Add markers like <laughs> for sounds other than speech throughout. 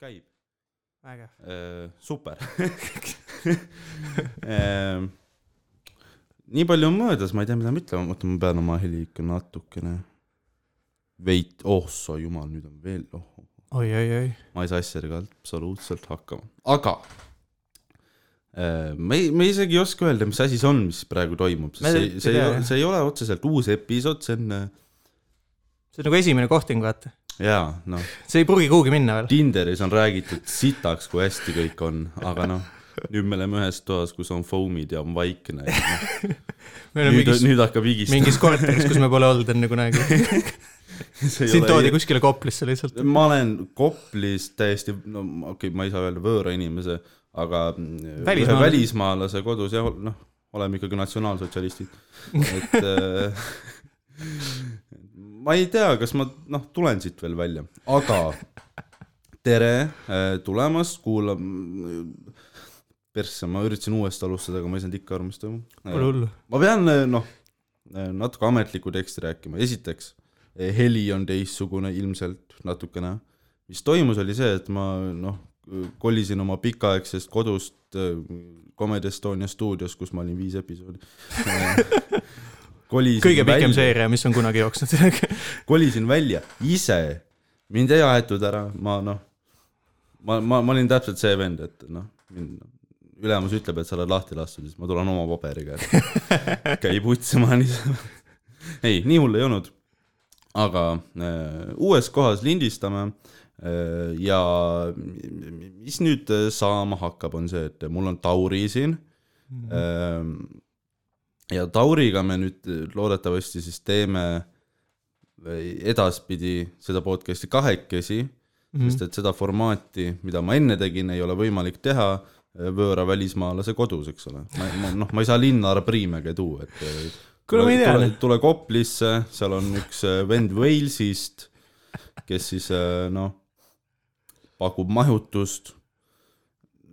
käib. vägev. super Ehm, <laughs> nii palju on möödas, ma ei tea, mida ma ütlema, oota, ma pean oma heli ikka natukene veit-, oh sa jumal, nüüd on veel, oh, oi, oi, oi. ma ei saa asjadega absoluutselt hakkama, aga äh, me ei, me isegi ei oska öelda, mis asi see on, mis praegu toimub, sest ei see, see ei see ei ole otseselt uus episood, see on äh, see on nagu esimene kohting, vaata. jaa, noh, see ei pruugi kuhugi minna veel. Tinderis on räägitud sitaks, kui hästi kõik on, aga noh, nüüd me oleme ühes toas, kus on foam'id ja on vaikne <laughs> ja oleme nüüd, mingis, nüüd hakkab higistama. mingis korteris, kus me pole olnud enne kunagi. <laughs> sind toodi kuskile Koplisse lihtsalt. ma olen Koplis täiesti, no okei okay,, ma ei saa öelda võõra inimese, aga Välismaalase. ühe välismaalase kodus ja noh, oleme ikkagi natsionaalsotsialistid, et <laughs> äh, ma ei tea, kas ma noh, tulen siit veel välja, aga tere äh, tulemast, kuulam-, persse, ma üritasin uuesti alustada, aga ma ei saanud ikka aru, mis toimub. Pole hullu. ma pean eh, noh, natuke ametlikku teksti rääkima, esiteks heli on teistsugune ilmselt natukene. mis toimus, oli see, et ma noh, kolisin oma pikaaegsest kodust Comedy Estonia stuudios, kus ma olin viis episoodi. <laughs> kolisin kõige pikem seeria, mis on kunagi jooksnud. <laughs> kolisin välja ise, mind ei aetud ära, ma noh, ma, ma, ma olin täpselt see vend, et noh, mind ülemus ütleb, et sa oled lahti lastud, siis ma tulen oma paberiga, et <laughs> käi putsima niisama. ei, nii hull ei olnud. aga äh, uues kohas lindistame äh, ja mis nüüd saama hakkab, on see, et mul on Tauri siin äh,. Ja Tauriga me nüüd loodetavasti siis teeme edaspidi seda podcast'i kahekesi mm, -hmm. sest et seda formaati, mida ma enne tegin, ei ole võimalik teha äh, võõra välismaalase kodus, eks ole. ma, ma noh, ma ei saa linna Priimege tuua, et äh, Kuule, ma ei tea, tule, noh. tule Koplisse, seal on üks äh, vend Walesist, kes siis noh, pakub majutust,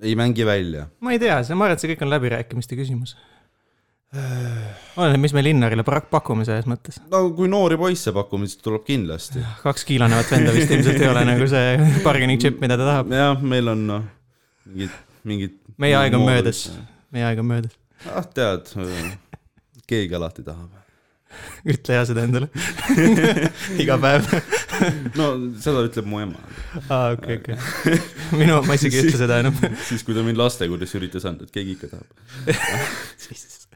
ei mängi välja. ma ei tea, ma arvan, et see kõik on läbirääkimiste küsimus. oleneb, mis me Linnarile pak- pakume selles mõttes. no kui noori poisse pakume, siis tuleb kindlasti. kaks kiilanevat venda vist ilmselt ei ole nagu see <laughs> bargaining chip, mida ta tahab. jah, meil on noh, mingid, mingid meie aeg on möödas, meie aeg on möödas. ah tead, keegi alati tahab. ütle ja seda endale. <laughs> iga päev. no seda ütleb mu ema. aa, okei, okei. minu, ma isegi ei ütle seda enam. siis, kui ta mind lastekodusse üritas anda, et keegi ikka tahab. <laughs>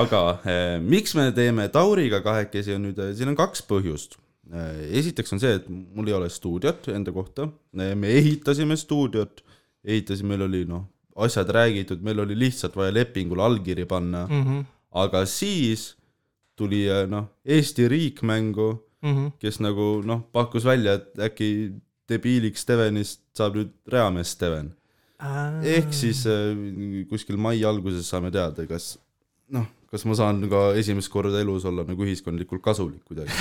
aga eh, miks me teeme Tauriga kahekesi, on nüüd, siin on kaks põhjust. esiteks on see, et mul ei ole stuudiot enda kohta, me ehitasime stuudiot, ehitasime, meil oli noh, asjad räägitud, meil oli lihtsalt vaja lepingule allkiri panna mm, -hmm. aga siis tuli eh, noh, Eesti riik mängu mhm. kes nagu noh, pakkus välja, et äkki debiiliks Stevenist saab nüüd reamees Steven. ehk siis kuskil mai alguses saame teada, kas noh, kas ma saan ka esimest korda elus olla nagu ühiskondlikult kasulik kuidagi.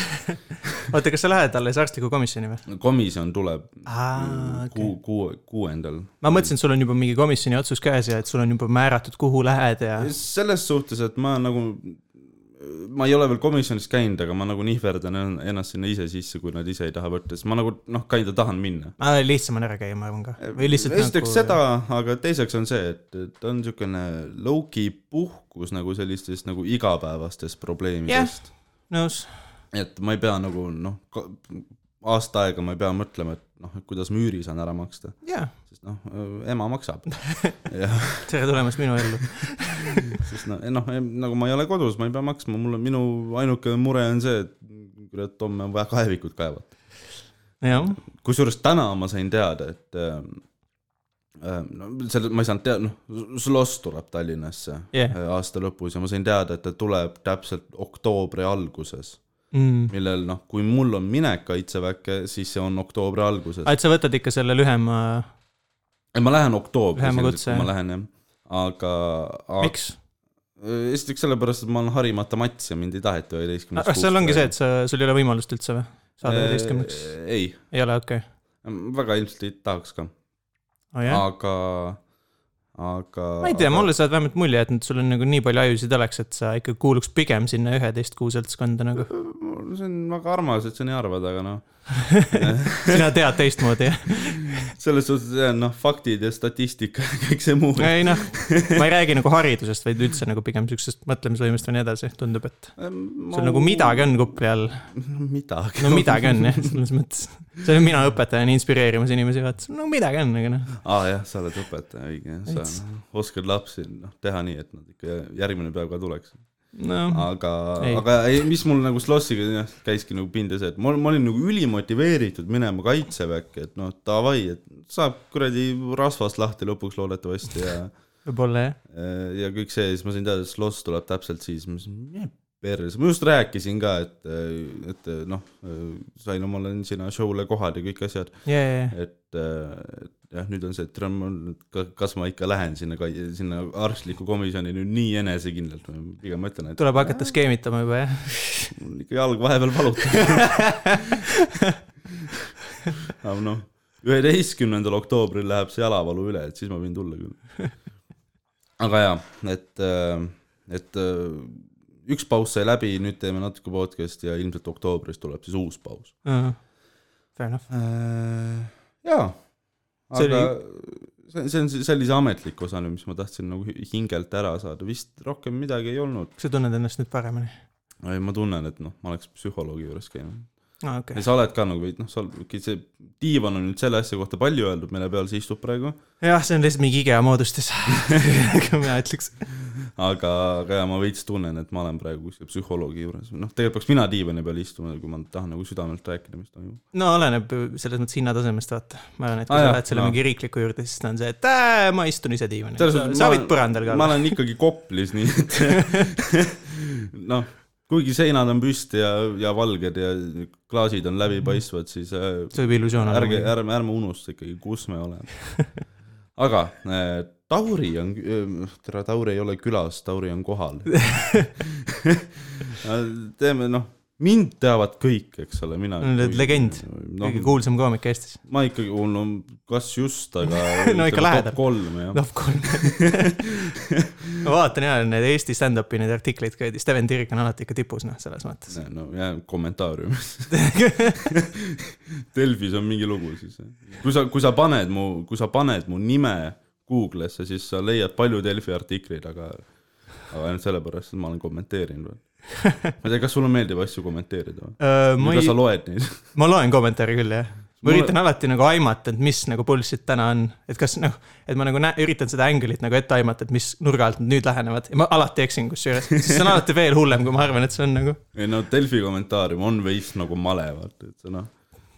<laughs> oota, kas sa lähed alles arstliku komisjoni või? komisjon tuleb aa, kuu, kuu, kuuendal. ma mõtlesin, et sul on juba mingi komisjoni otsus käes ja et sul on juba määratud, kuhu lähed ja. selles suhtes, et ma nagu, ma ei ole veel komisjonis käinud, aga ma nagu nihverdan en- ennast sinna ise sisse, kui nad ise ei taha võtta, sest ma nagu noh, kinda tahan minna. lihtsam on ära käia, ma arvan ka. või lihtsalt esiteks nagu... seda, aga teiseks on see, et, et on niisugune low-key puhkus nagu sellistest nagu igapäevastest probleemidest. nõus. et ma ei pea nagu noh, aasta aega ma ei pea mõtlema, et noh, kuidas ma üüri saan ära maksta, jaa, sest noh, ema maksab. <laughs> tere tulemast minu ellu. <laughs> sest noh, noh, nagu ma ei ole kodus, ma ei pea maksma, mul on minu ainuke mure on see, et kurat, homme on vaja kaevikut kaevata. jah, kusjuures täna ma sain teada, et äh, äh, no selle, ma ei saanud teada, noh, Sloss tuleb Tallinnasse Jah. äh, aasta lõpus ja ma sain teada, et ta tuleb täpselt oktoobri alguses, mm.. millel noh, kui mul on minek kaitseväkke, siis see on oktoobri alguses. et sa võtad ikka selle lühema, ma lähen oktoobris ma lähen jah, aga, aga miks? esiteks sellepärast, et ma olen harimata mats ja mind ei taheta üheteistkümneks kas seal ongi see, et sa, sul ei ole võimalust üldse või? saada üheteistkümneks? ei, ei ole, okei okay.. väga ilmselt ei tahaks ka, oh,. aga, aga ma ei tea, aga- mulle saab vähemalt mulje, et sul on nagu nii palju ajusid oleks, et sa ikka kuuluks pigem sinna üheteist kuu seltskonda nagu. see on väga armas, et sa nii arvad, aga noh, <laughs> sina tead teistmoodi, jah? selles suhtes noh, faktid ja statistika ja kõik see muu. ei noh, ma ei räägi nagu haridusest, vaid üldse nagu pigem siuksest mõtlemisvõimest või nii edasi, tundub, et sul nagu midagi on kupli all. midagi. no midagi on jah, selles mõttes. see olen mina õpetajana inspireerimas inimesi, vaata, no midagi on, aga noh. aa ah, jah, sa oled õpetaja, õige, sa oskad lapsi noh, teha nii, et nad ikka järgmine päev ka tuleks. No aga, aga ei, mis mul nagu Slossiga käiski nagu pinda see, et ma, ma olin nagu ülimotiveeritud minema kaitseväkke, et noh, davai, et saab kuradi rasvast lahti lõpuks loodetavasti ja <laughs> võib-olla jah. ja kõik see, siis ma sain teada, et Sloss tuleb täpselt siis, ma mõtlesin, mine perse, ma just rääkisin ka, et, et noh, sain omale sinna show'le kohad ja kõik asjad, ja, ja, ja. et et jah, nüüd on see, et nüüd ka- kas ma ikka lähen sinna, sinna arstlikku komisjoni nüüd nii enesekindlalt või pigem ma ütlen, et tuleb hakata skeemitama juba jah. mul ikka jalg vahepeal valutab. <laughs> aga noh, üheteistkümnendal oktoobril läheb see jalavalu üle, et siis ma võin tulla küll. aga jaa, et, et äh, üks paus sai läbi, nüüd teeme natuke podcast'i ja ilmselt oktoobris tuleb siis uus paus. Fair enough. jaa, See aga see, see on see- sellise ametlik osa nüüd, mis ma tahtsin nagu hi- hingelt ära saada, vist rohkem midagi ei olnud. kas sa tunned ennast nüüd paremini? ei, ma tunnen, et noh, ma oleks psühholoogi juures käinud. aa, okei ja. sa oled ka nagu veidi, noh, oled, see diivan on nüüd selle asja kohta palju öeldud, mille peal sa istud praegu, jah, see on lihtsalt mingi IKEA moodustis. <laughs> mina ütleks. aga, aga jaa, ma veits tunnen, et ma olen praegu kuskil psühholoogi juures, noh, tegelikult peaks mina diivani peal istuma, kui ma tahan nagu südamelt rääkida, mis toimub. no oleneb selles mõttes hinnatasemest, vaata. ma arvan, et kui Aa, sa lähed selle no. mingi riikliku juurde, siis on see, et ää, ma istun ise diivanil. Sa, sa ma- võid põrandal ka ma olla. olen ikkagi Koplis, nii et <laughs> <laughs> noh, kuigi seinad on püsti ja, ja valged ja klaasid on läbipaistvad, siis äh, see võib illusioon olla ärge, ärme, ärme unusta ikkagi, kus me oleme. <laughs> aga äh, Tauri on, tere, Tauri ei ole külas, Tauri on kohal. <laughs> <laughs> teeme noh, mind teavad kõik, eks ole, mina. oled legend. no, kõige. kuulsam koomik Eestis. ma ikkagi, no kas just, aga <laughs> No ikka lähedal. top kolm jah. noh, kolm. ma vaatan ja need Eesti stand-up'i neid artikleid ka, Steven Tirik on alati ikka tipus, noh, selles mõttes. no jää kommentaariumis. <laughs> Delfis on mingi lugu siis. kui sa, kui sa paned mu, kui sa paned mu nime Google'isse, siis sa leiad palju Delfi artikleid, aga, aga ainult sellepärast, et ma olen kommenteerinud veel. <laughs> ma ei tea, kas sulle meeldib asju kommenteerida või? kas ei sa, loed neid? <laughs> ma loen kommentaare küll, jah. ma Mulle- üritan alati nagu aimata, et mis nagu bullshit täna on, et kas noh, et ma nagu näe-, üritan seda angle'it nagu ette aimata, et mis nurga alt nad nüüd lähenevad ja ma alati eksin kusjuures, siis see on alati veel hullem, kui ma arvan, et see on nagu. ei no Delfi kommentaarium on veits nagu male, vaata, et sa noh,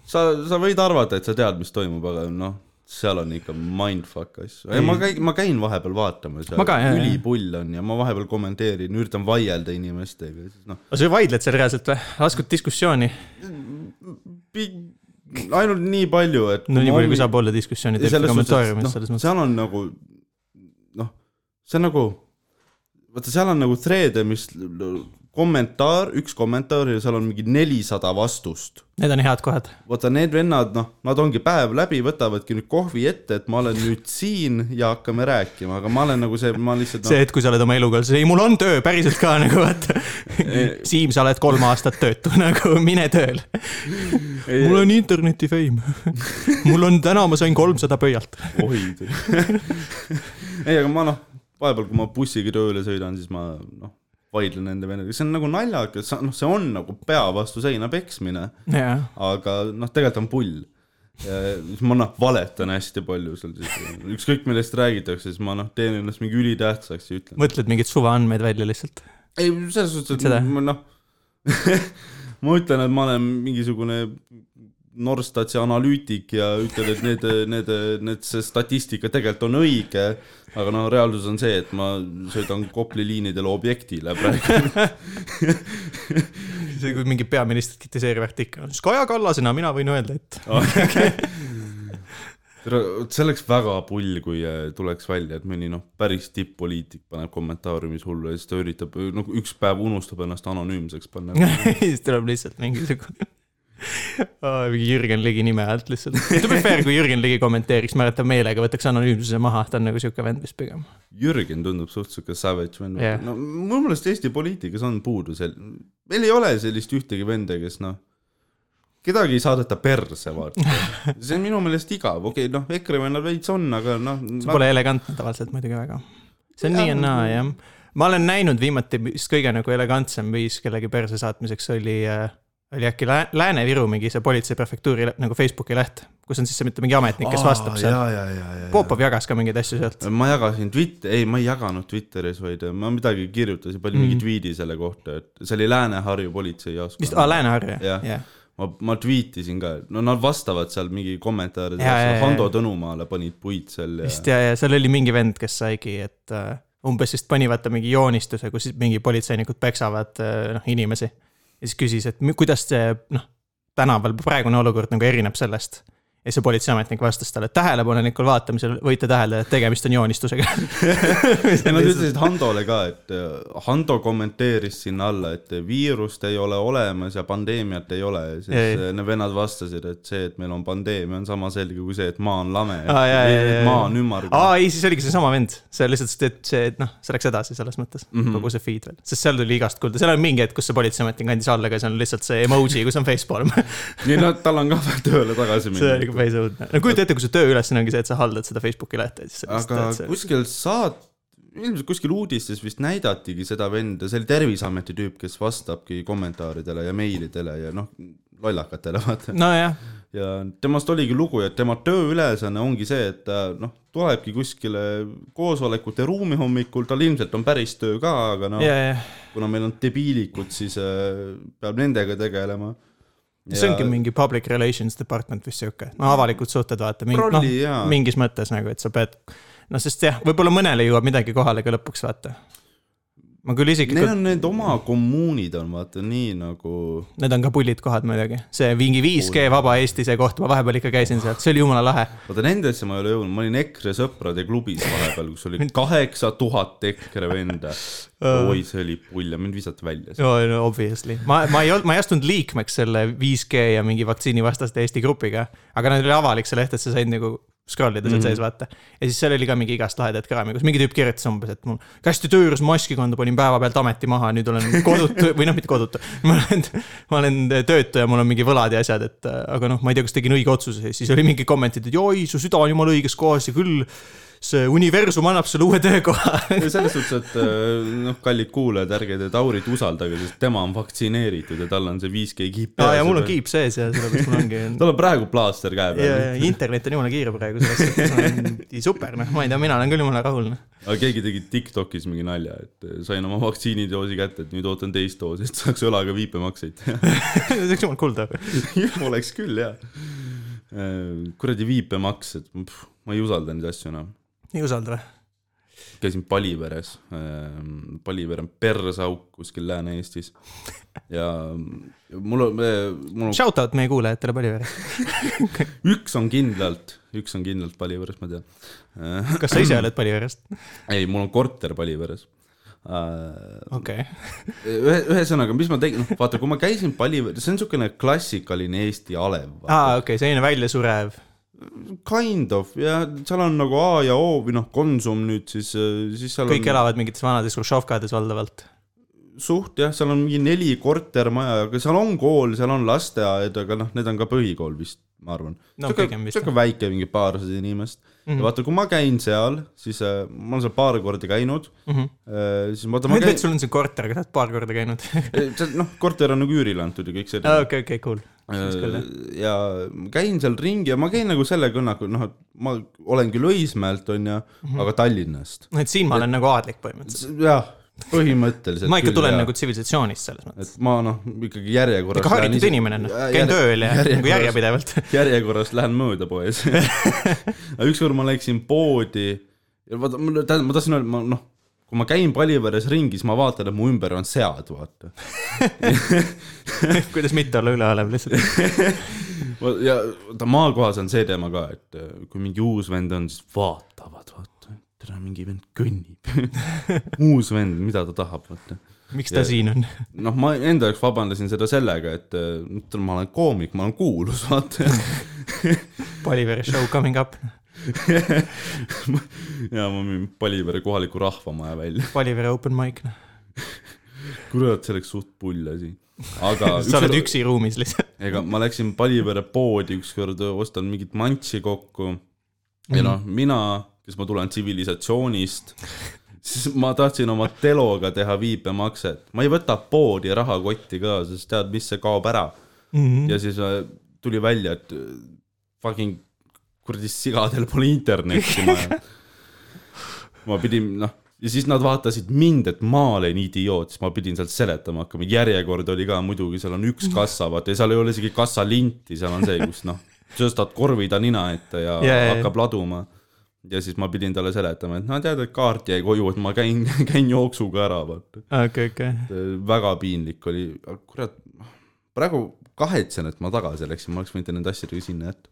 sa, sa võid arvata, et sa tead, mis toimub, aga noh, seal on ikka mindfuck asju. ei, ma käin, ma käin vahepeal vaatamas ja ülipull on ja ma vahepeal kommenteerin, üritan vaielda inimestega siis noh, aga sa vaidled seal reaalselt või? laskud diskussiooni? ainult nii palju, et no nii palju, kui saab olla diskussiooni et, kommentaariumis noh, selles mõttes. seal on nagu noh, see on nagu, vaata, seal on nagu thread'e, mis kommentaar, üks kommentaar ja seal on mingi nelisada vastust. Need on head kohad. vaata, need vennad, noh, nad ongi päev läbi, võtavadki nüüd kohvi ette, et ma olen nüüd siin ja hakkame rääkima, aga ma olen nagu see, ma lihtsalt see, et kui sa oled oma eluga, ei mul on töö päriselt ka nagu vaata. Siim, sa oled kolm aastat töötu, nagu mine tööle. Mul on interneti fame. mul on täna, ma sain kolmsada pöialt. oi. ei, aga ma noh, vahepeal, kui ma bussiga tööle sõidan, siis ma noh, vaidlen nende vendadega, see on nagu naljakas, noh, see on nagu pea vastu seina peksmine, jaa, aga noh, tegelikult on pull. siis ma noh, valetan hästi palju seal siis, ükskõik millest räägitakse, siis ma noh, teen ennast mingi ülitähtsaks ja ütlen. mõtled mingeid suvaandmeid välja lihtsalt. ei, selles suhtes, et ma noh, <laughs> ma ütlen, et ma olen mingisugune Norstatsi analüütik ja ütlen, et need, need, need, see statistika tegelikult on õige, aga noh, reaalsus on see, et ma sõidan Kopli liinidel objektile praegu. <laughs> see, kui mingi peaministrit kritiseeriv artikkel on, siis Kaja Kallasena mina võin öelda, et <laughs> see oleks väga pull, kui äh, tuleks välja, et mõni noh, päris tipp-poliitik paneb kommentaariumis hullu ja siis ta üritab, noh, üks päev unustab ennast anonüümseks panna. <laughs> siis tuleb lihtsalt mingisugune. Mingi Jürgen Ligi nime alt lihtsalt. to be fair, kui Jürgen Ligi kommenteeriks, ma arvan, et ta meelega võtaks anonüümsuse maha, ta on nagu sihuke vend vist pigem. Jürgen tundub suht sihuke savage vend Jah. no mu meelest Eesti poliitikas on puudu sel-, meil ei ole sellist ühtegi venda, kes noh, kedagi ei saadeta perse, vaata. <laughs> see on minu meelest igav, okei okay,, noh, EKRE vennal veits on, aga noh. see pole elegantne tavaliselt muidugi väga. see on Jah, nii ja naa jah. ma olen näinud viimati vist kõige nagu elegantsem viis kellegi perse saatmiseks oli äh, oli äkki Lää- Lääne-Viru mingi see politsei prefektuuri nagu Facebooki leht, kus on siis see mitte mingi ametnik, kes vastab seal. ja, ja, ja, ja. Popov jagas ka mingeid asju sealt. ma jagasin Twitter, ei, ma ei jaganud Twitteris, vaid ma midagi kirjutasin, panin mm. mingi tweet'i selle kohta, et see oli Lääne-Harju vist, politseijaoskond aa, Lääne-Harju, Jah. jah. ma, ma tweetisin ka, no nad vastavad seal mingi ja. Hando Tõnumaale panid puid seal ja vist ja, ja seal oli mingi vend, kes saigi, et äh, umbes vist pani vaata mingi joonistuse, kus siis mingi politseinikud peksavad äh, noh inimesi. Ja siis küsis, et kuidas see noh, tänaval praegune olukord nagu erineb sellest. Ja see politseiametnik vastas talle, tähelepanelikul vaatamisel võite täheldada, et tegemist on joonistusega. <laughs> ja nad ütlesid Handole ka, et äh, Hando kommenteeris sinna alla, et viirust ei ole olemas ja pandeemiat ei ole, siis Ei. need vennad vastasid, et see, et meil on pandeemia, on sama selge kui see, et maa on lame jaa, maa on ümmargune. aa ei, siis oligi seesama vend, see lihtsalt, et see, et noh, see läks edasi selles mõttes mm. -hmm. kogu see feed veel, sest seal tuli igast kuulda, seal on mingi hetk, kus see politseiametnik andis alla, aga see on lihtsalt see emoji, kus on facepalm. nii, no tal on ka vaja tööle tagasi minna ikka päris õudne. no kujuta ette, kui su tööülesanne ongi see, et sa haldad seda Facebooki lehte, aga see- kuskil saat-, ilmselt kuskil uudistes vist näidatigi seda venda, see oli Terviseameti tüüp, kes vastabki kommentaaridele ja meilidele ja noh, lollakatele vaata. nojah, ja temast oligi lugu, et tema tööülesanne ongi see, et ta noh, tulebki kuskile koosolekute ruumi hommikul, tal ilmselt on päris töö ka, aga noh ja, ja kuna meil on debiilikud, siis äh, peab nendega tegelema. See ongi mingi public relations department vist sihuke, no avalikud suhted vaata, mingi rolli jaa, mingis mõttes nagu, et sa pead, noh, sest jah, võib-olla mõnele jõuab midagi kohale ka lõpuks vaata. Ma küll neil isiklikult, on need oma kommuunid on vaata nii nagu need on ka pullid kohad muidugi, see mingi 5G vaba Eesti see koht, ma vahepeal ikka käisin seal, see oli jumala lahe. vaata nendesse ma ei ole jõudnud, ma olin EKRE sõprade klubis vahepeal, kus oli kaheksa tuhat EKRE venda. oi, see oli pull ja mind visati välja. no, no obviously, ma, ma ei olnud, ma ei astunud liikmeks selle 5G ja mingi vaktsiinivastaste Eesti grupiga, aga nad oli avalik see leht, et sa said nagu scroll ida seal Mhm. sees, vaata. ja siis seal oli ka mingi igast lahedaid kraami, kus mingi tüüp kirjutas umbes, et mul kästi töö juures maski kanda, panin päevapealt ameti maha, nüüd olen kodutu <laughs> või noh, mitte kodutu. ma olen, ma olen töötu ja mul on mingi võlad ja asjad, et aga noh, ma ei tea, kas tegin õige otsuse siis oli mingi kommentid, et oi, su süda on jumala õiges kohas ja küll see universum annab sulle uue töökoha. selles suhtes, et äh, noh, kallid kuulajad, ärge te Taurit usaldage, sest tema on vaktsineeritud ja tal on see 5G kiip aa ja mul on. kiip sees ja sellepärast mul ongi <laughs> tal on praegu plaaster käe ja, peal. ja internet on jumala kiire praegu selles suhtes, on <laughs> super, noh, ma ei tea, mina olen küll jumala rahul, noh. aga keegi tegi Tiktokis mingi nalja, et äh, sain oma vaktsiinidoosi kätte, et nüüd ootan teist doosi, et saaks õlaga viipemakseid. <laughs> see oleks jumala too. oleks küll jah. kuradi viipemaks, et pff, ma ei usalda neid asju enam. Ei usalda või? käisin Paliveres, Paliver on persauk kuskil Lääne-Eestis ja mul on, mul on, Shout out meie kuulajatele Palivere. <laughs> üks on kindlalt, üks on kindlalt Paliveres, ma tean. kas sa ise oled Paliverest? <clears throat> ei, mul on korter Paliveres. ühe, okei. ühesõnaga, mis ma tegin, noh vaata, kui ma käisin Paliveres, see on niisugune klassikaline Eesti alev. aa, okei, selline väljasurev. Kind of ja seal on nagu A ja O või noh, Konsum nüüd siis, siis seal kõik on elavad mingites vanades hruštšovkades valdavalt. Suht jah, seal on mingi neli kortermaja, aga seal on kool, seal on lasteaed, aga noh, need on ka põhikool vist, ma arvan. no sihuke väike, mingi paarsada inimest mm. Mhm. -hmm. ja vaata, kui ma käin seal, siis äh, ma olen seal paar korda käinud Mhm. äh,, siis vaata, tean, käin et, sul on see korter, aga sa oled paar korda käinud. <laughs> noh, korter on nagu üürile antud ja kõik see. okei, okei, cool. jah. ja käin seal ringi ja ma käin nagu selle kõnnaga, noh, et ma olen küll Õismäelt, onju mm, Mhm. -hmm. aga Tallinnast. no et siin ma olen nagu aadlik põhimõtteliselt. jah, põhimõtteliselt. ma ikka tulen nagu tsivilisatsioonist selles mõttes. et ma noh, ikkagi järjekorras. ikka haritud inimene, noh, käin tööl ja nagu järjepidevalt. <laughs> järjekorras lähen mööda poes. <laughs> ükskord ma läksin poodi ja vaata, tähendab, ma tahtsin öelda, ma noh, kui ma käin Paliveres ringi, siis ma vaatan, et mu ümber on sead, vaata. <laughs> kuidas mitte olla üleolev lihtsalt. ja vaata maakohas on see teema ka, et kui mingi uus vend on, siis vaatavad, vaata, tere, mingi vend kõnnib. uus vend, mida ta tahab, vaata. miks ta Ja- siin on? noh, ma enda jaoks vabandasin seda sellega, et äh, ma olen koomik, ma olen kuulus, vaata. Poliveri show coming up, ja ma müün Palivere kohaliku rahvamaja välja. Poliveri open mic, noh. kurat, see oleks suht pull asi. aga <laughs> sa oled üksi ruumis lihtsalt. ega ma läksin Palivere poodi ükskord, ostan mingit mantsi kokku ja noh, mina, kes ma tulen tsivilisatsioonist, siis ma tahtsin oma teloga teha viipemakset. ma ei võta poodi rahakotti ka, sest tead, mis see kaob ära. Mhm. ja siis äh, tuli välja, et äh, fucking kuradi sigadel pole internetti maja. <laughs> ma pidin, noh, ja siis nad vaatasid mind, et ma olen idioot, siis ma pidin sealt seletama hakkama, järjekord oli ka muidugi, seal on üks kassa, vaata ja seal ei ole isegi kassalinti, seal on see, kus noh, tõstad korvida nina ette ja <laughs> jaa. hakkab laduma. Ja siis ma pidin talle seletama, et no tead, et kaart jäi koju, et ma käin, <laughs> käin jooksuga ära, vaata. okei, okei. väga piinlik oli, kurat, praegu kahetsen, et ma tagasi läksin, ma oleks võinud nende asjadega sinna jätta.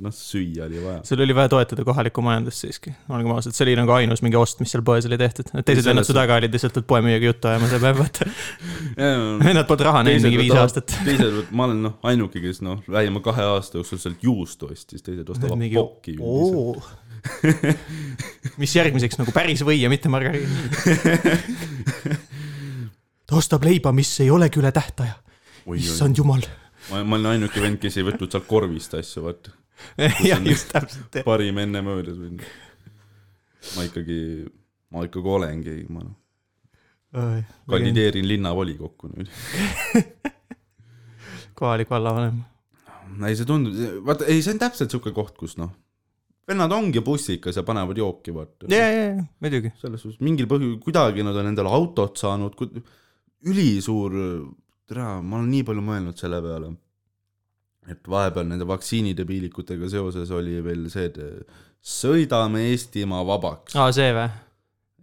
noh, süüa oli vaja. sul oli vaja toetada kohalikku majandust siiski, olgem ausad, see oli nagu ainus mingi ost, mis seal poes oli tehtud, teised Selles vennad su taga olid lihtsalt, poemüüjaga juttu ajama see päev, vaata. <laughs> <laughs> Vennad polnud raha näinud mingi viis aastat. <laughs> teised, ma olen noh, ainuke, kes noh, lähima kahe aasta jooksul sealt juustu ostis, teised ostavad mingi pokki. mis järgmiseks nagu päris või ja mitte margariin. ta ostab leiba, mis ei olegi üle tähtaja. issand jumal. ma, ma olen ainuke vend, kes ei võtnud sealt korvist asju, vaata. <laughs> jah, just täpselt. parim enne möödas või. ma ikkagi, ma ikkagi olengi, ma noh, kandideerin linnavolikokku nüüd. <laughs> kohalik vallavanem. ei, see tundub, vaata, ei, see on täpselt siuke koht, kus noh, vennad ongi bussikas ja panevad jooki, vaata. ja, ja, ja muidugi. selles suhtes mingil põhjusel, kuidagi nad on endale autot saanud, ülisuur, tere, ma olen nii palju mõelnud selle peale. et vahepeal nende vaktsiinidebiilikutega seoses oli veel see, et sõidame Eestimaa vabaks. aa, see või?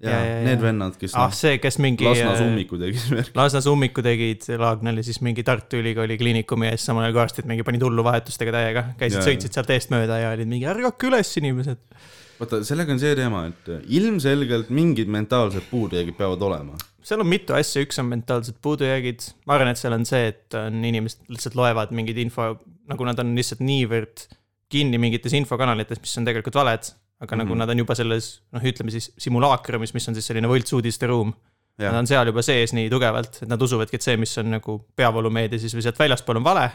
ja ja, ja, need ja. vennad, kes ah, noh, see, kes mingi. Lasna summiku tegid värki. Lasnas ummiku tegid Laagnal ja siis mingi Tartu Ülikooli kliinikumi ees, samal ajal kui arstid mingi panid hullu vahetustega täiega, käisid sõitsid sealt eest mööda ja olid mingi ärgake üles, inimesed. vaata, sellega on see teema, et ilmselgelt mingid mentaalsed puudujäägid peavad olema. Seal on mitu asja, üks on mentaalsed puudujäägid, ma arvan, et seal on see, et on inimesed lihtsalt loevad mingeid info, nagu nad on lihtsalt niivõrd kinni mingites infokanalites, mis on tegelikult valed. aga mm -hmm. nagu Mhm. nad on juba selles, noh, ütleme siis simulaakrumis, mis on siis selline võltsuudiste ruum. Nad on seal juba sees nii tugevalt, et nad usuvadki, et see, mis on nagu peavoolumeedia siis või sealt väljaspool on vale.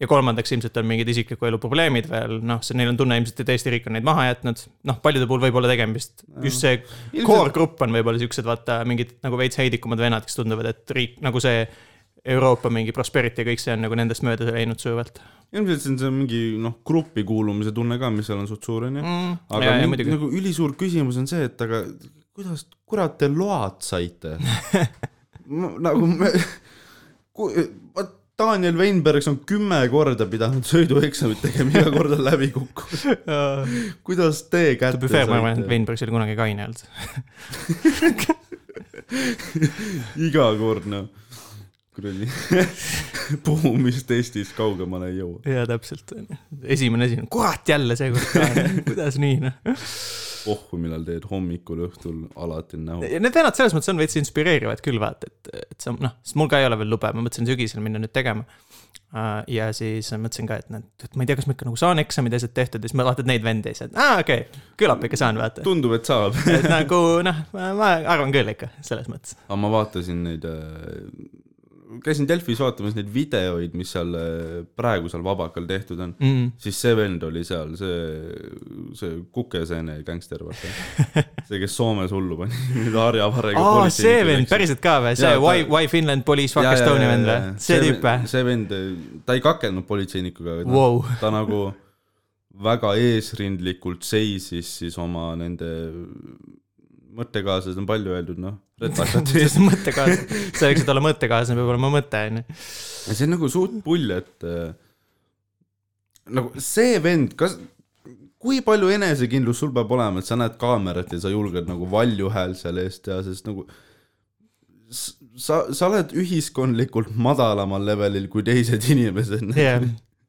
Ja kolmandaks ilmselt on mingid isikliku elu probleemid veel, noh, see, neil on tunne ilmselt, et Eesti riik on neid maha jätnud. noh, paljude puhul võib olla tegemist, just see core grupp on võib-olla siuksed, vaata mingid nagu veits heidikumad vennad, kes tunduvad, et riik nagu see Euroopa mingi prosperity ja kõik see on nagu nendest mööda läinud sujuvalt ilmselt see on see mingi noh, gruppi kuulumise tunne ka, mis seal on suht suur onju. mm,. aga ja, ja mingi, muidugi. nagu ülisuur küsimus on see, et aga kuidas, kurat te load saite? <laughs> nagu me, Daniel Weinbergs on kümme korda pidanud sõidueksamit tegema, iga kord on läbi kukkunud. kuidas te kätte fair, ma arvan, et saite? Weinbergs oli kunagi kaine olnud. <laughs> iga kord noh, kuradi <laughs> puhumistestist kaugemale ei jõua. jaa, täpselt. esimene asi on, kurat jälle seekord ka, kuidas nii noh. pohhu, millal teed hommikul, õhtul, alati on nähu. Need vennad selles mõttes on veits inspireerivad küll vaata, et, et see on noh, sest mul ka ei ole veel lube, ma mõtlesin sügisel minna nüüd tegema. ja siis mõtlesin ka, et näed, et ma ei tea, kas ma ikka nagu saan eksamid ja asjad tehtud ja siis ma vaatan neid vendi ja siis, et aa okei okay,, küllap ikka saan vaata. tundub, et saab. et nagu noh, ma arvan küll ikka selles mõttes. aga ma vaatasin neid, käisin Delfis vaatamas neid videoid, mis seal äh, praegu seal Vabakal tehtud on. Mm. siis see vend oli seal, see, see kukeseene gängster, vaata. <laughs> see, kes Soomes hullu pani, Harja Varega. aa, see vend, päriselt ka või, see Jaa, ta- Why, Why Finland Police Fuck Estonia vend või? see tüüp või? see vend, ta ei kakelnud politseinikuga, aga ta, Wow. ta nagu väga eesrindlikult seisis siis oma nende mõttekaaslased on palju öeldud, noh, ees. mõttekaaslased, selleks, et olla mõttekaaslane, peab olema mõte, onju. see on nagu suht pull, et äh, nagu see vend, kas, kui palju enesekindlust sul peab olema, et sa näed kaamerat ja sa julged nagu valju häält seal eest teha, sest nagu sa, sa oled ühiskondlikult madalamal levelil kui teised inimesed. jah,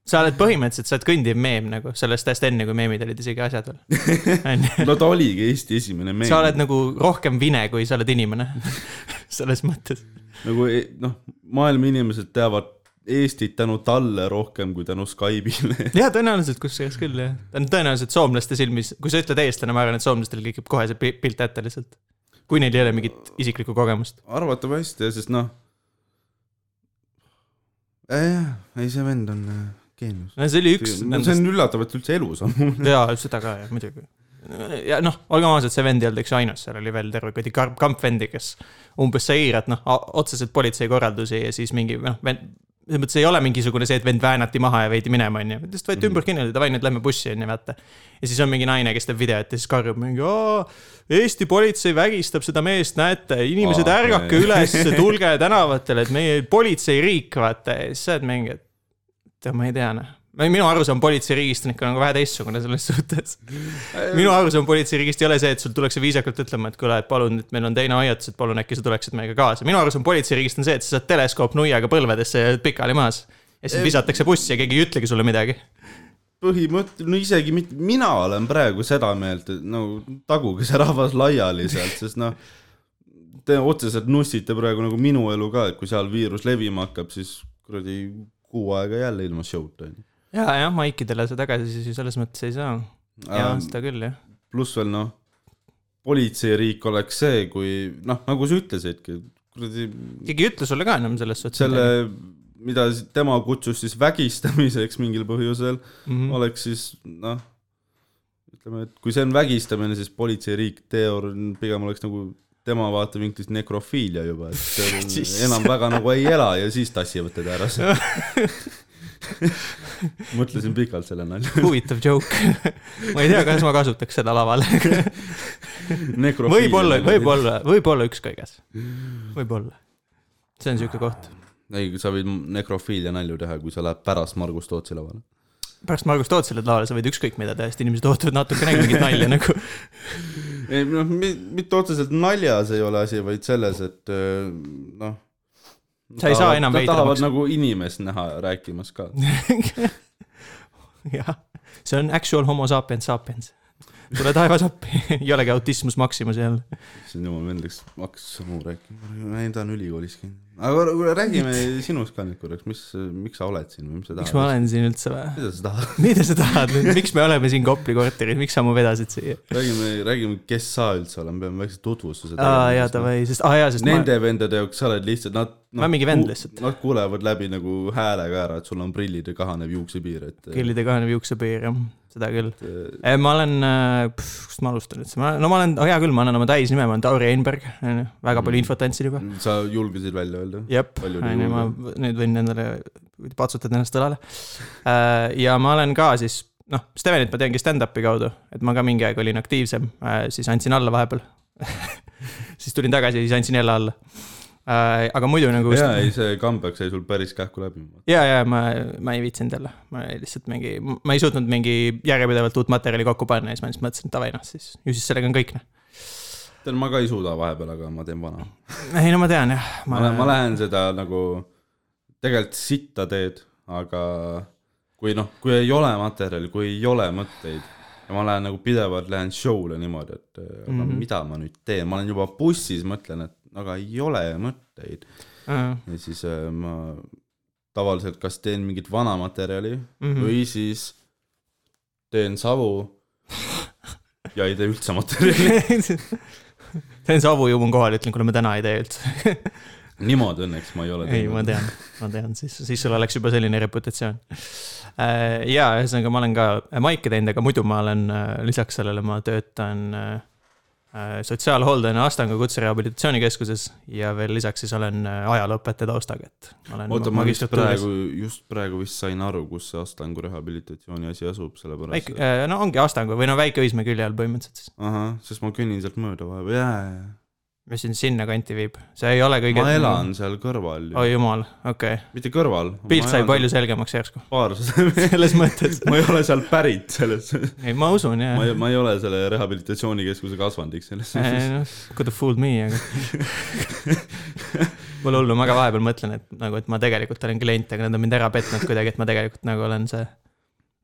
sa oled põhimõtteliselt, sa oled kõndiv meem nagu sellest ajast enne, kui meemid olid isegi asjad veel. no ta oligi Eesti esimene meem. sa oled nagu rohkem vine, kui sa oled inimene. <laughs> selles mõttes. nagu e- noh, maailma inimesed teavad Eestit tänu talle rohkem kui tänu Skype'ile. <laughs> ja tõenäoliselt, kusjuures küll jah. ta on tõenäoliselt soomlaste silmis, kui sa ütled eestlane, ma arvan, et soomlastel klikib kohe see pi- pilt ette lihtsalt. kui neil ei ole mingit isiklikku kogemust. arvatavasti, sest noh. jah, ei see vend on geenius. no see oli üks see nendest, on üllatav, et üldse elus on. <laughs> jaa, seda ka jah, muidugi. ja noh, olgem ausad, see vend ei olnud üks ainus, seal oli veel terve kuradi kamp, kampvendi, kes umbes sai iirat, noh, otseselt politsei korraldusi ja siis mingi noh, vend, selles mõttes ei ole mingisugune see, et vend väänati maha ja veidi minema, onju. lihtsalt võeti ümber kinni, davai, nüüd lähme bussi, onju, vaata. ja siis on mingi naine, kes teeb videot ja siis karjub mingi, Eesti politsei vägistab seda meest, näete, inimesed Aa, ärgake üles, tulge tänavatele, et meie politseiriik, vaata, ja siis sa oled mingi, et tead, ma ei tea, noh. minu arusaam politseiriigist on nagu vähe teistsugune selles suhtes. <laughs> minu arusaam politseiriigist ei ole see, et sul tullakse viisakalt ütlema, et kuule, et palun, et meil on teine hoiatus, et palun äkki sa tuleksid meiega kaasa. minu arusaam politseiriigist on see, et sa saad teleskoopnuiaga põlvedesse ja jääd pikali maas. ja siis visatakse bussi ja keegi ei ütlegi sulle midagi. põhimõtteliselt, no isegi mitte, mina olen praegu seda meelt, et no taguge see rahvas laiali sealt, sest noh, te otseselt nussite praegu nagu minu elu ka, et kui seal viirus levima hakkab, siis kuradi kuu aega jälle ilma show'ta onju. ja, jah, maikidele sa tagasiside selles mõttes ei saa. jaa, seda küll, jah. pluss veel noh, politseiriik oleks see, kui noh, nagu sa ütlesidki, kuradi keegi ei ütle sulle ka enam selles suhtes. selle, mida tema kutsus siis vägistamiseks mingil põhjusel mm. -hmm. oleks siis noh, ütleme, et kui see on vägistamine, siis politseiriik teoor-, pigem oleks nagu tema vaatevinklist nekrofiilia juba, et <laughs> enam väga nagu ei ela ja siis tassivad teda ära. <laughs> mõtlesin pikalt selle nalja. huvitav joke. ma ei tea, kas ma kasutaks seda laval. <laughs> võib-olla, võib-olla, võib-olla ükskõiges. võib-olla. see on siuke koht. ei, sa võid nekrofiilia nalju teha, kui sa lähed pärast Margus Tootsi lavale. Pärast Margus Tootsile lavale sa võid ükskõik mida teha, sest inimesed ootavad natukenegi mingit nalja nagu. <laughs> ei noh, mitte otseselt naljas ei ole asi, vaid selles, et öö, noh. Sa ei saa enam Nad tahavad veidramaks. nagu inimest näha rääkimas ka. <laughs> jah, see on actual homo sapiens sapiens. Tule taevas appi, <laughs> ei olegi autismus maximus jälle. siis jumal vend läks, hakkas samu rääkima, ei ta on ülikoolis käinud. aga kuule, räägime sinust ka nüüd korraks, mis, miks sa oled siin või mis sa tahad? miks ma olen siin üldse või? mida sa tahad? mida sa tahad nüüd, miks me oleme siin Kopli korteris, miks sa mu vedasid siia? räägime, räägime, kes sa üldse oled, me peame väikse tutvustuse aa jaa, davai, sest, aa jaa, sest Nende vendade jaoks sa oled lihtsalt, nad Ma olen mingi vend lihtsalt. Nad kuulevad läbi nagu häälega ära, et sul on prillid ja kahanev juuksepiir, et ma, killide kahanev juuksepiir jah, seda küll. et ma olen, kust ma alustan üldse, ma, no ma olen, hea küll, ma annan oma täisnime, ma olen Tauri Einberg, onju, väga palju infot andsin juba. sa julgesid välja öelda? jep, onju, ma nüüd võin endale patsutada ennast õlale. ja ma olen ka siis, noh, Stevenit ma teangi stand-up'i kaudu, et ma ka mingi aeg olin aktiivsem, siis andsin alla vahepeal. <laughs> siis tulin tagasi, siis andsin jälle alla. Aga muidu nagu. jaa, ei see comeback sai sul päris kähku läbi. ja, ja ma, ma ei viitsinud jälle, ma lihtsalt mingi, ma ei suutnud mingi järjepidevalt uut materjali kokku panna ja siis ma lihtsalt mõtlesin, et davai noh, siis ju siis sellega on kõik noh. tead, ma ka ei suuda vahepeal, aga ma teen vana. ei no ma tean jah. ma lähen, ma lähen seda nagu, tegelikult sitta teed, aga kui noh, kui ei ole materjali, kui ei ole mõtteid ja ma lähen nagu pidevalt lähen show'le niimoodi, et mm -hmm. Mida ma nüüd teen, ma olen juba bussis, mõtlen, et aga ei ole mõtteid mm. ja siis äh, ma tavaliselt kas teen mingit vana materjali mm. -hmm. või siis teen savu ja ei tee üldse materjali. <laughs> teen Savu Jumun kohale, ütlen, kuule ma täna ei tee üldse. <laughs> niimoodi õnneks ma ei ole ei, ma tean, ma tean, siis, siis sul oleks juba selline reputatsioon. ja ühesõnaga, ma olen ka maike teinud, aga muidu ma olen äh, lisaks sellele, ma töötan äh, äh, sotsiaalhooldajana Astangu Kutserehabilitatsioonikeskuses ja veel lisaks siis olen äh, ajalooõpetaja taustaga, et olen oota, ma vist praegu, just praegu vist sain aru, kus see Astangu rehabilitatsiooni asi asub, sellepärast väike, no ongi Astangu või no Väike-Õismäe külje all põhimõtteliselt siis, ahah, sest ma kõnnin sealt mööda vahepeal, jaa, jaa, mis sind sinna kanti viib, see ei ole kõige. ma elan seal kõrval oi, jumal, okei okay., mitte kõrval. pilt sai palju. selgemaks järsku, paarsada <laughs> selles mõttes. ma ei ole seal pärit selles, ei, ma usun ma jah ei, ma ei ole selle rehabilitatsioonikeskuse kasvandik selles suhtes. noh, Could have fooled me, aga <laughs> Pole hullu, ma ka vahepeal mõtlen, et nagu, et ma tegelikult olen klient, aga nad on mind ära petnud kuidagi, et ma tegelikult nagu olen see.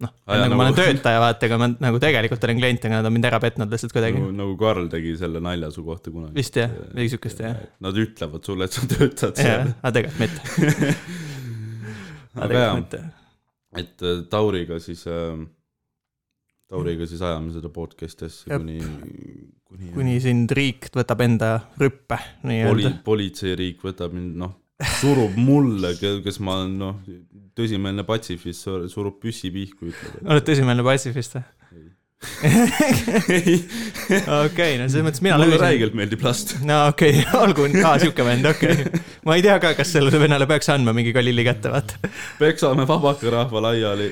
noh, nagu ma nagu- olen töötaja, vaata, aga ma nagu tegelikult olen klient, aga nad on mind ära petnud lihtsalt kuidagi nagu,. nagu Karl tegi selle nalja su kohta kunagi. vist jah, midagi siukest jah. Nad ütlevad sulle, et sa töötad jah seal., aga tegelikult mitte. <laughs> aga tegelikult, mitte. et äh, Tauriga siis äh,, Tauriga siis ajame seda podcast'i asja kuni, kuni, kuni sind riik võtab enda rüppe poli, nii-öelda. politseiriik võtab mind, noh, surub mulle, kes ma olen, noh, tõsimeelne patsifist, surub püssi pihku, ütleb. oled tõsimeelne patsifist või? <laughs> okei, no selles mõttes mina mulle löösin. räigelt meeldib last. no okei okay, <laughs> olgu, aa siuke vend, okei okay. <laughs> ma ei tea ka, kas sellele vennale peaks andma mingi Galili kätte, vaata. Peksame vabakarahva laiali.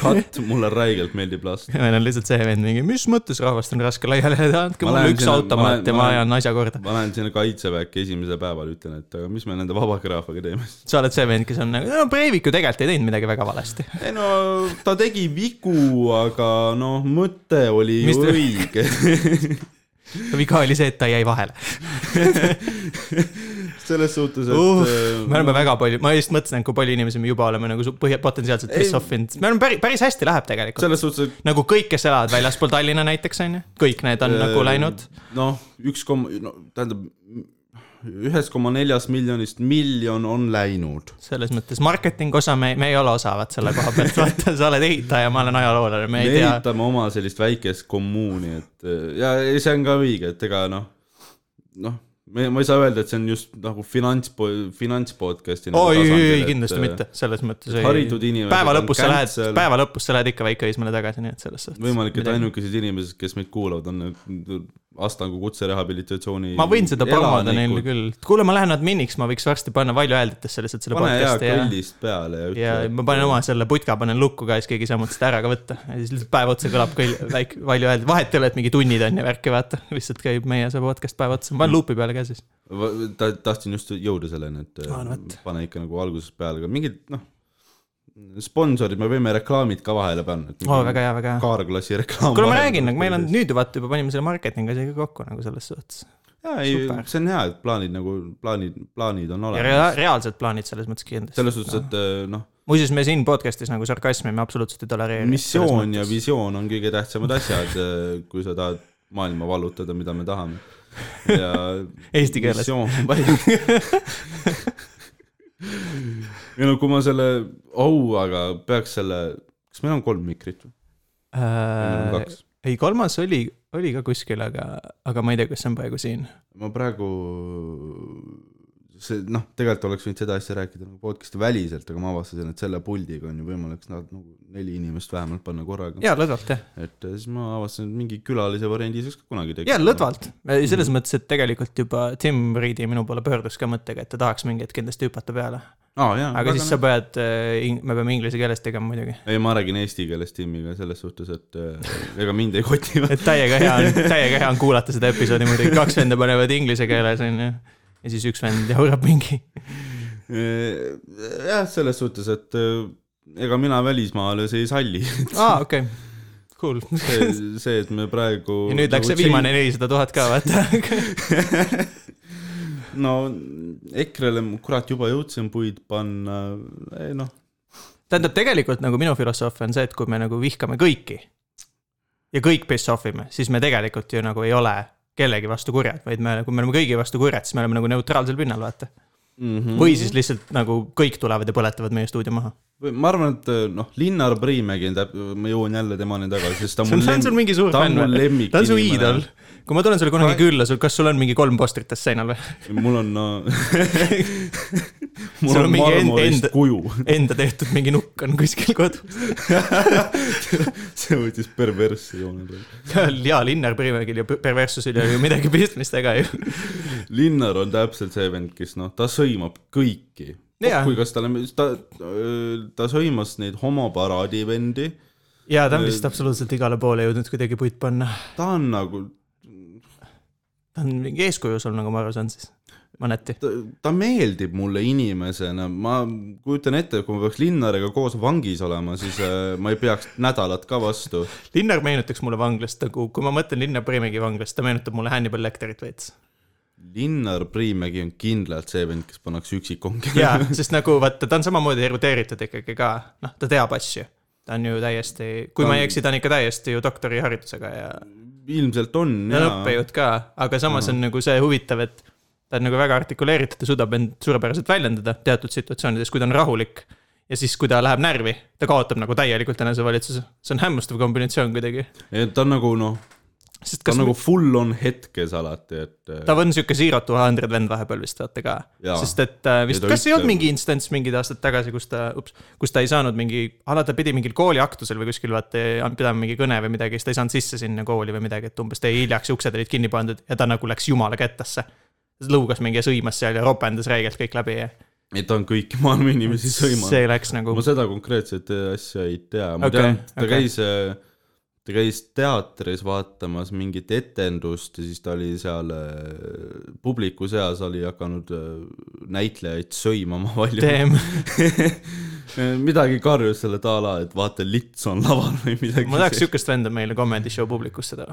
Cut, mulle räigelt meeldib last. meil on lihtsalt see vend mingi, mis mõttes rahvast on raske laiali ajada, andke mulle üks sinna- ma automaat ja ma ajan asja korda. ma lähen sinna kaitseväkke esimesel päeval, ütlen, et aga mis me nende vabakarahvaga teeme. sa oled see vend, kes on nagu, no Breivik ju tegelikult ei teinud midagi väga valesti. ei no ta tegi vigu, aga noh, mõte oli Mis ju õige. <laughs> viga oli see, et ta jäi vahele <laughs> selles suhtes, et uh,. äh, me oleme väga palju, ma just mõtlesin, et kui palju inimesi me juba oleme nagu põhja, potentsiaalselt piss off inud, me oleme päris, päris hästi läheb tegelikult. selles suhtes, et nagu kõik, kes elavad väljaspool Tallinna näiteks on ju, kõik need on Äh, nagu läinud. noh, üks koma, no tähendab, ühest koma neljast miljonist miljon on läinud. selles mõttes marketing osa, me, me ei ole osavad selle koha pealt, <laughs> vaata, sa oled ehitaja, ma olen ajaloolane, me me ei tea. ehitame oma sellist väikest kommuuni, et ja ei, see on ka õige, et ega noh, noh, me, ma ei saa öelda, et see on just nagu finants, finantspodcast'i nagu oi, tasandil, ei et, kindlasti mitte, selles mõttes ei. haritud inimesed päeva lõpus sa lähed päeva lõpus sa lähed ikka väikeõismäele tagasi, nii et selles suhtes. võimalik, et ainukesed inimesed, kes meid kuulavad, on need Astangu kutserehabilitatsiooni ma võin seda promoda neile küll, kuule, ma lähen adminiks, ma võiks varsti panna Valju Häälditesse lihtsalt selle pane podcast'i ja kõllist peale ja ütle ja ma panen oma selle putka panen lukku ka, siis keegi ei saa mult seda ära ka võtta. ja siis lihtsalt päev otsa kõlab kõll, <laughs> väike, Valju Hääld, vahet ei ole, et mingi tunnid on ja värki, vaata. lihtsalt käib meie see podcast päev otsa, ma panen luupi peale ka siis. Ta, tahtsin just jõuda selleni, et Aa, no äh, pane ikka nagu algusest peale ka mingid noh, sponsorid, me võime reklaamid ka vahele panna. oo, väga hea, väga hea. kaarklassi reklaam. kuule, ma räägin, nagu meil on. nüüd vaata juba panime selle marketingi asjaga kokku nagu selles suhtes. jaa, ei see on hea, et plaanid nagu, plaanid, plaanid on olemas rea-. reaalsed plaanid selles mõttes kindlasti. selles suhtes, et äh, noh, muuseas, me siin podcast'is nagu sarkasmi me absoluutselt ei tolereeri. missioon ja. visioon on kõige tähtsamad asjad, kui sa tahad maailma vallutada, mida me tahame. ja <laughs> Eesti keeles. missioon on palju. Ei no kui ma selle auaga peaks selle, kas meil on kolm mikrit või? Äh, ei, kolmas oli, oli ka kuskil, aga, aga ma ei tea, kas see on praegu siin. ma praegu, see noh, tegelikult oleks võinud seda asja rääkida nagu podcast'i väliselt, aga ma avastasin, et selle puldiga on ju võimalik nad nagu neli inimest vähemalt panna korraga. jaa, lõdvalt jah. et äh, siis ma avastasin, et mingi külalise variandi saaks ka kunagi teha. jaa, lõdvalt. selles mõttes, et tegelikult juba Tim Reedi minu poole pöördus ka mõttega, et ta tahaks mingi hetk kindlasti hüpata peale. jaa. aga siis sa pead, me peame inglise keeles tegema muidugi. ei, ma räägin eesti keeles Timiga selles suhtes, et äh, ega mind ei koti. <laughs> et täiega hea on, täiega hea on kuulata seda episoodi muidugi, kaks venda panevad inglise keeles onju. Ja siis üks vend jaurab mingi. jah, selles suhtes, et äh, ega mina välismaalasi ei salli. aa, okei okay., cool. see, see, et me praegu. ja nüüd läks see viimane nelisada tuhat ka, vaata. <laughs> no EKRE-le kurat juba jõudsin puid panna, ei noh, tähendab, tegelikult nagu minu filosoofia on see, et kui me nagu vihkame kõiki ja kõik piss off ime, siis me tegelikult ju nagu ei ole kellegi vastu kurjad, vaid me, kui me oleme kõigi vastu kurjad, siis me oleme nagu neutraalsel pinnal, vaata. Mm -hmm. või siis lihtsalt nagu kõik tulevad ja põletavad meie stuudio maha. ma arvan, et noh, Linnar Priimägi ma jõuan jälle temani tagasi, sest ta on ta <laughs> mul on sul mingi suur ta fänn või? lemmik ta on su iidol. kui ma tulen sulle kunagi Ma- külla, sul, kas sul on mingi kolm postritest seinal või? mul on no, <laughs> mul on on mingi end- marmorist end- kuju. <laughs> Enda tehtud mingi nukk on kuskil kodus. see võttis perversse joone peale. ja Linnar Priimägil ja perverssusel ei ole ju midagi pistmist ega ju. Linnar on täpselt see vend, kes noh, ta sõimab kõiki. Jaa. kui kas talle, ta, ta sõimas neid homoparaadi vendi, ja ta on vist absoluutselt igale poole jõudnud kuidagi puit panna. ta on nagu, ta on mingi eeskuju sul, nagu ma aru saan siis, mõneti. ta, meeldib mulle inimesena, ma kujutan ette, kui ma peaks Linnariga koos vangis olema, siis äh, ma ei peaks nädalat ka vastu. Linnar meenutaks mulle vanglast nagu, kui ma mõtlen Linnar Priimägi vanglast, ta meenutab mulle Hannibal Lecterit veits. Linnar Priimägi on kindlalt see vend, kes pannakse üksikkongi. jaa, sest nagu vaata, ta on samamoodi erudeeritud ikkagi ka, noh, ta teab asju. ta on ju täiesti, kui Ta ma on- ei eksi, ta on ikka täiesti ju doktoriharidusega ja, ilmselt on ja jaa. õppejõud ka, aga samas on nagu see huvitav, et ta on nagu väga artikuleeritud ja suudab end suurepäraselt väljendada teatud situatsioonides, kui ta on rahulik. ja siis, kui ta läheb närvi, ta kaotab nagu täielikult enesevalitsuse. see on hämmastav kombinatsioon kuidagi. ta on nagu noh, sest ta on nagu full on hetkes alati, et äh, ta on sihuke Zero to Hundred vend vahepeal vist vaata ka. Sest et äh, vist, kas ei olnud ütleb- mingi instants mingid aastad tagasi, kus ta, kus ta ei saanud mingi, ala ta pidi mingil kooliaktusel või kuskil vaata pidama mingi kõne või midagi, siis ta ei saanud sisse sinna kooli või midagi, et umbes jäi hiljaks ja uksed olid kinni pandud ja ta nagu läks jumala kettasse. lõugas mingi ja sõimas seal ja ropendas räigelt kõik läbi ja ei ta on kõiki maailma inimesi sõimanud. see läks nagu ma seda konkreetset asja ei tea, ma Okei, tean, ta okei. käis, ta käis teatris vaatamas mingit etendust ja siis ta oli seal äh, publiku seas oli hakanud äh, näitlejaid sõimama <laughs> palju. <laughs> midagi karjus selle taala, et vaata lits on laval või midagi. ma tahaks sihukest venda meile comedy show publikus seda.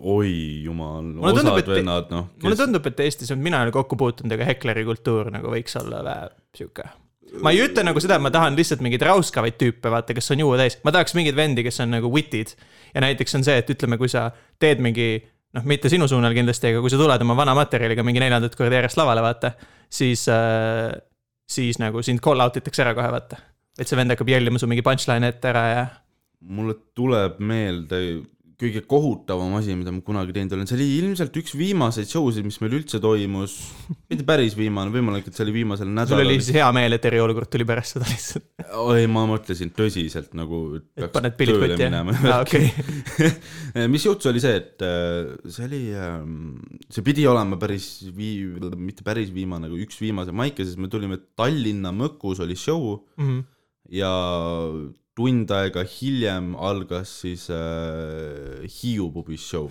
oi jumal, tundub, osad et- vennad noh. mulle tundub, et Eestis on, mina ei ole kokku puutunud, aga hekleri kultuur nagu võiks olla vähe sihuke. Ma ei ütle nagu seda, et ma tahan lihtsalt mingeid rauskavaid tüüpe, vaata, kes on juua täis, ma tahaks mingeid vendi, kes on nagu wit'id. ja näiteks on see, et ütleme, kui sa teed mingi, noh, mitte sinu suunal kindlasti, aga kui sa tuled oma vana materjaliga mingi neljandat korda järjest lavale, vaata, siis äh,, siis nagu sind call out itakse ära kohe, vaata. et see vend hakkab jellima su mingi punchline'e ette ära ja mulle tuleb meelde kõige kohutavam asi, mida ma kunagi teinud olen, see oli ilmselt üks viimaseid show sid, mis meil üldse toimus. mitte päris viimane, võimalik, et see oli viimasel sul nädalal oli. siis hea meel, et eriolukord tuli pärast seda lihtsalt, oi, ma mõtlesin tõsiselt nagu. et paned pillid kotti jah? okei. <laughs> mis juhtus, oli see, et äh, see oli, see pidi olema päris vii-, mitte päris viimane, aga üks viimase maike, sest me tulime Tallinna Mõkus oli show Mhm. ja tund aega hiljem algas siis äh, Hiiu pubis show.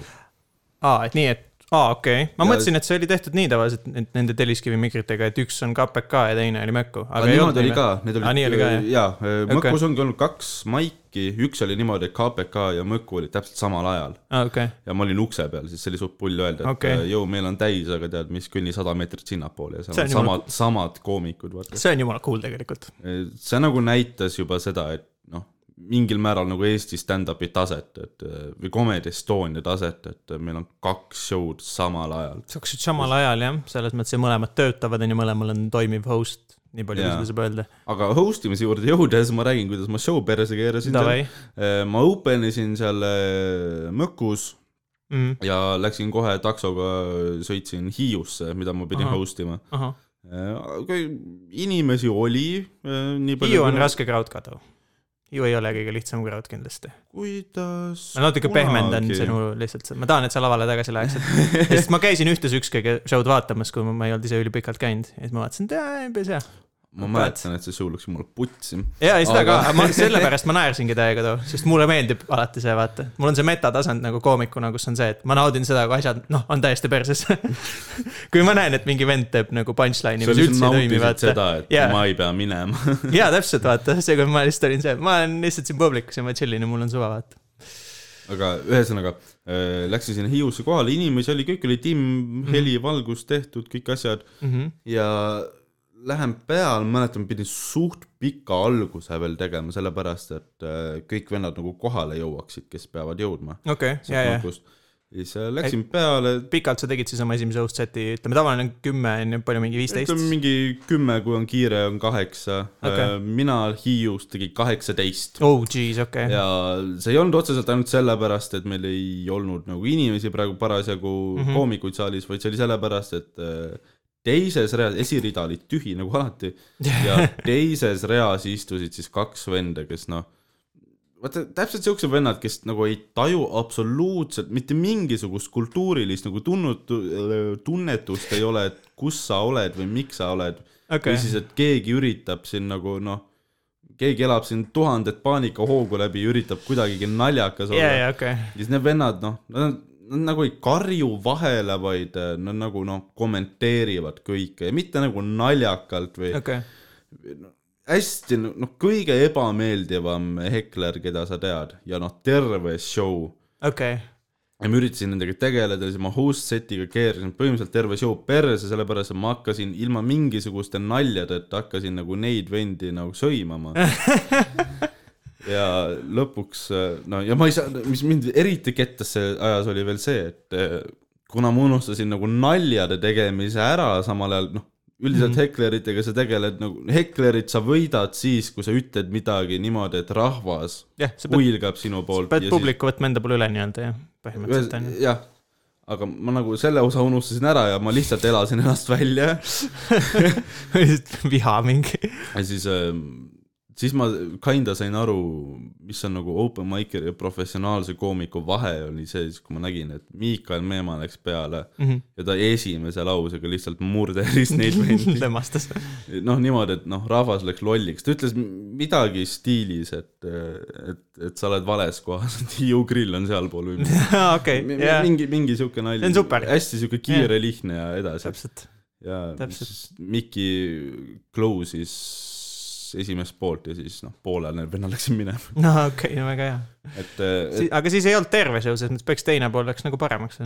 aa, et nii, et, aa, okei okay., ma Ja- mõtlesin, et see oli tehtud nii tavaliselt, et nende telliskivi mikritega, et üks on KPK ja teine oli Mökku. aga niimoodi oli ka, need olid Aa, nii oli ka, jah? jaa, Mõkkus ongi olnud kaks maiki, üks oli niimoodi, et KPK ja Mõkku olid täpselt samal ajal aa, okei, ja ma olin ukse peal, siis see oli suht pull öelda, et okay. jõu, meil on täis, aga tead, mis kõnni sada meetrit sinnapoole ja seal on samad, samad koomikud, vaata. see on jumala cool tegelikult. see nagu näitas juba seda, et mingil määral nagu Eesti stand-up'i taset, et või Comedy Estonia taset, et meil on kaks show'd samal ajal. siuksed samal ajal jah, selles mõttes, et mõlemad töötavad on ju, mõlemal on toimiv host, nii palju kui Jaa. seda saab öelda. aga host imise juurde jõudes ma räägin, kuidas ma show perse keerasin. Davai, ma open isin seal äh, Mõkus Mhm. ja läksin kohe taksoga, sõitsin Hiiusse, mida ma pidin Ahah. host ima. ahah, aga inimesi oli äh, nii palju. Hiiu on. raske crowd ka Hiiu ei ole kõige lihtsam crowd kindlasti. kuidas. ma natuke pehmendan sinu lihtsalt, ma tahan, et sa lavale tagasi läheksid. <laughs> sest ma käisin ühte sükst kõige show'd vaatamas, kui ma- ma ei olnud ise ülipikalt käinud ja siis ma vaatasin, et jaa, päris hea. Ma mäletan, et see show läks jumala putsi. ja, ja seda Aga- ka, ma sellepärast ma naersingi täiega too, sest mulle meeldib alati see, vaata. mul on see metatasand nagu koomikuna, kus on see, et ma naudin seda, kui asjad, noh, on täiesti perses. <laughs> kui ma näen, et mingi vend teeb nagu punchline'i, mis üldse ei toimi, nautisid seda, vaata. et Jaa. ma ei pea minema. <laughs> jaa, täpselt, vaata, seekord ma lihtsalt olin see, ma olen lihtsalt siin publikus ja ma chillin ja mul on suva, vaata. aga ühesõnaga äh, läksin sinna Hiiusse kohale, inimesi oli, kõik oli timm, heli, valgus tehtud, kõik asjad ja lähen peale, mäletan, pidin suht pika alguse veel tegema, sellepärast et äh, kõik vennad nagu kohale jõuaksid, kes peavad jõudma. okei, ja, ja. siis äh, läksin peale, pikalt sa tegid siis oma esimese host set'i, ütleme tavaline on kümme, on ju, palju mingi viisteist ütleme? mingi kümme, kui on kiire, on kaheksa Okei. okay.. mina Hiius tegin kaheksateist. oh jeez, okei. ja see ei olnud otseselt ainult sellepärast, et meil ei olnud nagu inimesi praegu parasjagu mm. -hmm. koomikuid saalis, vaid see oli sellepärast, et äh, teises reas, esirida oli tühi nagu alati. Ja <laughs> teises reas istusid siis kaks venda, kes noh, vaata täpselt siuksed vennad, kes nagu ei taju absoluutselt mitte mingisugust kultuurilist nagu tunnut-, tunnetust ei ole, et kus sa oled või miks sa oled. Okei. Või, siis, et keegi üritab siin nagu noh, keegi elab siin tuhandet paanikahoogu läbi, üritab kuidagigi naljakas olla. ja, yeah,. ja okei, siis need vennad noh, nad nad nagu ei karju vahele, vaid äh, nad nagu noh, kommenteerivad kõike ja mitte nagu naljakalt või okei, hästi noh, kõige ebameeldivam hekler, keda sa tead ja noh, terve show okei. ja ma üritasin nendega tegeleda, siis ma host set'iga keerasin põhimõtteliselt terve show perse, sellepärast et ma hakkasin ilma mingisuguste naljadeta hakkasin nagu neid vendi nagu sõimama. <laughs> ja lõpuks, no ja ma ei saa, mis mind eriti kettas see ajas, oli veel see, et eh, kuna ma unustasin nagu naljade tegemise ära, samal ajal noh, üldiselt mm. hekleritega sa tegeled nagu, heklerit sa võidad siis, kui sa ütled midagi niimoodi, et rahvas sa pead, huilgab sinu poolt. pead publiku võtma enda poole üle nii-öelda jah, põhimõtteliselt on ju. jah, aga ma nagu selle osa unustasin ära ja ma lihtsalt elasin ennast välja <laughs> viha mingi. ja siis, siis ma kinda sain aru, mis on nagu open mic'i ja professionaalse koomiku vahe oli see, siis kui ma nägin, et Miikael Meemaa läks peale mm. -hmm. ja ta esimese lausega lihtsalt murderis neid <laughs> vendi. lämmastas. noh, niimoodi, et noh, rahvas läks lolliks, ta ütles midagi stiilis, et, et, et sa oled vales kohas, et <laughs> Hiiu grill on sealpool või <laughs> midagi okei, Mi- jah, mingi, mingi siuke nali. See on super. hästi siuke kiire, lihtne ja edasi. täpselt. ja täpselt. siis Mikki close'is esimest poolt ja siis noh, poolel need vennad läksid minema, <laughs> no okei okay,, väga hea. et, et aga siis ei olnud terve show, selles mõttes peaks teine pool läks nagu paremaks.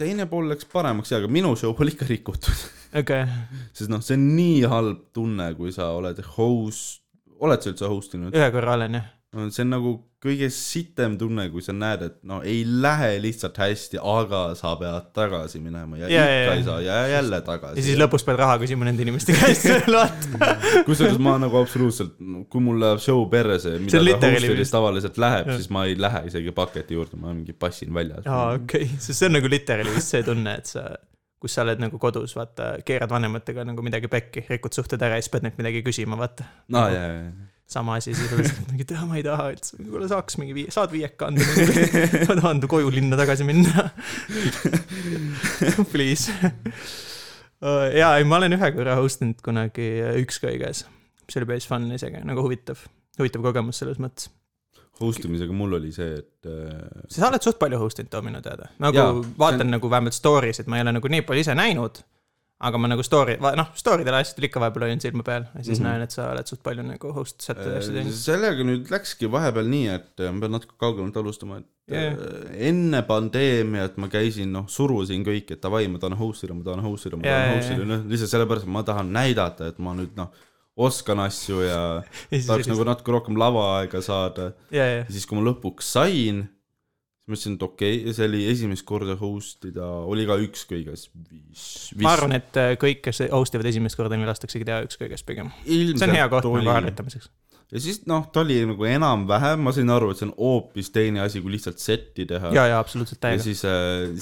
teine pool läks paremaks ja, aga minu show oli ikka rikutud, okei, <laughs> sest noh, see on nii halb tunne, kui sa oled host, oled sa üldse host inud? ühe korra olen jah. See on nagu kõige sitem tunne, kui sa näed, et no ei lähe lihtsalt hästi, aga sa pead tagasi minema ja, Ja, ja ja, ikka ja. ei saa ja jälle tagasi. ja siis lõpus pead raha küsima nende inimeste käest, vaata. kusjuures ma nagu absoluutselt, kui mul läheb show perse, mida ta vist- tavaliselt läheb, siis ma ei lähe isegi paketi juurde, ma mingi passin väljas. aa, okei, sest see on nagu literally vist see tunne, et sa, kus sa oled nagu kodus, vaata, keerad vanematega nagu midagi pekki, rikud suhted ära ja siis pead neilt midagi küsima, vaata. no ja, ja, sama asi sisuliselt, <laughs> mingi teha ma ei taha üldse, kuule saaks mingi vii-, saad viieka anda <laughs> ma tahan koju linna tagasi minna. <laughs> Please. jaa, ei ma olen ühe korra host inud kunagi ükskõiges, mis oli päris fun isegi, nagu huvitav, huvitav kogemus selles mõttes. host imisega mul oli see, et äh, sa oled suht palju host inud too minu teada, nagu ja, vaatan on- nagu vähemalt stories, et ma ei ole nagu nii palju ise näinud. Aga ma nagu story, noh, story del asjadel ikka vahepeal hoian silma peal ja siis mm. -hmm. näen, et sa oled suht palju nagu host sätte asju teinud. sellega nüüd läkski vahepeal nii, et äh, ma pean natuke kaugemalt alustama, et Jaa. äh, enne pandeemiat ma käisin, noh, surusin kõik, et davai, ma tahan host ida, ma tahan host ida, ma Jaa, tahan host ida, noh, lihtsalt sellepärast, et ma tahan näidata, et ma nüüd noh, oskan asju ja <laughs> tahaks nagu natuke rohkem lavaaega saada ja, ja ja, siis, kui ma lõpuks sain, siis mõtlesin, et okei okay,, see oli esimest korda host ida, oli ka ükskõiges viis. ma arvan, et äh, kõik, kes host ivad esimest korda, neil lastaksegi teha ükskõiges pigem. ilmselt see on hea koht oli nagu. harjutamiseks. Ja siis noh, ta oli nagu enam-vähem, ma sain aru, et see on hoopis teine asi, kui lihtsalt setti teha. ja, ja absoluutselt täiega. siis,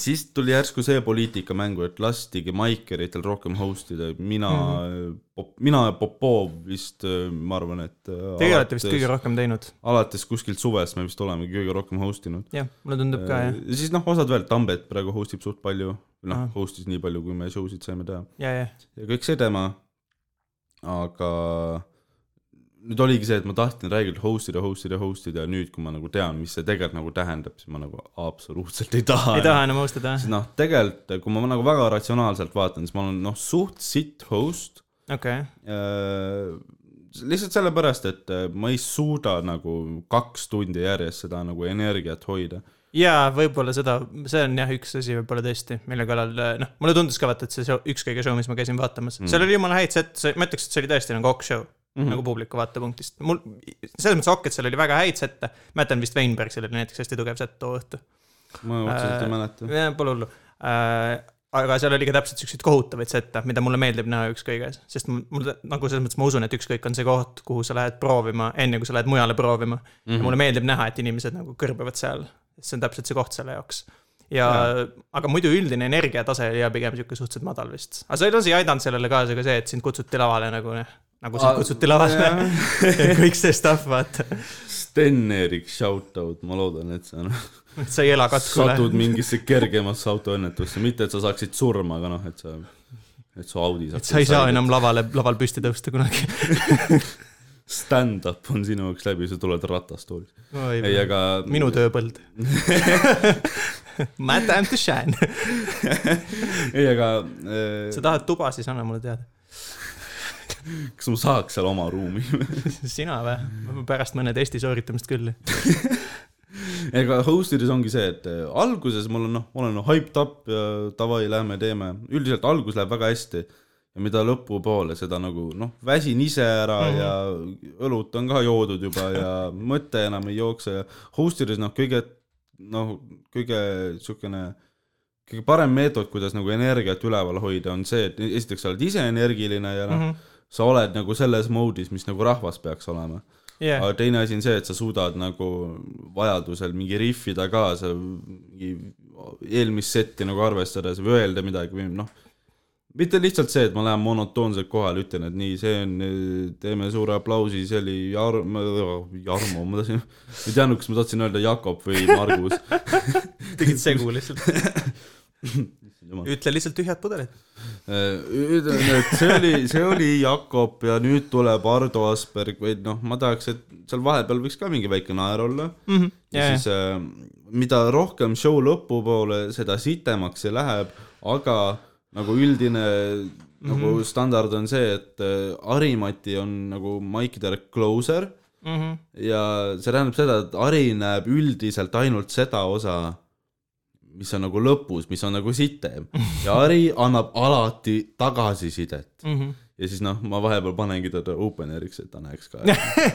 siis tuli järsku see poliitika mängu, et lastigi maikeritel rohkem host ida, mina mm, -hmm. mina ja Popov vist, ma arvan, et. Teie olete vist kõige rohkem teinud. alates kuskilt suvest me vist olemegi kõige rohkem host inud. jah, mulle tundub ka jah, ja siis noh, osad veel, Tambet praegu host ib suht palju, noh host'is nii palju, kui me show sid saime teha ja, ja, ja kõik see tema, aga nüüd oligi see, et ma tahtsin räigelt host ida, host ida, host ida ja nüüd, kui ma nagu tean, mis see tegelikult nagu tähendab, siis ma nagu absoluutselt ei taha. ei taha enam host ida, noh, tegelikult, kui ma nagu väga ratsionaalselt vaatan, siis ma olen noh, suht sitt host okei, äh,. lihtsalt sellepärast, et äh, ma ei suuda nagu kaks tundi järjest seda nagu energiat hoida. jaa, võib-olla seda, see on jah üks asi võib-olla tõesti, mille kallal, noh, mulle tundus ka vaata, et see show, ükskõige show, mis ma käisin vaatamas mm., seal oli jumala häid sette, ma ütleks, et see oli tõesti nagu ok show mm, Mhm. -hmm. nagu publiku vaatepunktist. mul, selles mõttes ok, et seal oli väga häid sette, mäletan vist Weinbergsil oli näiteks hästi tugev sett too õhtu. ma otseselt ei mäleta. Pole hullu äh, aga seal oli ka täpselt siukseid kohutavaid sette, mida mulle meeldib näha ükskõiges, sest mul nagu selles mõttes ma usun, et ükskõik on see koht, kuhu sa lähed proovima, enne kui sa lähed mujale proovima mm. -hmm. ja mulle meeldib näha, et inimesed nagu kõrbevad seal, see on täpselt see koht selle jaoks. ja, ja, aga muidu üldine energiatase oli ja pigem sihuke suhteliselt madal vist. aga selles ei aidanud sellele kaasa ka see, et sind kutsuti lavale nagu, nagu sind Aa, kutsuti lavale <laughs> ja kõik see stuff, vaata. Sten-Erik shoutout, ma loodan, et sa noh, et sa ei ela katkule. satud mingisse kergemasse autoõnnetusse, mitte et sa saaksid surma, aga noh, et sa, et su Audi et sa ei saa enam lavale, laval püsti tõusta kunagi. <laughs> Stand-up on sinu jaoks läbi, sa tuled ratastoolis. ei, aga. minu. tööpõld. My time to shine. ei, aga äh, sa tahad tuba, siis anna mulle teada. <laughs> kas ma saaks seal oma ruumi? <laughs> sina või? pärast mõne testi sooritamist küll. <laughs> ega host ides ongi see, et äh, alguses mul on noh, olen hyped up ja davai, lähme teeme, üldiselt algus läheb väga hästi ja mida lõpupoole, seda nagu noh, väsin ise ära mm -hmm. ja õlut on ka joodud juba ja mõte enam ei jookse ja host ides noh, kõige noh, kõige siukene kõige parem meetod, kuidas nagu energiat üleval hoida, on see, et esiteks sa oled ise energiline ja noh mm -hmm., sa oled nagu selles mode'is, mis nagu rahvas peaks olema jah, aga teine asi on see, et sa suudad nagu vajadusel mingi riffida kaasa, mingi eelmist setti nagu arvestades või öelda midagi või noh, mitte lihtsalt see, et ma lähen monotoonselt kohale, ütlen, et nii, see on, teeme suure aplausi, see oli Jar-, Jarmo, ma tahtsin, ei teadnud, kas ma tahtsin öelda Jakob või Margus. <laughs> tegid segu lihtsalt. <laughs> ütle lihtsalt tühjad pudelid. ütlen, et see oli, see oli Jakob ja nüüd tuleb Ardo Asperg või noh, ma tahaks, et seal vahepeal võiks ka mingi väike naer olla mm. -hmm. ja Jaa, siis äh, mida rohkem show lõpupoole, seda sitemaks see läheb, aga nagu üldine mm -hmm. nagu standard on see, et äh, Harimati on nagu maikidele closer Mm -hmm. ja see tähendab seda, et Ari näeb üldiselt ainult seda osa, mis on nagu lõpus, mis on nagu sitem ja Ari annab alati tagasisidet Mm -hmm. ja siis noh, ma vahepeal panengi teda openeriks, et ta näeks ka,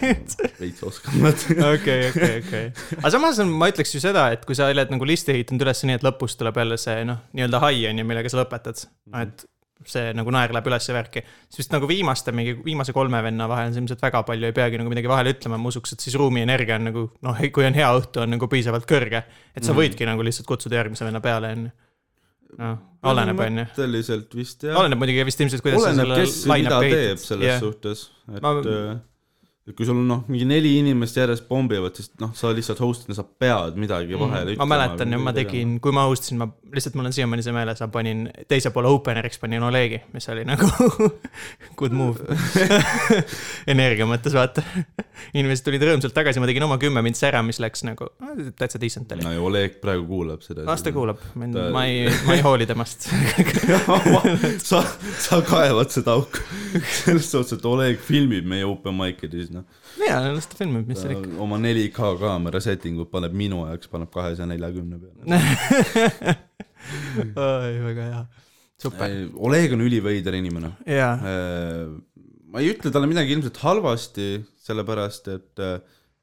<laughs> veits oskan mõtelda. okei, okei, okei. aga samas on, ma ütleks ju seda, et kui sa oled nagu listi ehitanud üles nii, et lõpus tuleb jälle see noh, nii-öelda high on ju, millega sa lõpetad, et see nagu naer läheb üles ja värki, vist nagu viimaste mingi viimase kolme venna vahel ilmselt väga palju ei peagi nagu midagi vahele ütlema, ma usuks, et siis ruumi energia on nagu noh, kui on hea õhtu, on nagu piisavalt kõrge, et sa võidki nagu lihtsalt kutsuda järgmise venna peale, on ju. noh, oleneb, on ju. põhimõtteliselt vist jah. oleneb muidugi vist ilmselt, kuidas oleneb, kes mida teeb selles Jah. suhtes, et Ma- ma... et kui sul on noh, mingi neli inimest järjest pommivad, siis noh, sa lihtsalt host'ina, sa pead midagi vahele Mm. ma mäletan ja ma tegin, kui ma host isin, ma lihtsalt mul on siiamaani see meeles, ma panin teise poole openeriks panin Olegi, mis oli nagu <laughs> good move. <laughs> energia mõttes vaata. inimesed tulid rõõmsalt tagasi, ma tegin oma kümme mintsi ära, mis läks nagu täitsa decent oli. no ja Oleg praegu kuulab seda. las ta kuulab, Ta- ma ei, ma ei hooli temast. <laughs> sa, sa kaevad seda auku. selles suhtes, et Oleg filmib meie open mic ides, noh. jaa, las ta filmib, mis seal ikka. oma 4K kaamera setting ut paneb minu jaoks, paneb kahesaja neljakümne peale. oi, väga hea. super, Oleg on üliveider inimene. jaa, ma ei ütle talle midagi ilmselt halvasti, sellepärast et äh,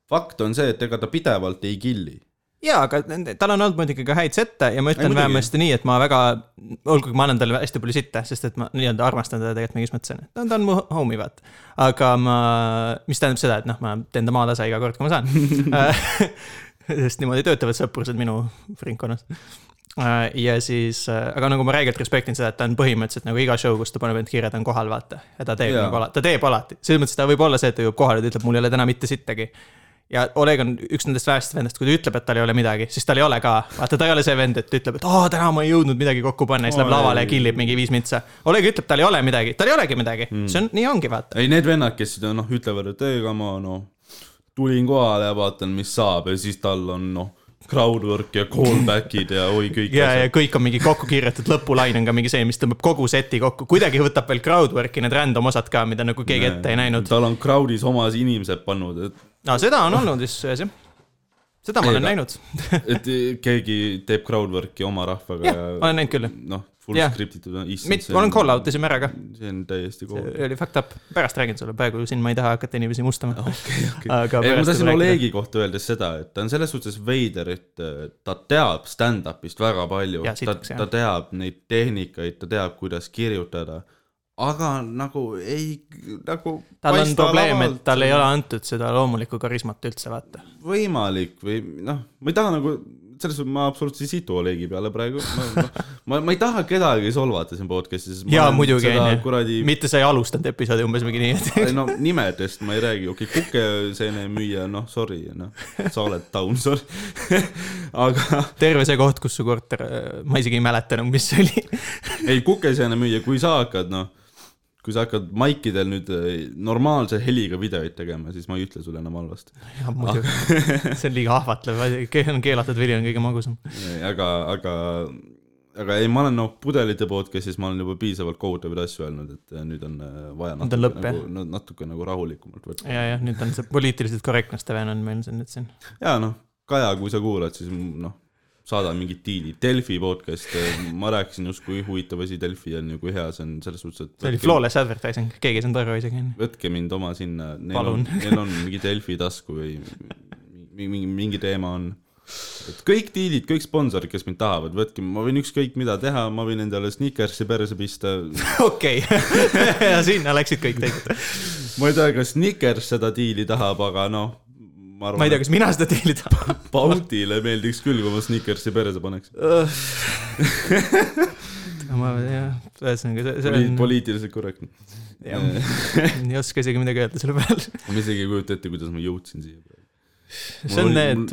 fakt on see, et ega ta pidevalt ei killi. jaa, aga tal on olnud muidugi ka häid sette ja ma ütlen vähemasti nii, et ma väga, olgugi ma annan talle hästi palju sitte, sest et ma nii-öelda armastan teda tegelikult mingis mõttes, on ju. ta on mu homie, vaata. aga ma, mis tähendab seda, et noh, ma teen ta maatasa iga kord, kui ma saan. <laughs> <laughs> sest niimoodi töötavad sõprused minu ringkonnas. Ja siis, aga nagu ma räigelt respektin seda, et ta on põhimõtteliselt nagu iga show, kus ta paneb end kirja, ta on kohal, vaata. ja ta teeb Jaa. nagu alati, ta teeb alati, selles mõttes ta võib olla see, et ta jõuab kohale ja ta ütleb, mul ei ole täna mitte sittagi ja Oleg on üks nendest vähestest vendadest, kui ta ütleb, et tal ei ole midagi, siis tal ei ole ka. vaata, ta ei ole see vend, et ütleb, et aa, täna ma ei jõudnud midagi kokku panna ja siis läheb lavale ja killib mingi viis mintsa. Oleg ütleb, tal ei ole midagi, tal ei olegi midagi mm., see on, nii ongi, vaata. ei, need vennad, kes noh, ütlevad, et ei, aga ma noh, tulin kohale ja vaatan, mis saab ja siis tal on noh, crowdwork ja callback'id ja oi kõik ja, ja kõik on mingi kokku kirjutatud, lõpulain on ka mingi see, mis tõmbab kogu seti kokku, kuidagi võtab veel crowdwork'i need random osad ka, mida nagu keegi ette ei näinud. tal on crowd'is omas inimesed pannud, et no seda on olnud vist sees jah. seda ma olen Ega- näinud. et keegi teeb crowdwork'i oma rahvaga jah, ma olen näinud küll. noh, full Jah. script itud, issand. mitte, ma olen call out isime ära ka. see on täiesti cool. oli fucked up, pärast räägin sulle, praegu siin ma ei taha hakata inimesi mustama. okei, okei. <laughs> ma tahtsin. Olegi kohta öeldes seda, et ta on selles suhtes veider, et äh, ta teab stand-up'ist väga palju, ta, ta teab neid tehnikaid, ta teab, kuidas kirjutada, aga nagu ei, nagu tal on probleem, et tal ei ole antud seda loomulikku karismat üldse, vaata. võimalik või noh, ma ei taha nagu, selles suhtes ma absoluutselt ei situ Olegi peale praegu, ma, ma, ma, ei taha kedagi solvata siin podcast'is. jaa, muidugi, kuradi mitte sa ei alustanud episoodi umbes mingi nii, et ei no nimedest ma ei räägi, okei okay,, kukeseene müüja, noh, sorry, noh, sa oled down, sorry. <laughs> aga terve see koht, kus su korter, ma isegi ei mäleta enam, mis see oli. ei, kukeseene müüja, kui sa hakkad, noh, kui sa hakkad maikidel nüüd eh, normaalse heliga videoid tegema, siis ma ei ütle sulle enam halvasti. <laughs> jah, muidugi. see on liiga ahvatlev, keelatud vili on kõige magusam. aga, aga, aga ei, ma olen noh, pudelite podcast'is ma olen juba piisavalt kohutavaid asju öelnud, et eh, nüüd on eh, vaja Nüüd on lõpp, nagu, natuke nagu rahulikumalt võtta. ja, jah, nüüd on see poliitiliselt korrektness TV on meil siin nüüd siin. ja noh, Kaja, kui sa kuulad, siis noh, saada mingid diilid, Delfi podcast, ma rääkisin just, kui huvitav asi Delfi on ja kui hea see on selles suhtes, et see oli flawless advertising, keegi ei saanud aru isegi. võtke mind oma sinna, neil on, <laughs> neil on mingi Delfi tasku või mingi, mingi, teema on. et kõik diilid, kõik sponsorid, kes mind tahavad, võtke, ma võin ükskõik mida teha, ma võin endale Snickersi perse pista. <laughs> okei, <laughs> ja sinna läksid kõik tegid. ma ei tea, kas Snickers seda diili tahab, aga noh, ma ma ei tea, arvan, kas mina seda diili tahan. Bounty'le meeldiks küll, kui ma Snickersi perse paneks. <laughs> ma jah, ühesõnaga see, see on, poliitiliselt korrektne. jah, ei oska isegi midagi öelda selle peale. ma isegi ei kujuta ette, kuidas ma jõudsin siia. see on oli- need,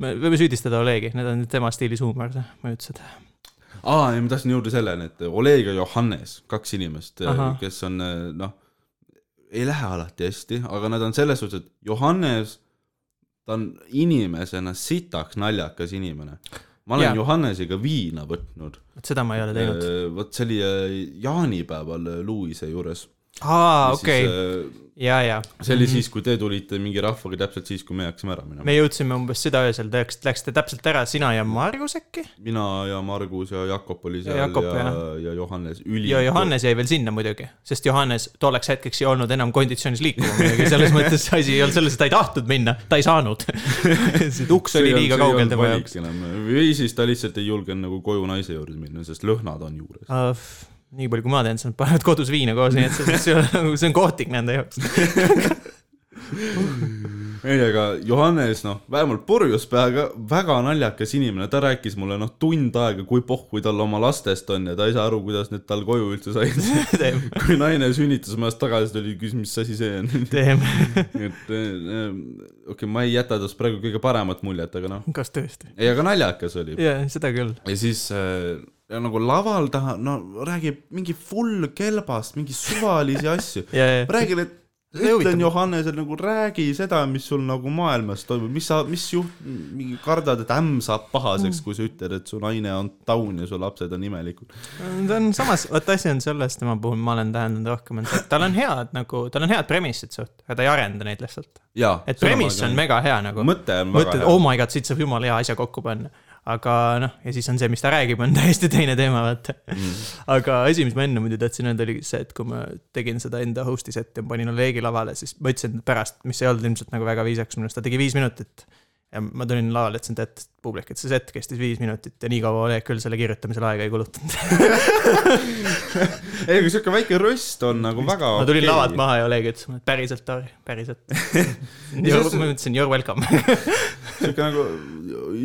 me võime süüdistada Olegi, need on tema stiilis huumor, mõjutused. aa, ja ma tahtsin jõuda selleni, et Oleg ja Johannes, kaks inimest Ahah., kes kes on noh, ei lähe alati hästi, aga nad on selles suhtes, et Johannes, ta on inimesena sitaks naljakas inimene. ma olen ja. Johannesega viina võtnud. vot seda ma ei ole teinud. vot see oli äh, jaanipäeval äh, Luise juures. aa, okei, ja, ja. see oli siis, kui te tulite mingi rahvaga täpselt siis, kui me hakkasime ära minema me. jõudsime umbes südaöösel, te läksite, läksite täpselt ära, sina ja Margus äkki? mina ja Margus ja Jakob oli seal Ja ja, Jakob, ja, jah. ja Johannes. üli. ja Johannes jäi veel sinna muidugi, sest Johannes tolleks hetkeks ei olnud enam konditsioonis liikuma muidugi, selles mõttes asi ei olnud selles, et ta ei tahtnud minna, ta ei saanud. <laughs> see uks oli liiga kaugel tema jaoks. või siis ta lihtsalt ei julgenud nagu koju naise juurde minna, sest lõhnad on juures. uh,. Nii palju, kui ma tean, siis nad panevad kodus viina koos, nii et see, see, see, see on kohtik nende jaoks. <laughs> ei, aga Johannes, noh, vähemalt purjus peaga väga naljakas inimene, ta rääkis mulle noh, tund aega, kui pohhui tal oma lastest on ja ta ei saa aru, kuidas need tal koju üldse said. <laughs> kui naine sünnitusmajas tagasi tuli, küsis, mis asi see on. <laughs> et eh, okei okay,, ma ei jäta tast praegu kõige paremat muljet, aga noh, kas tõesti? ei, aga naljakas oli. jaa, seda küll. ja siis äh, ja nagu laval ta no räägib mingi full kelbast, mingi suvalisi asju. <laughs> ja, ja, räägin, et ütlen huvitav. Johannesele nagu räägi seda, mis sul nagu maailmas toimub, mis sa, mis juht-, mingi kardad, et ämm saab pahaseks, kui sa ütled, et su naine on taun ja su lapsed on imelikud. ta on samas, vaata asi on selles tema puhul, ma olen tähendanud rohkem, on see, et tal on head nagu, tal on head premissid suht, aga ta ei arenda neid lihtsalt. et premiss on mega hea nagu. mõte on väga mõtled, hea oh my god, siit saab jumala hea asja kokku panna. Aga noh, ja siis on see, mis ta räägib, on <laughs> täiesti teine teema, vaata mm.. aga asi, mis ma enne muidu tahtsin öelda, oli see, et kui ma tegin seda enda host'i set'i ja panin Olegi lavale, siis ma ütlesin pärast, mis ei olnud ilmselt nagu väga viisakas minu arust, ta tegi viis minutit. Ja ma tulin lavale, ütlesin, et, et publik, et see set kestis viis minutit ja nii kaua Oleg küll selle kirjutamisele aega ei kulutanud. <laughs> ei, aga siuke väike röst on nagu väga ma tulin okei. lavalt maha ja Oleg ütles mulle, et päriselt, Tauri, päriselt. <laughs> ma ütlesin you are welcome. <laughs> siuke nagu,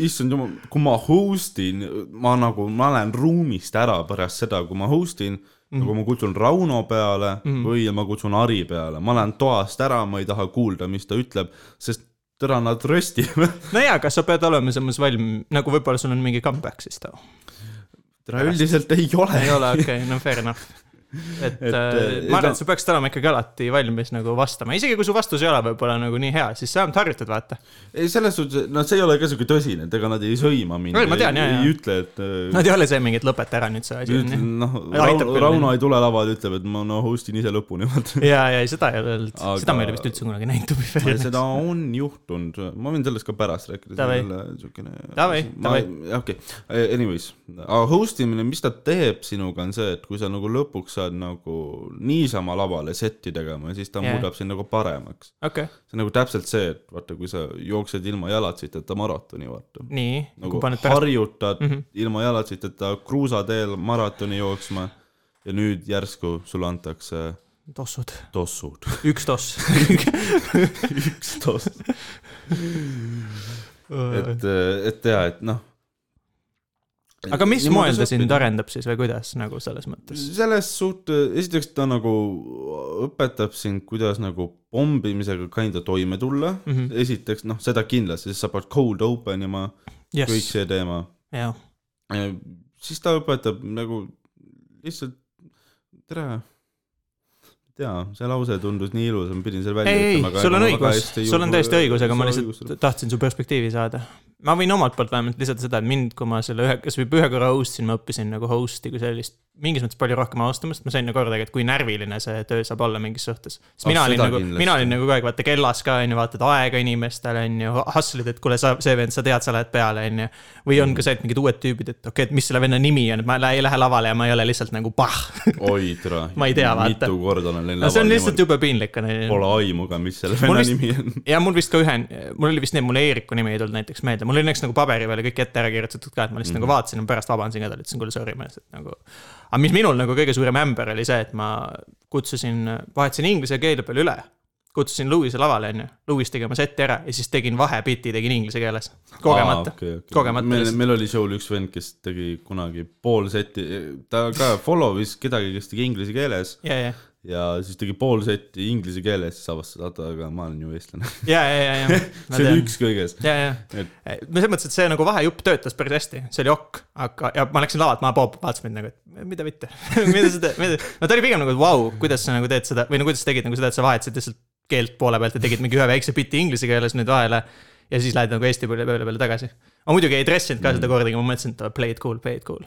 issand jumal, kui ma host in, ma nagu, ma lähen ruumist ära pärast seda, kui ma host in mm, -hmm. nagu ma kutsun Rauno peale mm -hmm. või ma kutsun Ari peale, ma lähen toast ära, ma ei taha kuulda, mis ta ütleb, sest täna nad röstivad. <laughs> no jaa, kas sa pead olema samas valm-, nagu võib-olla sul on mingi comeback siis too? üldiselt ei ole. ei ole, okei okay,, no fair enough. Et, Et, et eh, ma arvan, no- et sa peaksid olema ikkagi alati valmis nagu vastama, isegi kui su vastus ei ole võib-olla nagu nii hea, siis sa vähemalt harjutad, vaata. ei, selles suhtes, no see ei ole ka siuke tõsine, et ega nad ei sõima mind. Ei, ma tean, jaa, ei jaa. ütle, et Nad ei ole see mingi, et lõpeta ära nüüd see asi. noh, Rauno ei tule lavale, ütleb, et ma no host in ise lõpuni, ja, ja ei, seda ei ole seda ma ei ole vist üldse kunagi näinud, seda on juhtunud, ma võin sellest ka pärast rääkida. Siukene. Davai, davai. okei, anyways, aga host imine, mis ta teeb sinuga, on see, et kui sa nagu lõpuks saad nagu niisama lavale setti tegema, siis ta yeah. muudab sind nagu paremaks. okei, see on nagu täpselt see, et vaata, kui sa jooksed ilma jalatsiteta maratoni, vaata. nii, nagu kui paned pärast, harjutad mm. -hmm. ilma jalatsiteta kruusateel maratoni jooksma ja nüüd järsku sulle antakse tossud, tossud. <laughs> üks toss. üks toss. <laughs> et, et ja, et noh. Aga mis moel ta sind? arendab siis või kuidas nagu selles mõttes? selles suhtes, esiteks ta nagu õpetab sind, kuidas nagu pommimisega kinda toime tulla mm. -hmm. esiteks noh, seda kindlasti, sest sa pead cold open ima, kõik jess, see teema. siis ta õpetab nagu lihtsalt, tere. ei tea, see lause tundus nii ilus, ma pidin selle välja ei, ei, sul on õigus, sul on täiesti õigus, aga ma lihtsalt lihtsalt tahtsin su perspektiivi saada. Ma võin omalt poolt vähemalt lisada seda, et mind, kui ma selle ühe, kas või ühe korra host in, ma õppisin nagu host'i kui sellist mingis mõttes palju rohkem austamast, ma sain nagu aru tegelikult, kui närviline see töö saab olla mingis suhtes. sest Ah, mina olin nagu, mina olin nagu kogu aeg vaata kellas ka on ju, vaatad aega inimestel on ju, hustle'id, et kuule, sa, see vend, sa tead, sa lähed peale on ju. või on ka see, et mingid uued tüübid, et okei okay,, et mis selle venna nimi on, et ma ei lähe lavale ja ma ei ole lihtsalt nagu pah. oi tere. <laughs> Ma ei tea, vaata. mitu korda olen läinud no see on lihtsalt jube piinlik on ju. Pole aimu ka, mis selle venna vist- nimi on. <laughs> ja mul vist ka ühe, mul oli vist nii, et mul Eeriku nimi ei tulnud näiteks meelde, mul oli õnneks nagu paberi peale kõik ette ära kirjutatud ka, et ma lihtsalt mm -hmm. nagu vaatasin ja pärast vabandasin ka talle, ütlesin kuule sorry mees, et nagu. aga mis minul nagu kõige suurem ämber oli see, et ma kutsusin, vahetasin inglise keele peale üle. kutsusin Lewis'e lavale onju, Lewis tegi oma seti ära ja siis tegin vahepiti, tegin inglise keeles. kogemata, kogemata meil, meil oli show'l üks vend, kes tegi kunagi pool seti, ta ka follow'is kedagi, kes tegi inglise keeles ja, ja, ja siis tegi pool seti inglise keeles, siis avastas, oota, aga ma olen ju eestlane. <laughs> ja, ja, ja, ja. <laughs> see oli üks kõigest. ja, ja, no selles mõttes, et see nagu vahejupp töötas päris hästi, see oli ok, aga, ja ma läksin lavalt maha, Bob vaatas mind nagu, et mida mitte <laughs> mida sa teed, mida, no ta oli pigem nagu, et vau, kuidas sa nagu teed seda või no kuidas sa tegid nagu seda, et sa vahetasid lihtsalt keelt poole pealt ja tegid mingi ühe väikse biti inglise keeles nüüd vahele. ja siis lähed nagu eesti peale peale tagasi. Ma muidugi ei dressinud ka seda kordagi, ma mõtlesin, et play it cool, play it cool.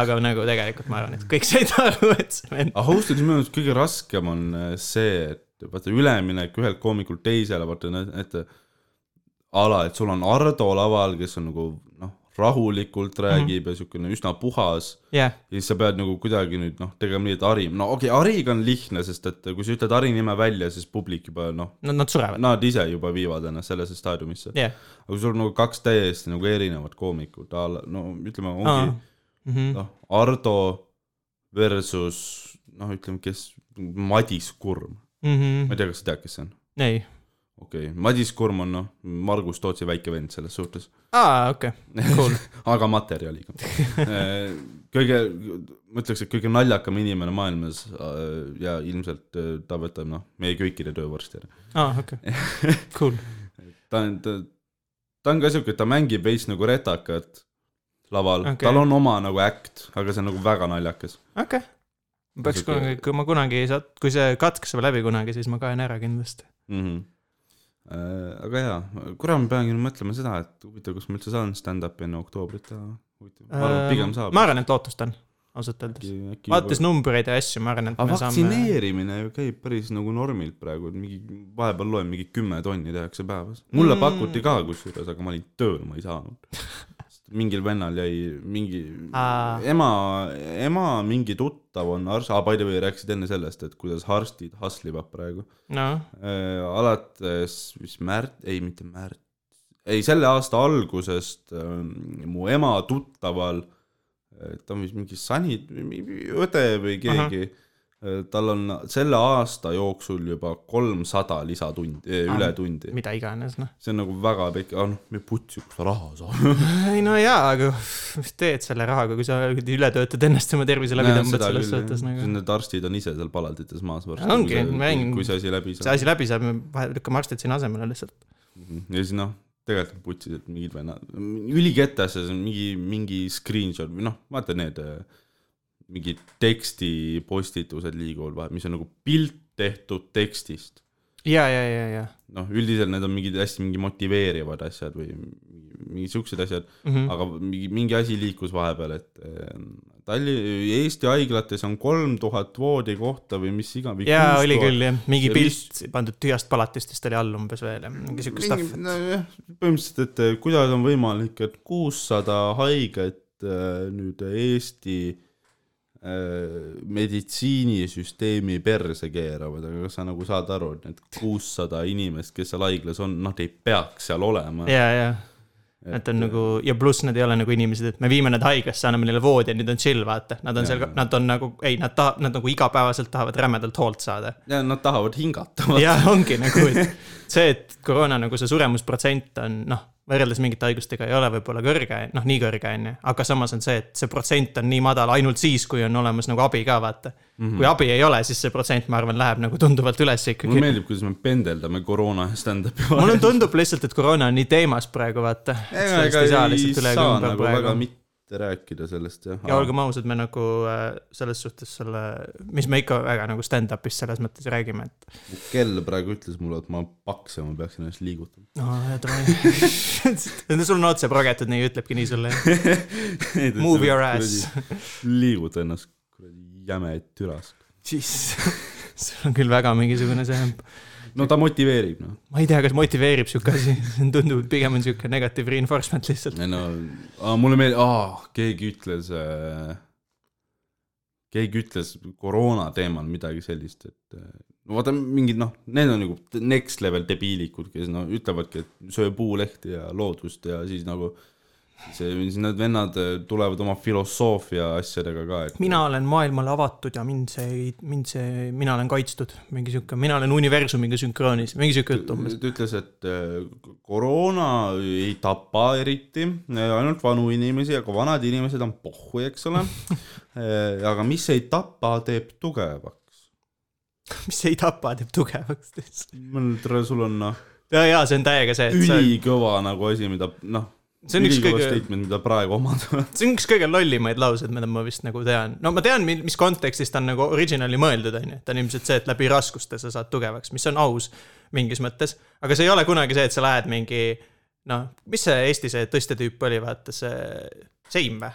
aga nagu tegelikult ma arvan, et kõik said <laughs> aru, et see vend. aga host ides minu arust kõige raskem on äh, see, et vaata üleminek ühelt koomikult teisele, vaata, et a la, et sul on Ardo laval, kes on nagu noh, rahulikult räägib mm -hmm. ja siukene üsna puhas jah, ja siis sa pead nagu kuidagi nüüd noh, tegema nii, et Ari, no okei okay,, Ariga on lihtne, sest et kui sa ütled Ari nime välja, siis publik juba noh, nad, nad surevad. nad ise juba viivad ennast sellesse staadiumisse. jah, aga kui sul on nagu kaks täiesti nagu erinevat koomikut, no ütleme, ongi Mhm. noh, Ardo versus noh, ütleme, kes, Madis Kurm, ma ei tea, kas sa tead, kes see on? Mhm. ei, okei okay., Madis Kurm on noh, Margus Tootsi väike vend selles suhtes, aa, okei, cool. <laughs> aga materjaliga. <laughs> kõige, ma ütleks, et kõige naljakam inimene maailmas äh, ja ilmselt äh, ta võtab noh, meie kõikide töö varsti ära. aa, okei, <laughs> cool. ta on, ta, ta on ka siuke, ta mängib veits nagu retakat laval okay., tal on oma nagu äkt, aga see on nagu väga naljakas. okei okay.. ma peaks kunagi, kui ma kunagi ei saa, kui see katkes läbi kunagi, siis ma kaen ära kindlasti. mm. -hmm. Aga jaa, kurat, ma peangi nüüd mõtlema seda, et huvitav, kas ma üldse saan stand-up'i enne oktoobrit teha. ma arvan, et pigem saab. Äh, ma arvan, et lootust on, ausalt öeldes. vaadates numbreid ja asju, ma arvan, et aga me saame. vaktsineerimine ju käib päris nagu normilt praegu, et mingi, vahepeal loen mingi kümme tonni tehakse päevas. mulle mm. pakuti ka kusjuures, aga ma olin tööl, ma ei saanud. <laughs> mingil vennal jäi mingi Aa. ema, ema mingi tuttav on arst, aa by the way rääkisid enne sellest, et kuidas arstid hustlivad praegu noh, äh,. alates vist märt-, ei mitte märt-, ei selle aasta algusest äh, mu ema tuttaval, ta on vist mingi sanit-, õde või keegi, tal on selle aasta jooksul juba kolmsada lisatundi, ületundi. mida iganes, noh. see on nagu väga pikk, ah noh, me putsi, kus ta raha saab. ei no jaa, aga mis teed selle rahaga, kui sa üle töötad ennast oma tervise läbi tõmbad selles suhtes nagu. Need arstid on ise seal palatites maas varsti. Ongi, mäng- kui see asi läbi see saab. asi läbi saab, me vahe- lükkame arstid sinna asemele lihtsalt. ja siis noh, tegelikult on putsis, et mingid vennad, ülikettas ja see on mingi, mingi screenshot või noh, vaata need äh, mingid tekstipostitused liiguvad vahel, mis on nagu pilt tehtud tekstist. ja, ja, ja, ja noh, üldiselt need on mingid hästi mingi motiveerivad asjad või mingi siuksed asjad mm. mm., -hmm. aga mingi, mingi asi liikus vahepeal, et äh, Talli-, Eesti haiglates on kolm tuhat voodikohta või mis iganes. jaa, oli küll jah, mingi Ja pilt pandud tühjast palatistest oli all umbes veel ja mingi siuke stuff. nojah, põhimõtteliselt, et eh, kuidas on võimalik, et kuussada haiget äh, nüüd Eesti äh, meditsiinisüsteemi perse keeravad, aga kas sa nagu saad aru, et need kuussada inimest, kes seal haiglas on, nad ei peaks seal olema. ja, ja, et on nagu ja pluss nad ei ole nagu inimesed, et me viime nad haiglasse, anname neile voodi ja nüüd on chill, vaata, nad on Jaa. seal, nad on nagu, ei, nad tahavad, nad nagu igapäevaselt tahavad rämedalt hoolt saada. ja nad tahavad hingata. ja ongi nagu, et see, et koroona nagu see suremusprotsent on noh, võrreldes mingite haigustega ei ole võib-olla kõrge, noh, nii kõrge on ju, aga samas on see, et see protsent on nii madal ainult siis, kui on olemas nagu abi ka, vaata mm. -hmm. kui abi ei ole, siis see protsent, ma arvan, läheb nagu tunduvalt üles mulle ikkagi. meeldib, kuidas me pendeldame koroona ja stand-up'i vahel. mulle tundub lihtsalt, et koroona on nii teemas praegu, vaata. ega ei saa nagu väga mitte rääkida sellest jah. ja olgem ausad, me nagu äh, selles suhtes selle, mis me ikka väga nagu stand-up'is selles mõttes räägime, et kell praegu ütles mulle, et ma olen paks ja ma peaksin ennast liigutama. no <laughs> davai. sul on otse pragetud, nii ütlebki nii sulle. <laughs> Move your ass. <laughs> liiguta ennast kuradi jäme türask. siis sul on küll väga mingisugune see, no ta motiveerib noh. ma ei tea, kas motiveerib sihuke asi, tundub, et pigem on sihuke negative reinforcement lihtsalt. ei no, mulle meeldib, keegi ütles äh,, keegi ütles koroona teemal midagi sellist, et äh, no vaata mingid noh, need on nagu next level debiilikud, kes no ütlevadki, et söö puulehti ja loodust ja siis nagu see, siis need vennad äh, tulevad oma filosoofia asjadega ka, et mina olen maailmale avatud ja mind see mind see, mina olen kaitstud, mingi sihuke, mina olen universumiga sünkroonis, mingi sihuke jutt umbes. ta ütles, et äh, koroona ei tapa eriti, ainult vanu inimesi, aga vanad inimesed on pohhu, eks ole. <laughs> aga mis ei tapa, teeb tugevaks. mis ei tapa, teeb tugevaks mul, sul on noh, ja, ja see on täiega see, ülikõva nagu asi, mida noh, see on üks kõige, statement, mida praegu omada. <laughs> see on üks kõige lollimaid lauseid, mida ma vist nagu tean. no ma tean, mis kontekstis ta on nagu originali mõeldud, onju. ta on ilmselt see, et läbi raskuste sa saad tugevaks, mis on aus mingis mõttes. aga see ei ole kunagi see, et sa lähed mingi, noh, mis see Eesti see tõstetüüp oli, vaata see Seim või?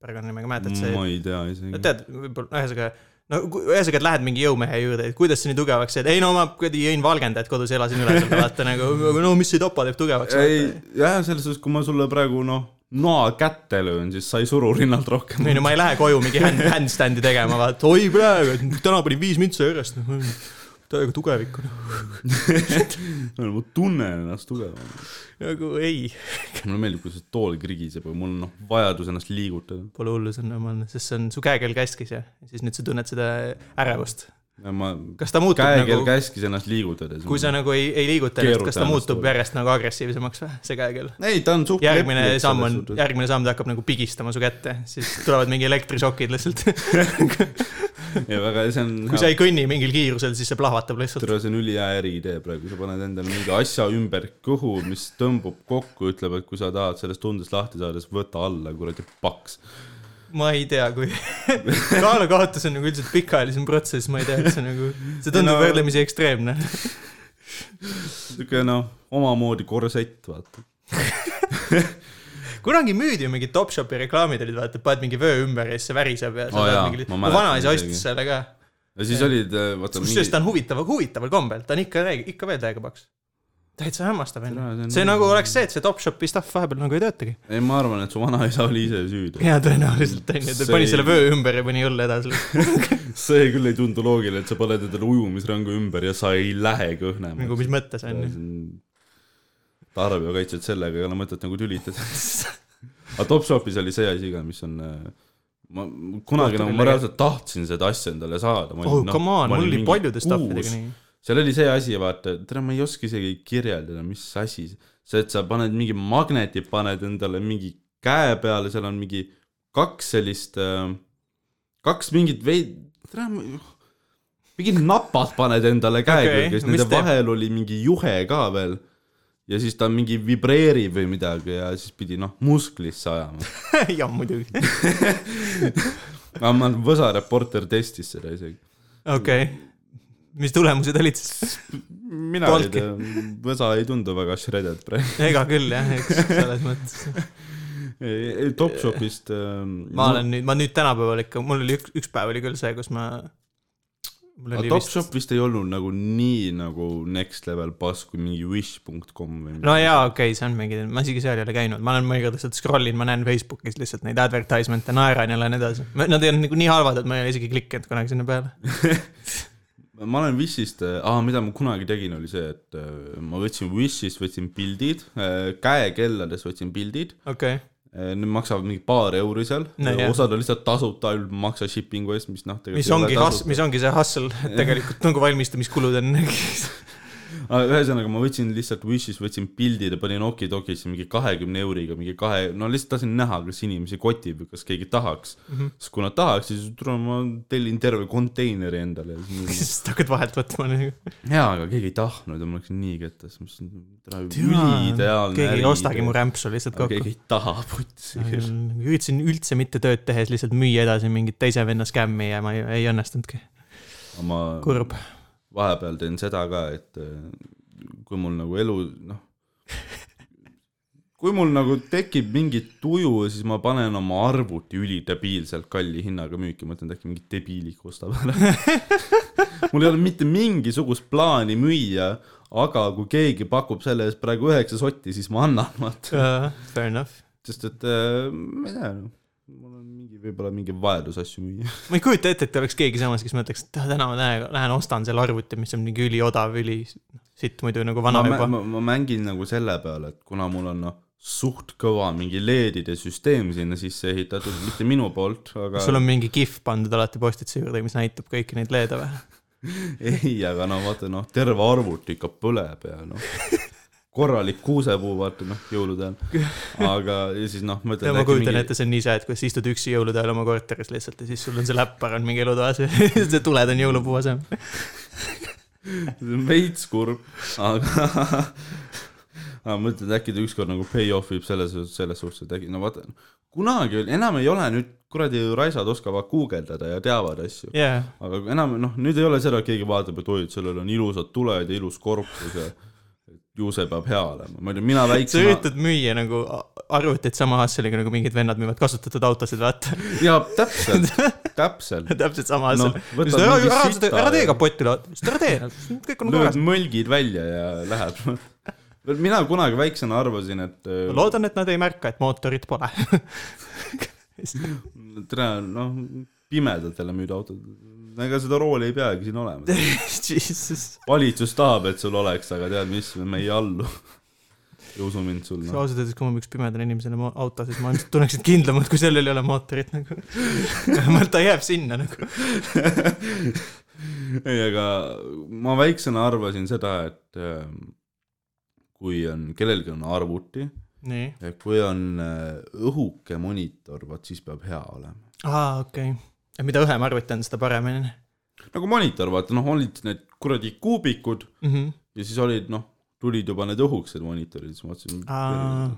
perekonnanimega mäletad see? ma ei tea isegi tead, võib-olla, ühesõnaga, no ühesõnaga, et lähed mingi jõumehe juurde, et kuidas sa nii tugevaks said, ei no ma jõin valgendajat kodus, elasin üle selle, vaata nagu, no mis ei tapa, teeb tugevaks. ei, jah, selles suhtes, kui ma sulle praegu noh, noa kätte löön, siis sa ei suru rinnalt rohkem. ei no ma ei lähe koju mingi hand, handstand'i tegema, vaata, oi praegu, täna panin viis mintsa järjest. Täiega tugevik on. <laughs> ma tunnen ennast tugevamana. nagu ei, mulle meeldib, kui see tool krigiseb, aga mul on noh, vajadus ennast liigutada. pole hullu, see on normaalne, sest see on su käekell käskis ja siis nüüd sa tunned seda ärevust. ma, kas ta muutub käekell nagu, käskis ennast liigutada. kui sa nagu ei, ei liiguta ennast, kas ta muutub järjest nagu agressiivsemaks või, see käekell? ei, ta on suht järgmine leplik samm on, järgmine samm ta hakkab nagu pigistama su kätte, siis tulevad mingi elektrišokid lihtsalt. <laughs> ja väga, see on kui sa ei kõnni mingil kiirusel, siis see plahvatab lihtsalt. tere, see on ülihea äriidee praegu, sa paned endale mingi asja ümber kõhu, mis tõmbub kokku, ütleb, et kui sa tahad sellest tundest lahti saada, siis võta alla kuradi paks. Ma ei tea, kui <laughs> kaalukaotus on nagu üldiselt pikaajalisem protsess, ma ei tea, et see nagu, see tundub No- võrdlemisi ekstreemne. siuke noh, omamoodi korsett, vaata. <laughs> kunagi müüdi ju mingid Topshopi reklaamid olid, vaata, paned mingi vöö ümber ja siis see väriseb ja Aa, jaa, mingi... mu vanaisa ostis selle ka. ja siis olid, vaata kusjuures ta on huvitav, huvitaval kombel, ta on ikka, ikka veel täiega paks. Täitsa hämmastav see onju on-. see nagu oleks see, et see Topshopi stuff vahepeal nagu ei töötagi. ei, ma arvan, et su vanaisa oli ise süüdi. jaa, tõenäoliselt onju, ta See pani selle vöö ümber ja pani õlle edasi. <laughs> see küll ei tundu loogiline, et sa paned endale ujumisrõnga ümber ja sa ei lähe kõhnema. nagu mis mõttes onju. tarbijakaitset sellega ei ole mõtet nagu tülitada. <laughs> aga Topshopis oli see asi ka, mis on äh, ma kunagi nagu küll ma reaalselt tahtsin seda asja endale saada. oh come on, mul oli paljude stuffidega nii. Seal oli see asi, vaata, tere, ma ei oska isegi kirjeldada, mis asi, see, et sa paned mingi magneti, paned endale mingi käe peale, seal on mingi kaks sellist äh,, kaks mingit veid-, mingid napad paned endale käe Okei, külge, siis nende teeb? vahel oli mingi juhe ka veel. ja siis ta mingi vibreerib või midagi ja siis pidi noh, musklisse ajama. <laughs> jah, muidugi. <laughs> aga ma, Võsa reporter testis seda isegi. okei. Mis tulemused olid siis? mina ei tea, Võsa ei tundu väga shredded praegu. ega küll jah, eks selles mõttes. Topshopist ähm, ma olen nüüd, ma nüüd tänapäeval ikka, mul oli üks, üks päev oli küll see, kus ma. aga Topshop vist ei olnud nagu nii nagu next level bass kui mingi wish.com või no jaa, okei okay,, see on mingi, ma isegi seal ei ole käinud, ma olen mõnikord lihtsalt scroll in, ma näen Facebookis lihtsalt neid advertisement'e, naeran ja lähen edasi. Nad ei olnud nagu nii halvad, et ma ei ole isegi klikkinud kunagi sinna peale. <laughs> ma olen Wishist äh,, ah, mida ma kunagi tegin, oli see, et äh, ma võtsin Wishist, võtsin pildid äh,, käekellades võtsin pildid okay., need maksavad mingi paar euri seal No osad on lihtsalt tasuta, ainult maksa shipping'u eest, mis noh, mis ongi mis ongi see hustle, et tegelikult nagu valmistamiskulud on. <laughs> <laughs> ühesõnaga, ma võtsin lihtsalt Wish'is, võtsin pildid ja panin Okidokisse mingi kahekümne euriga, mingi kahe, no lihtsalt tahtsin näha, kas inimesi kotib või kas keegi tahaks mm. -hmm. siis kui nad tahaks, siis tule ma tellin terve konteineri endale. <laughs> siis hakkad vahelt võtma nagu. jaa, aga keegi ei tahtnud ja ma läksin nii kettas, mis on täna keegi üliideaalne ei ostagi mu. rämpsu lihtsalt kokku keegi. ei taha putsi. üritasin üldse mitte tööd tehes lihtsalt müüa edasi mingit teise venna skämmi ja ma ei, ei õnnestunudki. ma kurb. Vahepeal teen seda ka, et äh, kui mul nagu elu, noh, kui mul nagu tekib mingi tuju, siis ma panen oma arvuti ülidebiilselt kalli hinnaga müüki, mõtlen, et äkki mingi debiilik ostab ära. <laughs> mul ei ole mitte mingisugust plaani müüa, aga kui keegi pakub selle eest praegu üheksa sotti, siis ma annan, vaata. Fair enough. sest et äh, ma ei tea, noh, võib-olla mingi vajadus asju müüa. <laughs> ma ei kujuta ette, et oleks keegi samas, kes mõtleks, et täna ma lähen, lähen ostan selle arvuti, mis on mingi üliodav, üli sitt muidu nagu vana ma, juba. ma, ma mängin nagu selle peale, et kuna mul on noh, suht kõva mingi LED-ide süsteem sinna sisse ehitatud, mitte minu poolt, aga sul on mingi kihv pandud alati postituse juurde, mis näitab kõiki neid leede või? <laughs> ei, aga no vaata noh, terve arvuti ikka põleb ja noh, <laughs> korralik kuusepuu, vaata noh, jõulude ajal. aga ja siis noh, mõtled ja ma kujutan ette, see on nii see, et kuidas istud üksi jõulude ajal oma korteris lihtsalt ja siis sul on see läppar on mingi elutoas ja <laughs> see tuled on jõulupuu asemel. see on veits kurb, aga <laughs> aga mõtled, äkki ta ükskord nagu pay off ib selles, selles suhtes, et äkki no vaata, kunagi oli, enam ei ole nüüd kuradi raisad oskavad guugeldada ja teavad asju. jaa, aga enam noh, nüüd ei ole seda, et keegi vaatab, et oi, et sellel on ilusad tuled ja ilus korpus ja ju see peab hea olema, ma ei tea, mina sa väiksema üritad müüa nagu arvutit sama hasseliga nagu mingid vennad müüvad kasutatud autosid, vaata. ja täpselt, <laughs> täpselt, täpselt sama Noh, hassel. võtad ära, ära, sita ära tee kapotti, ära tee, kõik on lööd korras. mõlgid välja ja läheb. mina kunagi väiksena arvasin, et äh, loodan, et nad ei märka, et mootorit pole. tere, noh, pimedatele müüd autod, ega seda rooli ei peagi siin olema. <laughs> Valitsus tahab, et sul oleks, aga tead mis, me ei allu. ja usu mind sul, noh. ausalt öeldes, kui ma müüks pimedale inimesele auto, siis ma ilmselt tunneksin kindlamalt, kui sellel ei ole mootorit nagu. <laughs> vähemalt ta jääb sinna nagu. <laughs> ei, aga ma väiksena arvasin seda, et ähm, kui on, kellelgi on arvuti, kui on äh, õhuke monitor, vot siis peab hea olema. aa, okei okay.. Ja mida õhem arvuti on, seda paremini nagu monitor, vaata noh, olid need kuradi kuubikud mm. -hmm. ja siis olid noh, tulid juba need õhukesed monitorid, siis ma Aa.,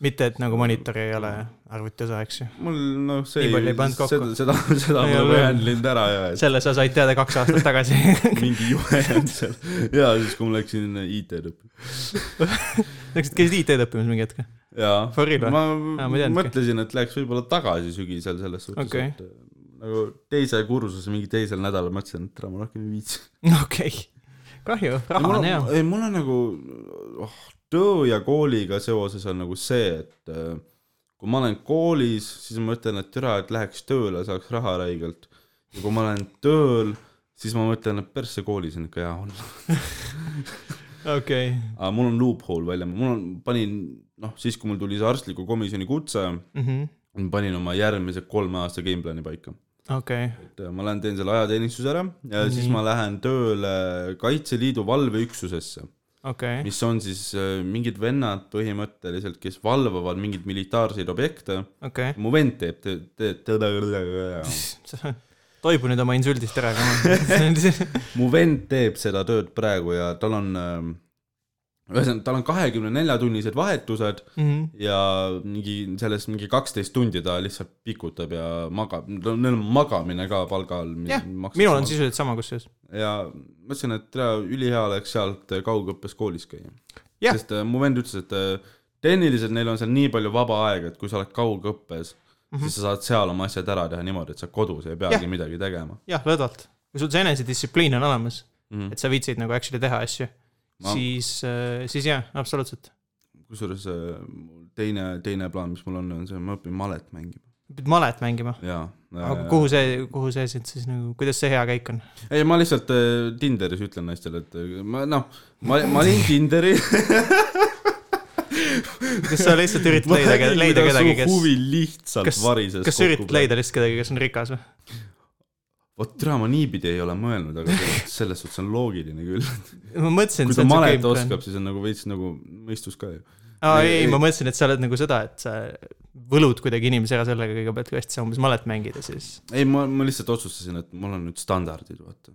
mitte, et nagu monitor ei ole arvuti osa, eks ju. mul noh, see ei kokku. seda, seda, seda Ei ma ole. ei handlinud ära ja et selle sa said teada kaks aastat tagasi. <laughs> mingi juhe on seal ja siis, kui ma läksin IT-d õppima. <laughs> Läksid, käisid IT-d õppimas mingi hetk? jaa, ma, Aa, ma ei mõtlesin, et läheks võib-olla tagasi sügisel selles suhtes okay., et nagu teise kursuse mingi teisel nädalal mõtlesin, et tere, ma rohkem ei viitsi. <laughs> okei, kahju, raha on hea. ei, mul on nagu oh, töö ja kooliga seoses on nagu see, et äh, kui ma olen koolis, siis ma mõtlen, et türa, et läheks tööle, saaks raha räigelt. ja kui ma olen tööl, siis ma mõtlen, et persse koolis on ikka hea olla. <laughs> okei, aga mul on loophole välja, mul on, panin noh, siis kui mul tuli see arstliku komisjoni kutse, Mhm. ma panin oma järgmise kolme aasta gameplaani paika. okei, et äh, ma lähen teen selle ajateenistuse ära ja Nii. siis ma lähen tööle Kaitseliidu valveüksusesse, okei, mis on siis äh, mingid vennad põhimõtteliselt, kes valvavad mingeid militaarseid objekte. okei. mu vend teeb, teeb, teeb, toibu nüüd oma insuldist ära, <laughs> <laughs> mu vend teeb seda tööd praegu ja tal on, ühesõnaga, tal on kahekümne nelja tunnised vahetused Mhm. ja mingi sellest mingi kaksteist tundi ta lihtsalt pikutab ja magab, neil on magamine ka palga all. jah, minul on. sisuliselt sama kusjuures. ja mõtlesin, et tere, ülihea oleks sealt kaugõppes koolis käia. Sest äh, mu vend ütles, et äh, tehniliselt neil on seal nii palju vaba aega, et kui sa oled kaugõppes mm, -hmm. siis sa saad seal oma asjad ära teha niimoodi, et sa kodus ei peagi ja. midagi tegema jah, lõdvalt. kui sul see enesedistsipliin on olemas, mm. -hmm. et sa viitsid nagu actually teha asju, Ma- siis, siis jah, absoluutselt. kusjuures äh, teine, teine plaan, mis mul on, on see, ma õpin malet mängima. pead malet mängima. jaa. aga kuhu see, kuhu see sind siis nagu, kuidas see hea käik on? ei, ma lihtsalt Tinderis ütlen naistele, et ma noh, ma, ma olin Tinderi. <laughs> kas sa lihtsalt üritad leida, leida kedagi, kes, huvi lihtsalt kas- varises kas sa üritad leida lihtsalt kedagi, kes on rikas või? Vot tere, ma niipidi ei ole mõelnud, aga selles- suhtes on loogiline küll. ma mõtlesin, et see on see game plan. oskab, siis on nagu veits nagu mõistus ka ju. aa Ei- ei, ei- ma mõtlesin, et sa oled nagu seda, et sa võlud kuidagi inimese ära sellega kõigepealt, kui hästi sa umbes malet mängid ja siis. ei, ma, ma lihtsalt otsustasin, et mul on nüüd standardid, vaata.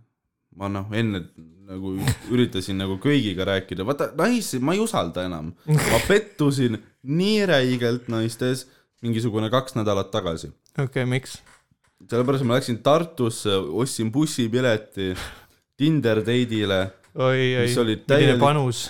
ma noh, enne nagu üritasin nagu kõigiga rääkida, vaata naisi ma ei usalda enam. ma <laughs> pettusin nii räigelt naistes mingisugune kaks nädalat tagasi. okei okay,, miks? Sellepärast ma läksin Tartusse, ostsin bussipileti Tinder date'ile, oi, oi, milline panus,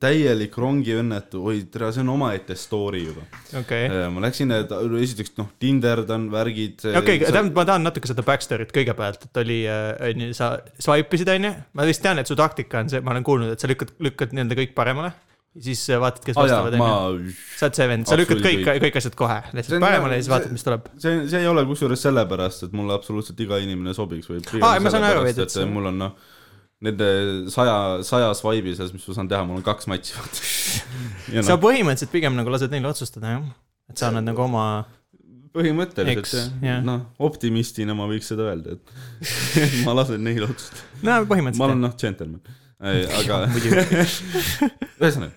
täielik rongiõnnetu, oi tere, see on omaette story juba. okei. ma läksin, esiteks noh, tinderdan, värgid. okei, tähendab, ma tahan natuke seda backstory't kõigepealt, et oli, onju, sa swipe isid, onju. ma vist tean, et su taktika on see, ma olen kuulnud, et sa lükkad, lükkad nii-öelda kõik paremale. Siis äh, vaatad, kes vastavad, ma onju. sa oled see vend, sa lükkad kõik kõik asjad kohe, lihtsalt paremale ja siis vaatad, mis tuleb. see, see ei ole kusjuures sellepärast, et mulle absoluutselt iga inimene sobiks või Aa, ma saan aru, sellepärast, et see- mul on noh, nende saja, sajas vibe'i sees, mis ma saan teha, mul on kaks matši. <laughs> ja sa noh, põhimõtteliselt pigem nagu lased neil otsustada, jah? et sa annad nagu oma, põhimõtteliselt jah noh, optimistina ma võiks seda öelda, et <laughs> ma lasen neil otsustada. no ma olen põhimõtteliselt noh, džentelmen, <laughs> aga <laughs> ühesõnaga,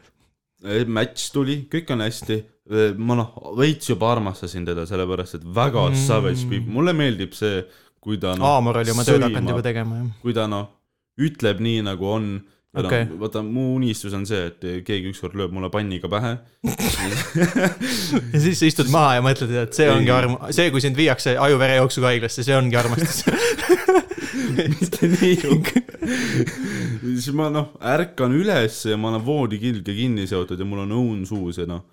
match tuli, kõik on hästi, ma noh, veits juba armastasin teda, sellepärast et väga Mm. savage people, mulle meeldib see, kui ta noh, Aamor oli oma tööd hakanud juba tegema, jah. kui ta noh, ütleb nii nagu on. Okei. Okay. Vaata, mu unistus on see, et keegi ükskord lööb mulle panniga pähe. ja siis sa istud maha ja mõtled, et see ongi arm-, see, kui sind viiakse aju-verejooksuga haiglasse, see ongi armastus. <laughs> mitte nii siis ma noh, ärkan üles ja ma olen voodi külge kinni seotud ja mul on õun suus ja noh.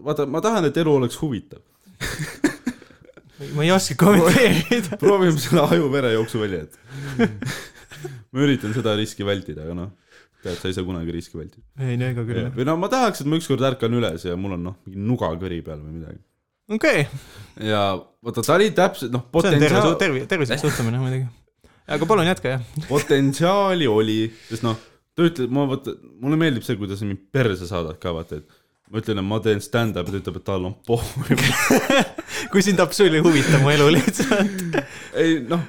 vaata, ma tahan, et elu oleks huvitav. ma ei oska kommenteerida. proovime selle aju-verejooksu välja, et. <laughs> ma üritan seda riski vältida, aga noh, tead, sa ei saa kunagi riski vältida. ei, no ega küll. või no ma tahaks, et ma ükskord ärkan üles ja mul on noh, mingi nuga kõri peal või midagi. okei, ja vaata, ta oli täpselt noh, see on terve, potentsiaal, terve, tervislik suhtumine muidugi. aga palun jätka, jah. potentsiaali oli, sest noh, ta ütleb, ma vaata, mulle meeldib see, kuidas sa mind perse saadad ka vaata, et ma ütlen, et ma teen stand-up'i, ta ütleb, et tal on pohhu. <laughs> kui sind absoluutselt ei huvita mu elu lihtsalt. ei noh,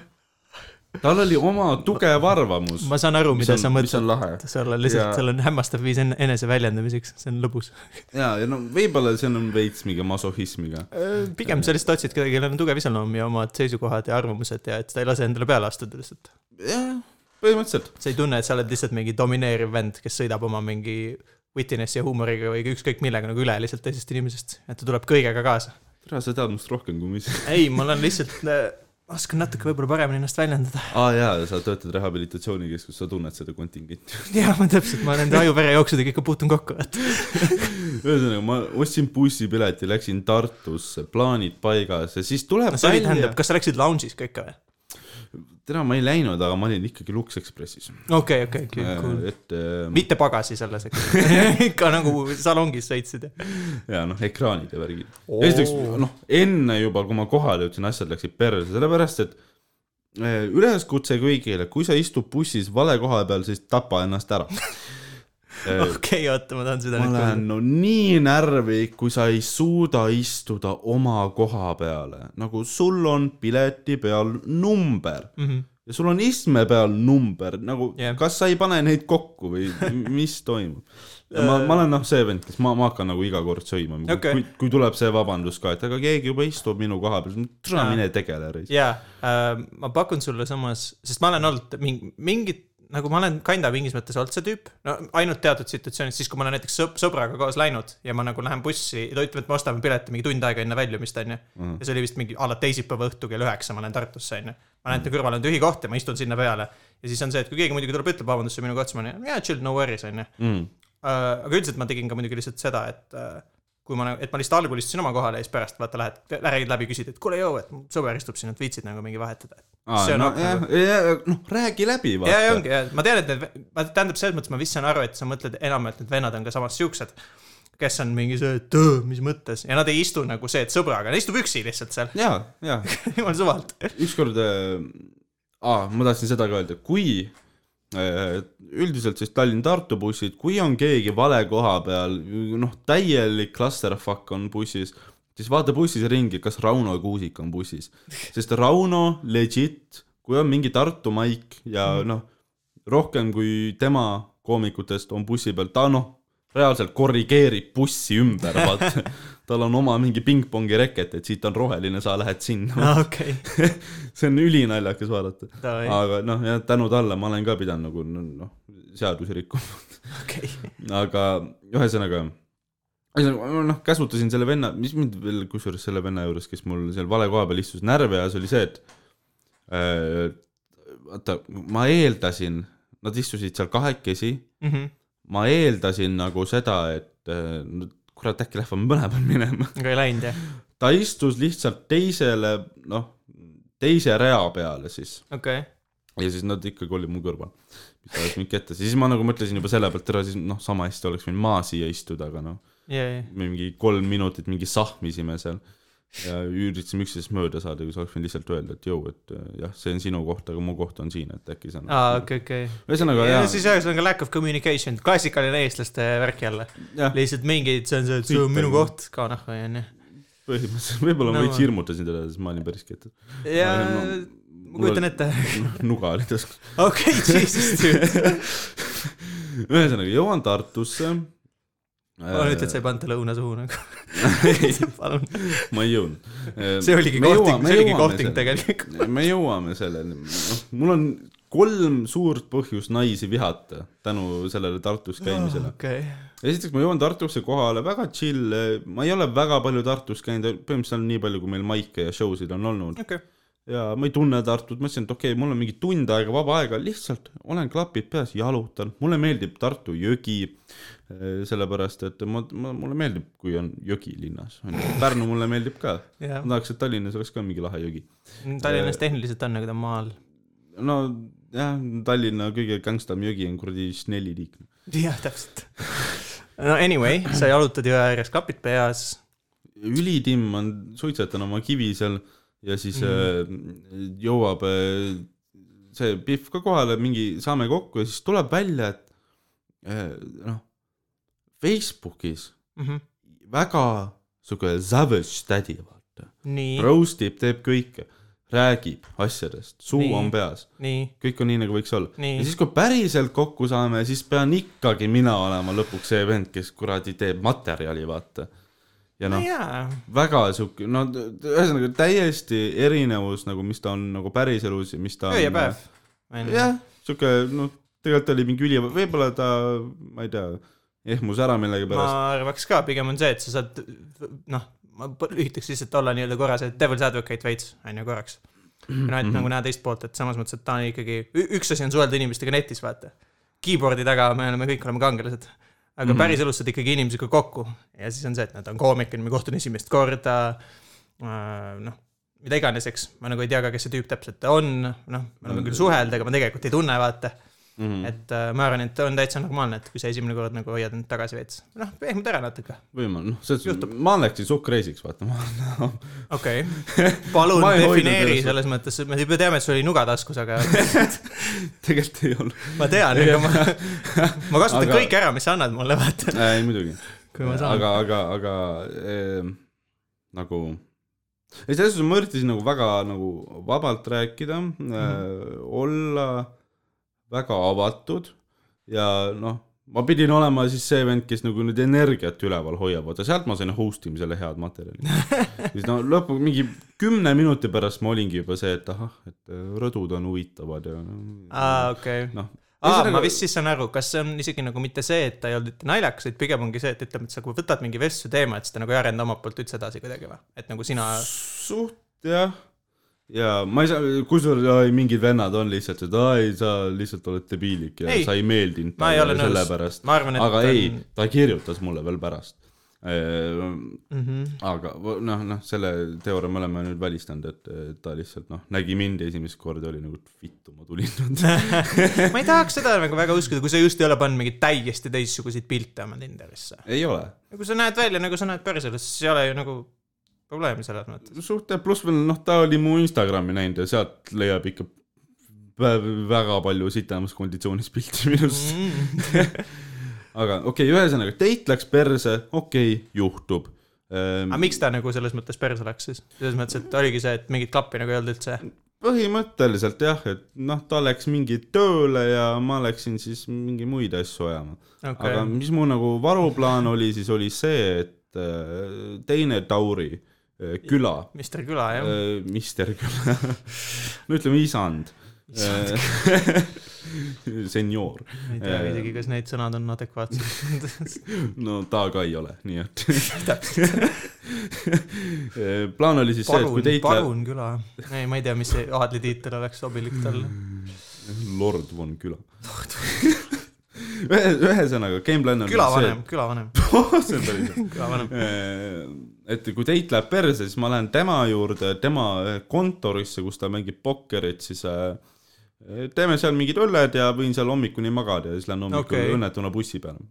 tal oli oma tugev arvamus. ma saan aru, mida sa on mõtled. lahe. seal on lihtsalt, Ja- seal on hämmastav viis enne- enese väljendamiseks, see on lõbus. ja, ja no võib-olla see on veits mingi masohhismiga. pigem sa lihtsalt otsid kedagi, kellel on tugev iseloom ja omad seisukohad ja arvamused ja et ta ei lase endale peale astuda lihtsalt. jah, põhimõtteliselt. sa ei tunne, et sa oled lihtsalt mingi domineeriv vend, kes sõidab oma mingi wittiness'i ja huumoriga või ükskõik millega nagu üle lihtsalt teisest inimesest, et ta tuleb kõigega kaasa. tere, sa tead minust rohkem kui ma ise. ei, ma olen lihtsalt, <laughs> oskan natuke võib-olla paremini ennast väljendada. aa jaa, sa töötad rehabilitatsioonikeskuses, sa tunned seda kontingenti. <laughs> jaa, ma täpselt, ma nende aju-verejooksudega ikka puutun kokku, et <laughs> ühesõnaga, ma ostsin bussipileti, läksin Tartusse, plaanid paigas ja siis tuleb no see tähendab,, kas sa läksid lounge'is ka ikka või? tere, ma ei läinud, aga ma olin ikkagi Lux Expressis. okei, okei, cool. et äh, mitte pagasis alles, <laughs> ikka nagu salongis sõitsid. ja noh, ekraanid ja värgid. esiteks noh, enne juba, kui ma kohale jõudsin, asjad läksid perse, sellepärast et äh, üleskutse kõigile, kui sa istud bussis vale koha peal, siis tapa ennast ära. okei, oota, ma tahan seda ma nüüd lähen kuulda. no nii närvi, kui sa ei suuda istuda oma koha peale, nagu sul on pileti peal number Mhm. ja sul on istme peal number, nagu yeah. kas sa ei pane neid kokku või <laughs> mis toimub? ma, ma olen noh, see vend, kes ma, ma hakkan nagu iga kord Okei. okay., kui, kui tuleb see vabandus ka, et aga keegi juba istub minu koha peal, tule mine tegele reis. jaa äh,, ma pakun sulle samas, sest ma olen olnud mingi, mingit, nagu ma olen kinda mingis mõttes olnud see tüüp, no ainult teatud situatsioonis, siis kui ma olen näiteks sõbraga koos läinud ja ma nagu lähen bussi ja ta ütleb, et me ostame pileti mingi tund aega enne väljumist, onju. Mhm. ja see oli vist mingi a la teisipäeva õhtu kell üheksa, ma lähen Tartusse, onju. ma näen, et ta kõrval on tühi koht ja ma istun sinna peale. ja siis on see, et kui keegi muidugi tuleb, ütleb vabandust, see on minu koht, siis ma olen, jaa, chill, no worries, onju. Mm. Äh, aga üldiselt ma tegin ka muidugi lihtsalt seda, et äh, kui ma, et ma lihtsalt algul istusin oma kohale ja siis pärast vaata lähed, räägid läbi, küsid, et kuule joo, et sõber istub siin, et viitsid nagu mingi vahetada. See on no, jah, noh, räägi läbi, ja, ja ongi, ja ma tean, et need, tähendab, selles mõttes ma vist saan aru, et sa mõtled enamjaolt need vennad on ka samas siuksed, kes on mingi see, et "Tõõ, mis mõttes? Ja nad ei istu nagu see, et sõbraga, nad istub üksi lihtsalt seal, ja, ja jumal suvalt. ükskord äh,, ma tahtsin seda ka öelda, kui üldiselt siis Tallinn-Tartu bussid, kui on keegi vale koha peal, noh, täielik clusterfuck on bussis, siis vaata bussis ringi, kas Rauno Kuusik on bussis, sest Rauno legit kui on mingi Tartu maik ja noh, rohkem kui tema koomikutest on bussi peal, ta noh, reaalselt korrigeerib bussi ümber, vaata. <laughs> tal on oma mingi pingpongi reket, et siit on roheline, sa lähed sinna. aa, okei, <laughs> see on ülinaljakas vaadata. davai, aga noh, jah, tänu talle ma olen ka pidanud nagu noh, seadusi rikkuma. okei. <laughs> aga ühesõnaga, ühesõnaga noh, käsutasin selle venna, mis mind veel kusjuures selle venna juures, kes mul seal vale koha peal istus, närvi ajas, oli see, et äh, vaata, ma eeldasin, nad istusid seal kahekesi, Mhm. ma eeldasin nagu seda, et äh, no kurat, äkki lähevad mõlemad <laughs> minema. aga ei läinud jah? ta istus lihtsalt teisele, noh, teise rea peale siis. Okei, ja siis nad ikkagi olid mu kõrval, mis ajas mind ketta, siis ma nagu mõtlesin juba selle pealt ära, siis noh, sama hästi oleks võinud maa siia istuda, aga noh, ja, ja, mingi kolm minutit mingi sahmisime seal ja üritasime üksteisest mööda saada, kui sa oleks võinud lihtsalt öelda, et jõu, et äh, jah, see on sinu koht, aga mu koht on siin, et äkki sa aa, okei, okei. ühesõnaga ja jaa, siis ühesõnaga lack of communication, klassikaline eestlaste värk jälle. jah, lihtsalt mingid, see on see, et see on minu koht ka noh, onju. põhimõtteliselt, võib-olla ma No veits ma- hirmutasin teda, sest ma olin päris kettas. ja Ma- ma kujutan ette. <laughs> nuga oli taskus. okei, jesus dude. <laughs> ühesõnaga, jõuan Tartusse. Ma nüüd, et sa ei pannud talle õuna suhu nagu. <laughs> palun. ma ei jõudnud. see oligi kohting, see oligi kohting. tegelikult. me jõuame selleni, noh, mul on kolm suurt põhjust naisi vihata tänu sellele Tartus käimisele. okei, esiteks ma jõuan Tartusse kohale, väga chill, ma ei ole väga palju Tartus käinud, põhimõtteliselt nii palju, kui meil maike ja show sid on olnud okei. Ja ma ei tunne Tartut, mõtlesin, et okei okay,, mul on mingi tund aega vaba aega, lihtsalt olen klapid peas, jalutan, mulle meeldib Tartu jõgi, sellepärast et ma, ma, mulle meeldib, kui on jõgi linnas, Pärnu mulle meeldib ka, jah ma, tahaks, et Tallinnas oleks ka mingi lahe jõgi. Tallinnas tehniliselt on, aga ta on maal. no jah, Tallinna kõige gängstam jõgi on kuradi Snelli liik. jah, täpselt. no anyway, sa jalutad jõe ääres, klapid peas. ülitimm on, suitsetan oma kivi seal ja siis mm. jõuab äh, see Pihv ka kohale, mingi saame kokku ja siis tuleb välja, et äh, noh, Facebookis Mhm. väga sihuke savage tädi, vaata. Roast ib, teeb kõike, räägib asjadest, suu Nii. on peas, kõik on nii, nagu võiks olla. ja. siis, kui päriselt kokku saame, siis pean ikkagi mina olema lõpuks see vend, kes kuradi teeb materjali, vaata. Ja noh, jaa, väga sihuke, no ühesõnaga täiesti erinevus nagu, mis ta on nagu päriselus ja mis ta on. öö ja päev. jah, sihuke noh, tegelikult oli mingi üli, võib-olla ta, ma ei tea, ehmus ära ma millegipärast. arvaks ka, pigem on see, et sa saad, noh, ma üritaks lihtsalt olla nii-öelda korra see devil's advocate veits, on ju, korraks. noh, et nagu näha teist poolt, et samas mõttes, et ta on ikkagi, üks asi on suhelda inimestega netis, vaata. Keyboard'i taga me oleme kõik oleme kangelased. Aga mm. -hmm. päriselus saad ikkagi inimesega kokku ja siis on see, et nad on koomik, ma kohtun esimest korda. noh, mida iganes, eks, ma nagu ei tea ka, kes see tüüp täpselt on, noh, me oleme küll suhelnud, aga ma tegelikult ei tunne, vaata Mhm. et äh, ma arvan, et on täitsa normaalne, et kui sa esimene kord nagu hoiad end tagasi veits, noh, pehmelt ära natuke. võimalik, noh, selles suhtes, ma läksin crazy'ks, vaata, ma okei okay. <laughs> palun defineeri selles mõttes, me juba teame, et sul oli nuga taskus, aga <laughs> tegelikult ei olnud ma tean, aga ma, <laughs> ma kasutan Aga- kõike ära, mis sa annad mulle, vaata, ei muidugi, aga, aga, aga äh, nagu ei, selles suhtes ma üritasin nagu väga nagu vabalt rääkida mm. -hmm. äh, olla väga avatud ja noh, ma pidin olema siis see vend, kes nagu nüüd energiat üleval hoiab, vaata sealt ma sain host imisele head materjali. <laughs> siis no lõpuks mingi kümne minuti pärast ma olingi juba see, et ahah, et äh, rõdud on huvitavad ja aa, okei. noh, aa, ma vist siis saan aru, kas see on isegi nagu mitte see, et ta ei olnud naljakas, vaid pigem ongi see, et ütleme, et sa võtad mingi vestluse teema, et seda nagu ei arenda omalt poolt üldse edasi kuidagi või? et nagu sina, suht jah, ja ma ei saa, kusjuures mingid vennad on lihtsalt, et ai, sa lihtsalt oled debiilik ja Ei, ei, sa ei meeldinud ei nõus. sellepärast. aga ei on..., ta kirjutas mulle veel pärast. mm. -hmm. aga noh, noh, selle teooria me oleme nüüd välistanud, et ta lihtsalt noh, nägi mind esimest korda oli nagu, vittu, ma tulin nüüd. <laughs> ma ei tahaks seda nagu väga uskuda, kui sa just ei ole pannud mingeid täiesti teistsuguseid pilte oma Tinderisse. ei ole, kui sa näed välja nagu sa näed päriselus, siis ei ole ju nagu probleemi selles mõttes. suht jah, pluss veel noh, ta oli mu Instagrami näinud ja sealt leiab ikka vä- väga palju sitemas konditsioonis pilti <laughs> minust Mm. aga okei okay,, ühesõnaga date läks perse, okei okay,, juhtub ähm, aga. miks ta nagu selles mõttes perse läks siis? selles mõttes, et oligi see, et mingit klappi nagu ei olnud üldse. põhimõtteliselt jah, et noh, ta läks mingi tööle ja ma läksin siis mingi muid asju ajama okay.. aga, mis mu nagu varuplaan oli, siis oli see, et äh, teine Tauri küla, Mister Küla jah. Mister Küla, <laughs> no ütleme isand, <laughs> senioor, ma ei tea isegi, kas need sõnad on adekvaatsed. <laughs> no ta ka ei ole, nii et plaan oli siis see, et kui läheb palun Küla. ei, ma ei tea, mis see aadlitiitel oleks sobilik talle. Lord von Küla. ühe, ühesõnaga, gameplan on külavanem, külavanem, see on päris hea. külavanem. Et kui teit läheb perse, siis ma lähen tema juurde, tema kontorisse, kus ta mängib pokkerit, siis äh, teeme seal mingid õlled ja võin seal hommikuni magada ja siis lähen hommikul okay. õnnetuna bussi peale.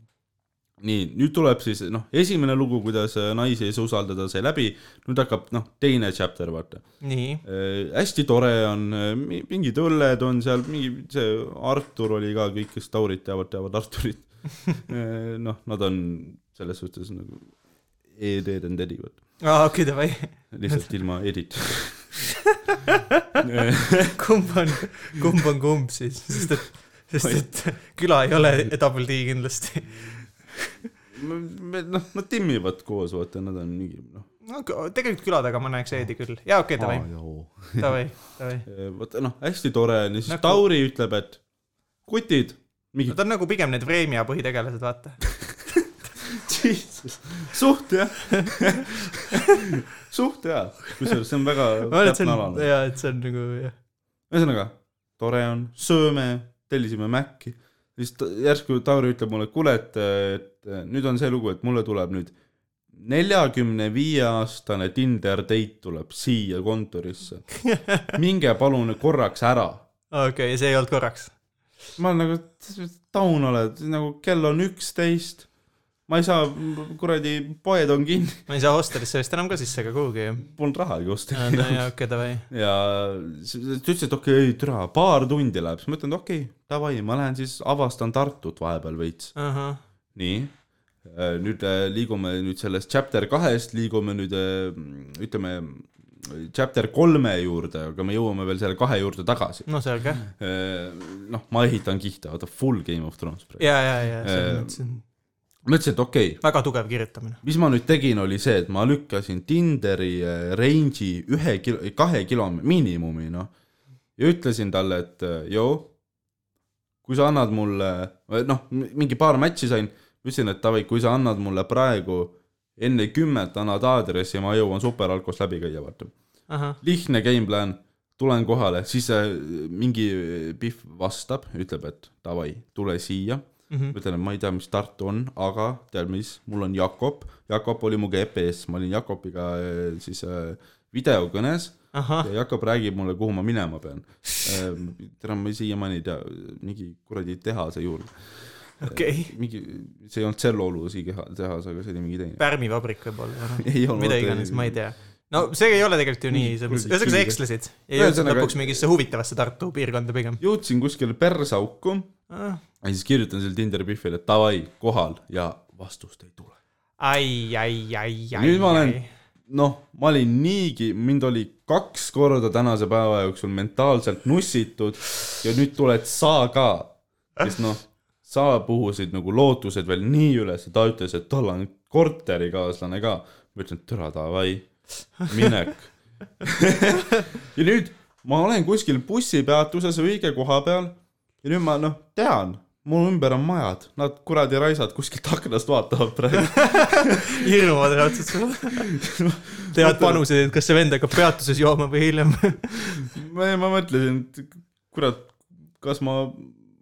nii, nüüd tuleb siis noh, esimene lugu, kuidas äh, naisi ei saa usaldada, sai läbi, nüüd hakkab noh, teine chapter, vaata. nii, hästi tore on, mingid õlled on seal, mingi see Artur oli ka, kõik, kes Taurit teavad, teavad Arturit. <laughs> noh, nad on selles suhtes nagu ED and Eddie, vaata. aa okei, davai. lihtsalt ilma edit. <laughs> kumb on, kumb on kumb siis, sest et, sest et küla ei ole double D kindlasti. noh, nad timmivad koos, vaata, nad on mingi noh. no tegelikult küla taga ma näeks Eedi küll. jaa, okei, davai, davai, davai. <laughs> vaata noh, hästi tore on ja siis Nagu-. Tauri ütleb, et kutid, mingi no ta on nagu pigem need Vremja põhitegelased, vaata. Suht jah suht hea, kusjuures see on väga täpne on, alane. jaa, et see on nagu jah. ühesõnaga, tore on, sööme, tellisime Maci, siis järsku Tauri ütleb mulle, kuule, et, et nüüd on see lugu, et mulle tuleb nüüd neljakümne viie aastane Tinder date tuleb siia kontorisse. minge palun korraks ära. okei, ja see ei olnud korraks. ma olen nagu, taun oled, nagu kell on üksteist. Ma ei saa, kuradi, poed on kinni, ma ei saa hostelisse vist enam ka sisse ega kuhugi ju. polnud rahagi osta. jaa, okei, davai. ja ta ütles, et okei okay,, türa, paar tundi läheb, siis ma ütlen, et okei okay,, davai, ma lähen siis avastan Tartut vahepeal veits. ahah, nii, nüüd äh, liigume nüüd sellest chapter kahest, liigume nüüd äh, ütleme chapter kolme juurde, aga me jõuame veel selle kahe juurde tagasi. no selge. noh, ma ehitan kihte, vaata full Game of Thrones praegu. jaa, jaa, jaa, selles Äh, mõttes on ma ütlesin, et okei okay,, väga tugev kirjutamine. mis ma nüüd tegin, oli see, et ma lükkasin Tinderi äh, range'i ühe kilo, kahe kilo miinimumi, noh. ja ütlesin talle, et äh, joo, kui sa annad mulle, noh, mingi paar matši sain, ütlesin, et davai, kui sa annad mulle praegu enne kümmet annad aadressi, ma jõuan superalkost läbi käia, vaata. lihtne game plan, tulen kohale, siis äh, mingi Pihv vastab, ütleb, et davai, tule siia Mhm. ma ütlen, et ma ei tea, mis Tartu on, aga tead mis, mul on Jakob, Jakob oli mu GPS, ma olin Jakobiga eh, siis äh, videokõnes ahah, ja Jakob räägib mulle, kuhu ma minema pean. tere, ma siiamaani ei tea, mingi kuradi tehase juurde. okei. mingi, see ei olnud keha- tehas, aga see oli mingi teine. pärmivabrik võib-olla, <laughs> olnud. mida iganes, ma ei tea. No see ei ole tegelikult ju nii, ühesõnaga sa ekslesid ja jõudsid lõpuks mingisse huvitavasse Tartu piirkonda pigem. jõudsin kuskile persauku ja siis kirjutan selle Tinderi Pihvile, et davai, kohal ja vastust ei tule. ai, ai, ai, ai. nüüd ma olen, noh, ma olin niigi, mind oli kaks korda tänase päeva jooksul mentaalselt nussitud ja nüüd tuled sa ka, kes noh, sa puhusid nagu lootused veel nii üles, ta ütles, et tal on korterikaaslane ka. ma ütlesin, et türa davai, minek. <laughs> ja nüüd ma olen kuskil bussipeatuses õige koha peal ja nüüd ma noh, tean, mul ümber on majad, nad kuradi raisad kuskilt aknast vaatavad praegu. <laughs> hirmuvad raudselt sulle. teevad panuseid, et kas see vend hakkab peatuses jooma või hiljem. ma, ma mõtlesin, et kurat, kas ma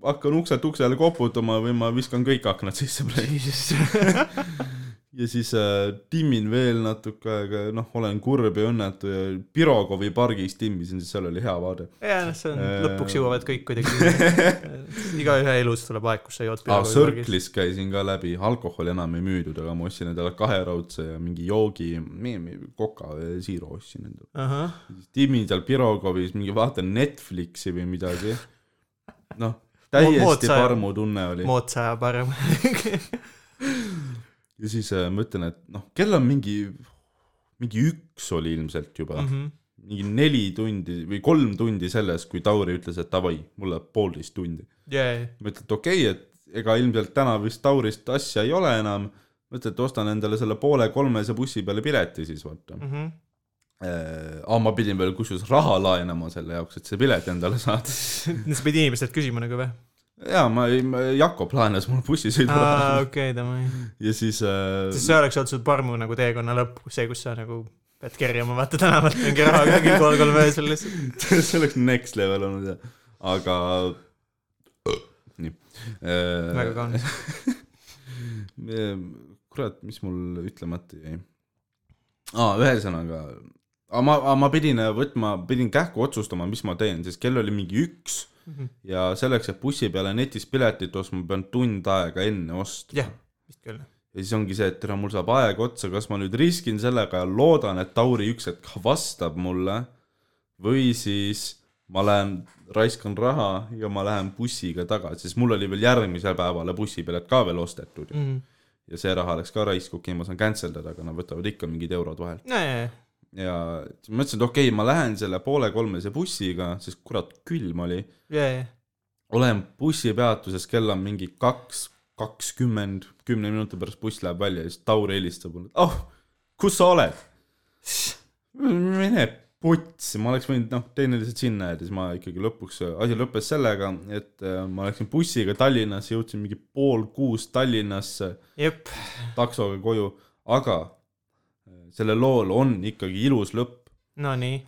hakkan ukselt uksele koputama või ma viskan kõik aknad sisse praegu. <laughs> ja siis äh, timmin veel natuke aega, noh, olen kurb ja õnnetu ja Pirogovi pargis timmisin, sest seal oli hea vaade. ja noh, see on, Äh. lõpuks jõuavad kõik kuidagi. <laughs> igaühe elus tuleb aeg, kus sa jood aa, Circle'is käisin ka läbi, alkoholi enam ei müüdud, aga ma ostsin endale kaheraudse ja mingi joogi, koka ja siiro ostsin endale. timmin seal Pirogovis, mingi vaatan Netflixi või midagi. noh, täiesti parmu tunne oli. moodsa aja parem. <laughs> ja siis äh, ma ütlen, et noh, kell on mingi, mingi üks oli ilmselt juba mm. -hmm. mingi neli tundi või kolm tundi sellest, kui Tauri ütles, et davai, mul läheb poolteist tundi. yeah.. ma ütlen, et okei okay,, et ega ilmselt täna vist Taurist asja ei ole enam. mõtlen, et ostan endale selle poole kolmese bussi peale pileti siis vaata mm. Mm -hmm. aga ma pidin veel kusjuures raha laenama selle jaoks, et see pilet endale saada. <laughs> sa pidid inimestelt küsima nagu või? Ja ma, ma, Jakob laenas mul bussisõidu aa, okei, davai. ja siis äh, sest see oleks olnud sul parmu nagu teekonna lõpp, see, kus sa nagu pead kerjama vaata tänavalt mingi raha kuskil kolm kolm öösel lihtsalt. <laughs> see oleks next level olnud jah, aga nii. väga kaunis. <laughs> kurat, mis mul ütlemata jäi aa, ühesõnaga, aga ma, ma pidin võtma, pidin kähku otsustama, mis ma teen, sest kell oli mingi üks ja selleks, et bussi peale netis piletit ostma, ma pean tund aega enne ostma jah, vist küll. ja siis ongi see, et tere, mul saab aeg otsa, kas ma nüüd riskin sellega ja loodan, et Tauri üks hetk vastab mulle või siis ma lähen raiskan raha ja ma lähen bussiga tagasi, sest mul oli veel järgmisel päevale bussipilet ka veel ostetud ju. Mhm. ja see raha läks ka raisku, okei, ma saan cancel dada, aga nad võtavad ikka mingid eurod vahel. Ja siis ma mõtlesin, et okei okay,, ma lähen selle poole kolmese bussiga, sest kurat, külm oli. jajah, olen bussipeatuses, kell on mingi kaks, kakskümmend, kümne minuti pärast buss läheb välja ja siis Tauri helistab mulle, oh, kus sa oled? mine putsi, ma oleks võinud noh, tehniliselt sinna jääda, siis ma ikkagi lõpuks, asi lõppes sellega, et äh, ma läksin bussiga Tallinnasse, jõudsin mingi pool kuus Tallinnasse taksoga koju, aga sellel lool on ikkagi ilus lõpp, nonii.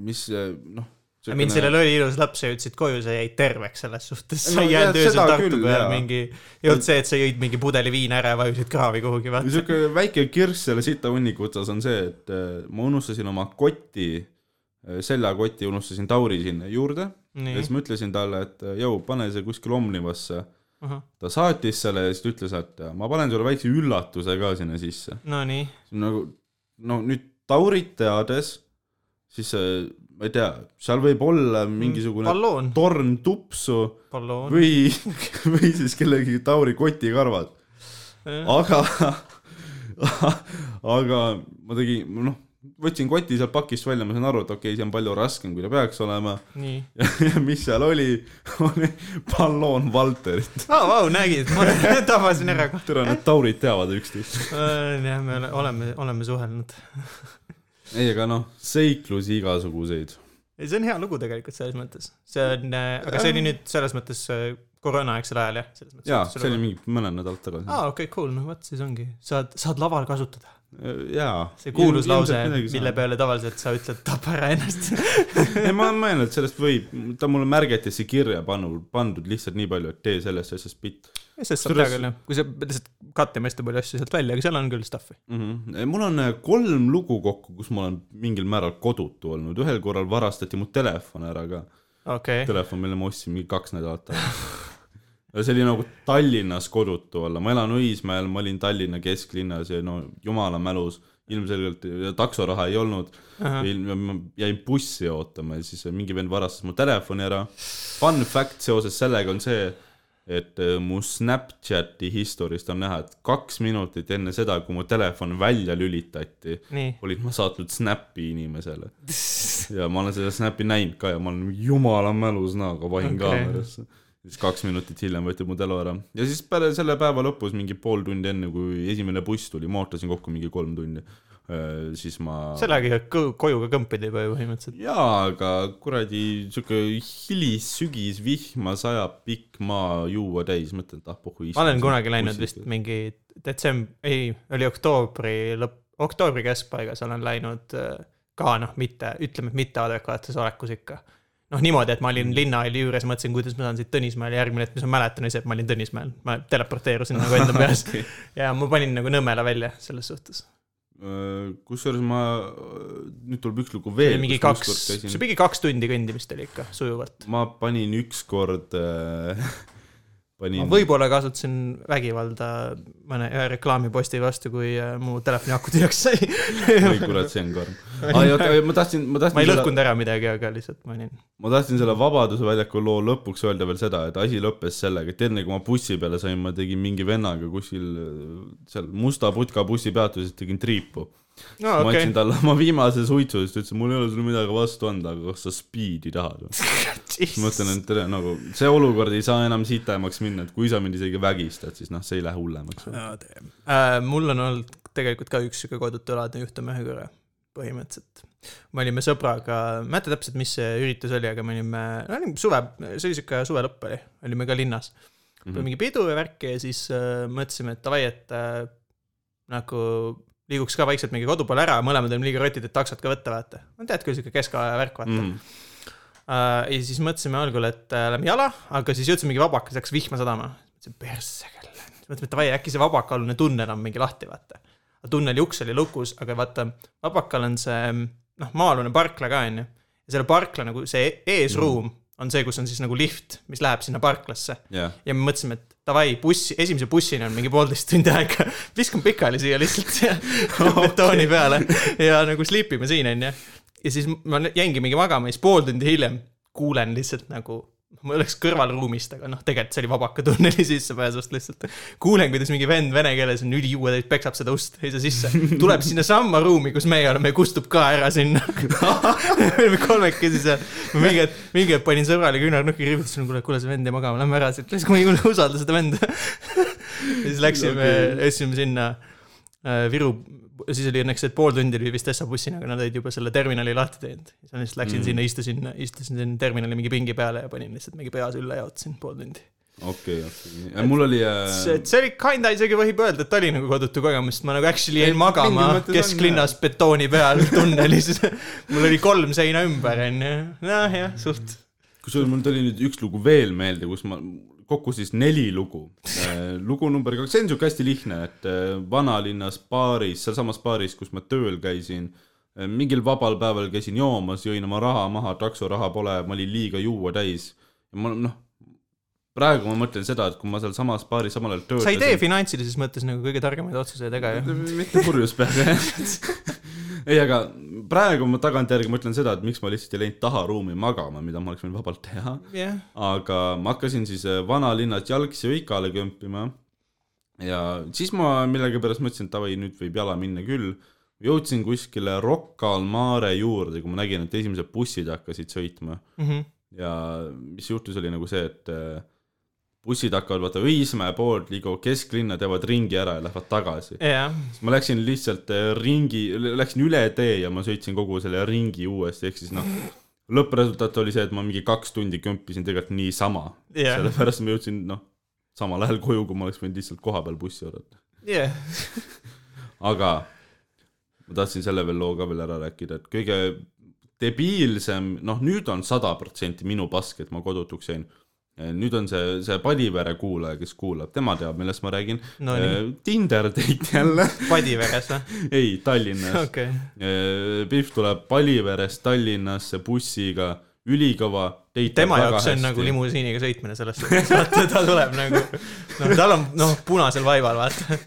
mis äh, noh. mind sellel oli ilus laps, sa jõudsid koju, sa jäid terveks selles suhtes, sa No ei jah, jäänud öösel Tartu peal mingi, ei olnud see, et sa jõid mingi pudeli viina ära ja vajusid kraavi kuhugi, vaata. siuke väike kirss selle sita hunniku otsas on see, et äh, ma unustasin oma koti, seljakoti unustasin Tauri sinna juurde ja nii siis, ma ütlesin talle, et jõu, pane see kuskil Omnivasse. Ta saatis selle ja siis ta ütles, et ma panen sulle väikse üllatuse ka sinna sisse. nonii, nagu no nüüd Taurit teades, siis äh, ma ei tea, seal võib olla mingisugune balloon, torn tupsu balloon. või, <laughs> või siis kellegi Tauri kotikarvad. aga, <laughs> aga ma tegin, noh, võtsin koti sealt pakist välja, ma sain aru, et okei okay,, see on palju raskem, kui ta peaks olema. <laughs> mis seal oli, <laughs> oli balloon Valterit. aa, vau, nägid, ma <laughs> tabasin ära kohe. tere, need Taurid teavad üksteist. jah, me ole- oleme, oleme suhelnud. ei, aga noh, seiklusi igasuguseid. ei, see on hea lugu tegelikult selles mõttes. see on, aga see oli nüüd selles mõttes äh, koroonaaegsel ajal jah, selles mõttes. jaa, see oli mingi mõned nädalad tagasi. aa, okei okay,, cool, no vot, siis ongi, saad, saad laval kasutada. jaa. see kuulus lause, mille peale tavaliselt sa ütled, tapa ära ennast. <laughs> ei, ma mõtlen, et sellest võib, ta mulle märgetesse kirja pannud, pandud lihtsalt nii palju, et tee sellest asjast bitt sellest saab teha küll jah, kui sa lihtsalt kattama hästi palju asju sealt välja, aga seal on küll stuff'i. mm. -hmm. mul on äh, kolm lugu kokku, kus ma olen mingil määral kodutu olnud, ühel korral varastati mu telefon ära ka, okei okay., telefon, mille ma ostsin mingi kaks nädalat tagasi. <laughs> ja see oli nagu Tallinnas kodutu olla, ma elan Õismäel, ma olin Tallinna kesklinnas ja no jumala mälus, ilmselgelt taksoraha ei olnud ma jäin bussi ootama ja siis mingi vend varastas mu telefoni ära. Fun fact seoses sellega on see, et äh, mu Snapchati historist on näha, et kaks minutit enne seda, kui mu telefon välja lülitati, olin ma saatnud Snappi inimesele. <laughs> ja ma olen seda Snappi näinud ka ja ma olen jumala mälus näoga vahin okay. kaamerasse. Siis kaks minutit hiljem võeti mu telo ära ja siis peale selle päeva lõpus mingi pool tundi enne, kui esimene buss tuli, ma ootasin kokku mingi kolm tundi. siis ma. sellega kõ- koju ka kõmpida juba ju põhimõtteliselt. jaa, aga kuradi sihuke hilissügis, vihma sajab, pikk maa juua täis, mõtlen, et ah pohhu. ma olen kunagi läinud vist mingi detsemb-, ei, oli oktoobri lõpp, oktoobri keskpaigas olen läinud äh, ka noh, mitte, ütleme, et mitte adekvaatses olekus ikka. noh, niimoodi, et ma olin linnahalli juures, mõtlesin, kuidas ma saan siit Tõnismäele, järgmine hetk, mis ma mäletan, oli see, et ma olin Tõnismäel, ma teleporteerusin nagu enda <laughs> peas okay.. ja ma panin nagu Nõmmela välja selles suhtes. kusjuures ma, nüüd tuleb üks lugu veel. mingi kaks, see mingi kaks tundi kõndimist oli ikka sujuvalt. ma panin ükskord äh, <laughs> panin. võib-olla kasutasin vägivalda mõne reklaamiposti vastu, kui äh, mu telefoni aku tühjaks sai. oi kurat, see on karm. ai, oota, ma tahtsin, ma ma tahtsin ei selle, lõhkunud ära midagi, aga lihtsalt ma olin. ma tahtsin selle Vabaduse väljaku loo lõpuks öelda veel seda, et asi lõppes sellega, et enne kui ma bussi peale sain, ma tegin mingi vennaga kuskil äh, seal Musta putka bussipeatuses tegin triipu. No ma okei andsin talle oma viimase suitsu, siis ta ütles, mul ei ole sulle midagi vastu anda, aga kas sa speed'i tahad või? <laughs> siis ma mõtlen, et tere, nagu see olukord ei saa enam sitemaks minna, et kui sa mind isegi vägistad, siis noh, see ei lähe hullemaks. äh,. mul on olnud tegelikult ka üks sihuke kodutu eladne juhtum ühe korra, põhimõtteliselt. me olime sõbraga, ma ei mäleta täpselt, mis see üritus oli, aga me olime, no oli suve, see oli sihuke suve lõpp oli, olime ka linnas mm. -hmm. mingi pidu ja värki ja siis äh, mõtlesime, et davai, et äh, nagu liiguks ka vaikselt mingi kodu poole ära, mõlemad olime liiga rotid, et taksot ka võtta, vaata. no tead küll, sihuke keskaja värk, vaata mm. Ja siis mõtlesime algul, et äh, lähme jala, aga siis jõudsime mingi vabaka, siis hakkas vihma sadama. mõtlesin, persse küll. mõtlesime, et davai, äkki see vabakalune tunnel on mingi lahti, vaata. tunneli uks oli lukus, aga vaata, vabakal on see, noh, maa-alune parkla ka, onju. ja selle parkla nagu see eesruum on see, kus on siis nagu lift, mis läheb sinna parklasse. jah, ja me mõtlesime, et davai, bussi, esimese bussini on mingi poolteist tundi aega, <laughs> viskame pikali siia lihtsalt <laughs> betooni peale ja nagu slipime siin, onju. ja siis ma jäingi mingi magama ja siis pool tundi hiljem kuulen lihtsalt nagu, <laughs> ma oleks kõrvalruumist, aga noh, tegelikult see oli Vabaka tunneli sissepääsust lihtsalt. kuulen, kuidas mingi vend vene keeles on ülijuue täis, peksab seda ust, ei saa sisse, tuleb sinnasamma ruumi, kus meie oleme ja kustub ka ära sinna. <laughs> kolmekesi seal, mingi hetk, mingi hetk panin sõbrale küünarnuki rivutasin, kuule, kuule see vend jäi magama, lähme ära siit, ma ei usalda seda venda. <laughs> ja siis läksime okay., läksime sinna äh, Viru, siis oli õnneks, et pool tundi oli vist Essa bussina, aga nad olid juba selle terminali lahti teinud. siis ma lihtsalt läksin Mm. sinna, istusin, istusin sinna terminali mingi pingi peale ja panin lihtsalt mingi pea sülle ja ootasin pool tundi. okei, okei. mul oli äh, see, see oli kinda isegi võib öelda, et oli nagu kodutu kogemus, ma nagu actually jäin magama mõttes on, kesklinnas betooni peal tunnelis. <laughs> mul oli kolm seina ümber, onju. noh jah, suht. kusjuures mul tuli nüüd üks lugu veel meelde, kus ma, kokku siis neli lugu. <laughs> lugu number kaks, see on siuke hästi lihtne, et äh, vanalinnas baaris, sealsamas baaris, kus ma tööl käisin, mingil vabal päeval käisin joomas, jõin oma raha maha, taksoraha pole, ma olin liiga juua täis. ma noh, praegu ma mõtlen seda, et kui ma sealsamas baaris samal ajal töötasin. sa ei tee finantsilises mõttes nagu kõige targemaid otsuseid ega <laughs> ju? mitte purjus peaga jah. <laughs> ei, aga praegu ma tagantjärgi mõtlen seda, et miks ma lihtsalt ei läinud taha ruumi magama, mida ma oleks võinud vabalt teha. jah, aga ma hakkasin siis äh, vanalinnas jalgsi Õikale kõmpima. ja siis ma millegipärast mõtlesin, et davai, nüüd võib jala minna küll. jõudsin kuskile Rocca al Mare juurde, kui ma nägin, et esimesed bussid hakkasid sõitma Mhm. ja mis juhtus, oli nagu see, et äh, bussid hakkavad vaata Õismäe poolt, liiguvad kesklinna, teevad ringi ära ja lähevad tagasi. jah, siis ma läksin lihtsalt äh, ringi, läksin üle tee ja ma sõitsin kogu selle ringi uuesti, ehk siis noh, lõppresultaat oli see, et ma mingi kaks tundi kõmpisin tegelikult niisama jah, sellepärast ma jõudsin noh, samal ajal koju, kui ma oleks võinud lihtsalt kohapeal bussi oodata. jah, aga ma tahtsin selle veel loo ka veel ära rääkida, et kõige debiilsem, noh nüüd on sada protsenti minu pask, et ma kodutuks jäin. Nüüd on see, see Padivere kuulaja, kes kuulab, tema teab, millest ma räägin no nii, Tinder date jälle, Padiveres või? <laughs> ei Tallinnas. okei, Pihv tuleb Paliverest Tallinnasse bussiga, ülikõva. Tema jaoks see on nagu limusiiniga sõitmine selles suhtes, <laughs> vaata ta tuleb nagu, noh, tal on noh, punasel vaival, vaata.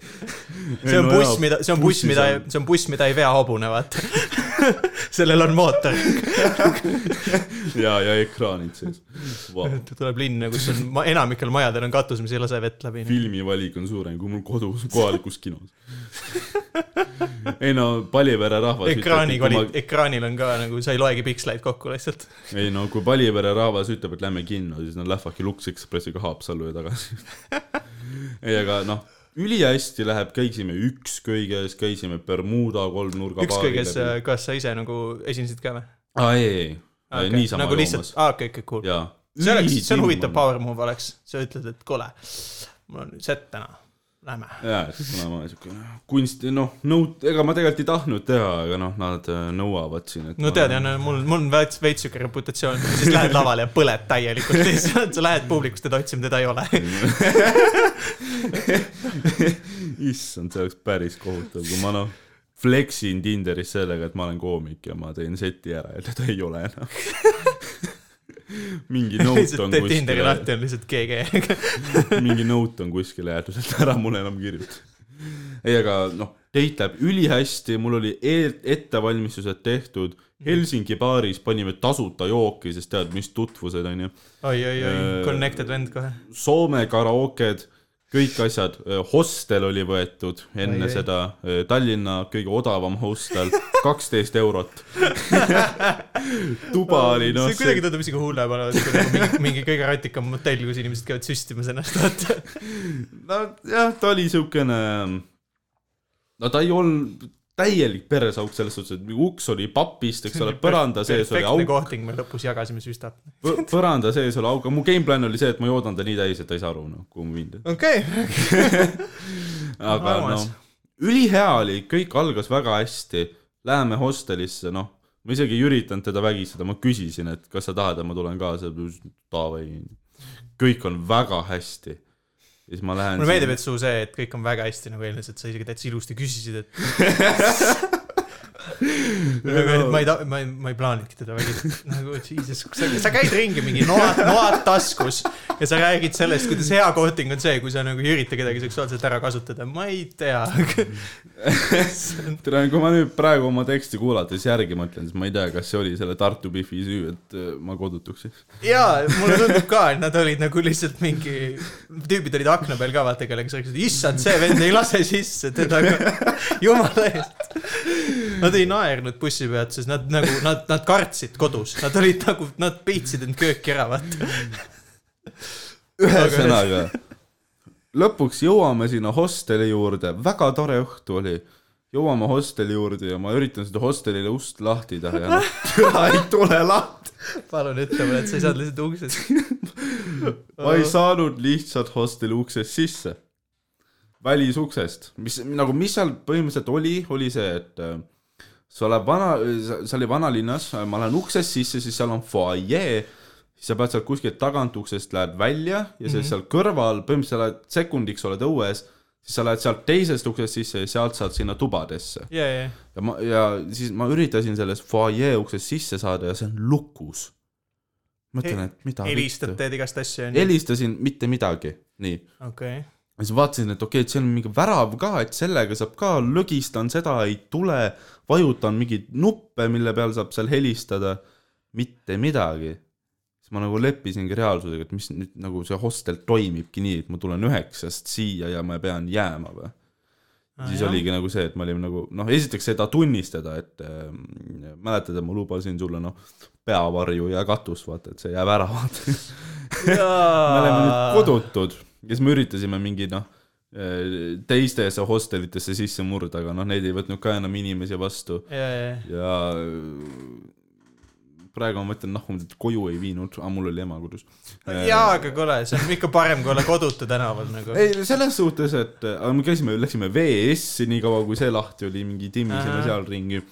see on buss, mida, see on buss, mida, see on buss, mida ei vea hobune, vaata. <laughs> sellel on mootor, ja, ja ekraanid sees wow. <laughs> tuleb linna, kus on, enamikel majadel on katus, mis ei lase vett läbi. filmivalik on suurem kui mul kodus kohalikus kinos. ei no Palivere rahvas ekraani ütleb, et kui kvali-, ekraanil on ka nagu, sa ei loegi piksleid kokku lihtsalt. ma... ei no kui Palivere rahvas ütleb, et lähme kinno, siis nad lähevadki Lux Expressiga Haapsallu ja tagasi. <laughs> ei, aga noh, ülihästi läheb, käisime ükskõiges, käisime Bermuda kolmnurga ükskõiges, kas sa ise nagu esinesid ka või? aa ei, ei, ei, niisama nagu lihtsalt, aa okei, okei, cool. see oleks, see on huvitav. power move oleks, sa ütled, et kuule, mul on nüüd set täna, lähme. jaa, et kuna ma siuke kunsti, noh, nõud, ega ma tegelikult ei tahtnud teha, aga noh, nad äh, nõuavad siin, et no tead, Janne, mul, mul on veits, veits siuke reputatsioon, siis lähed lavale ja põled täielikult lihtsalt, sa lähed publikust teda otsima, teda ei ole. <laughs> issand, see oleks päris kohutav, kui ma noh, flexin Tinderis sellega, et ma olen koomik ja ma teen seti ära ja teda ei ole enam. <laughs> mingi <laughs> note on teed Tinderi kuskile, lahti, on lihtsalt GG. <laughs> mingi note on kuskile jäetud, et ära mulle enam kirjuta. ei, aga noh, date läheb ülihästi, mul oli eel- ettevalmistused tehtud, Helsingi baaris panime tasuta jooki, sest tead, mis tutvused onju. oi, oi, oi Äh,, connected vend kohe. Soome karaoked, kõik asjad, hostel oli võetud enne ei. seda, Tallinna kõige odavam hostel, <laughs> kaksteist eurot. tuba oli noh see, kuidagi tundub isegi hullem olevat, kui nagu mingi, mingi kõige ratikam motell, kus inimesed käivad süstimas ennast, vaata. <laughs> nojah, ta oli siukene, no ta ei olnud täielik peresauk selles suhtes, et uks oli papist, eks ole, põranda sees oli auk, kohting, me lõpus jagasime süstat. põranda sees oli auk, aga mu game plan oli see, et ma joodan ta nii täis, et ta ei saa aru, noh, kuhu ma ta. okei, <laughs> aga Armas. noh, ülihea oli, kõik algas väga hästi. Läheme hostelisse, noh, ma isegi ei üritanud teda vägistada, ma küsisin, et kas sa tahad, et ma tulen kaasa, davai. kõik on väga hästi. Siis ma lähen. mulle meeldib, et su see, et kõik on väga hästi nagu eelnes, et sa isegi täitsa ilusti küsisid, et <laughs> ma ei ma ei, ma ei plaaninudki teda vägistada, <laughs> nagu jesus, sa, sa käid ringi mingi <laughs> noad, noad taskus ja sa räägid sellest, kuidas hea kohting on see, kui sa nagu ei ürita kedagi seksuaalselt ära kasutada, ma ei tea. tere, kui ma nüüd praegu oma teksti kuulates järgi mõtlen, siis ma ei tea, kas see oli selle Tartu Biffi süü, et äh, ma kodutuks. jaa, mulle tundub ka, et nad olid nagu lihtsalt mingi, tüübid olid akna peal ka vaata, kellega sa rääkisid, issand, see vend ei lase sisse teda <laughs> jumala eest. Nad ei naernud bussipeatuses, nad nagu, nad, nad kartsid kodus, nad olid nagu, nad peitsid end kööki ära, vaata. ühesõnaga, lõpuks jõuame sinna hosteli juurde, väga tore õhtu oli. jõuame hosteli juurde ja ma üritan seda hostelile ust lahti teha ja noh, türa ei tule lahti. palun ütle mulle, et sa ei saanud lihtsalt uksest. ma ei saanud lihtsalt hosteli uksest sisse. välisuksest, mis nagu, mis seal põhimõtteliselt oli, oli see, et sa oled vana, see oli vanalinnas, ma lähen uksest sisse, siis seal on fuajee, siis sa pead sealt kuskilt tagant uksest lähed välja ja siis mm -hmm. seal kõrval, põhimõtteliselt sa lähed sekundiks oled õues, siis sa lähed sealt teisest uksest sisse ja sealt saad sinna tubadesse. ja, ja, ja ma, ja siis ma üritasin sellest fuajee uksest sisse saada ja see on lukus. mõtlen, et mida helistad, teed igast asju, onju. helistasin mitte midagi, nii. okei. Ja siis vaatasin, et okei okay,, et seal on mingi värav ka, et sellega saab ka, lõgistan seda, ei tule, vajutan mingeid nuppe, mille peal saab seal helistada, mitte midagi. siis ma nagu leppisingi reaalsusega, et mis nüüd nagu see hostel toimibki nii, et ma tulen üheksast siia ja ma pean jääma või. siis oligi nagu see, et me olime nagu noh, esiteks seda tunnistada, et äh, mäletad, et ma lubasin sulle noh, peavarju ja katust, vaata, et see jääb ära, vaata. <laughs> me oleme nüüd kodutud ja siis me üritasime mingi noh, teistesse hostelitesse sisse murda, aga noh, need ei võtnud ka enam inimesi vastu ja, ja, ja praegu ma mõtlen, noh, ma teda koju ei viinud, aga mul oli ema kodus. jaa, aga kuule, see on ikka parem, kui olla kodutu tänaval nagu. ei, selles suhtes, et aga me käisime, läksime VS-i nii kaua, kui see lahti oli, mingi timmisime seal ringi.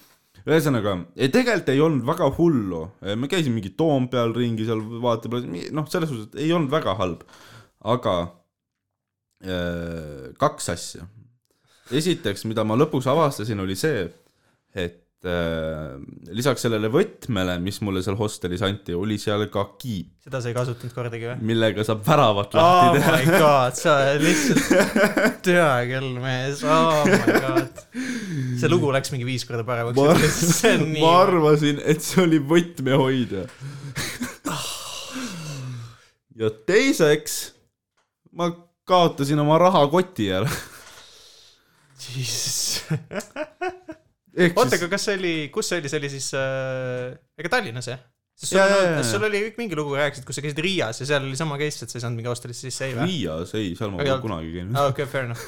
ühesõnaga, tegelikult ei olnud väga hullu, me käisime mingi Toompeal ringi seal vaatepeal, noh, selles suhtes, ei olnud väga halb, aga äh, kaks asja. esiteks, mida ma lõpuks avastasin, oli see, et äh, lisaks sellele võtmele, mis mulle seal hostelis anti, oli seal ka kiip, seda sa ei kasutanud kordagi või? millega saab väravat oh lahti teha. my god, sa lihtsalt, <laughs> tea küll, mees, oh my god. see lugu läks mingi viis korda paremaks ma. <laughs> ma. arvasin, et see oli võtmehoidja. ja teiseks, ma kaotasin oma rahakoti ära. Oota, aga kas see oli, kus see oli, see oli siis äh,, ega Tallinnas jah? sest sul on sul oli mingi lugu rääkisid, kus sa käisid Riias ja seal oli sama case, et sa ei saanud mingi hostelisse sisse, ei või? Riias, ei, seal ma pole kunagi käinud. aa, okei, fair enough.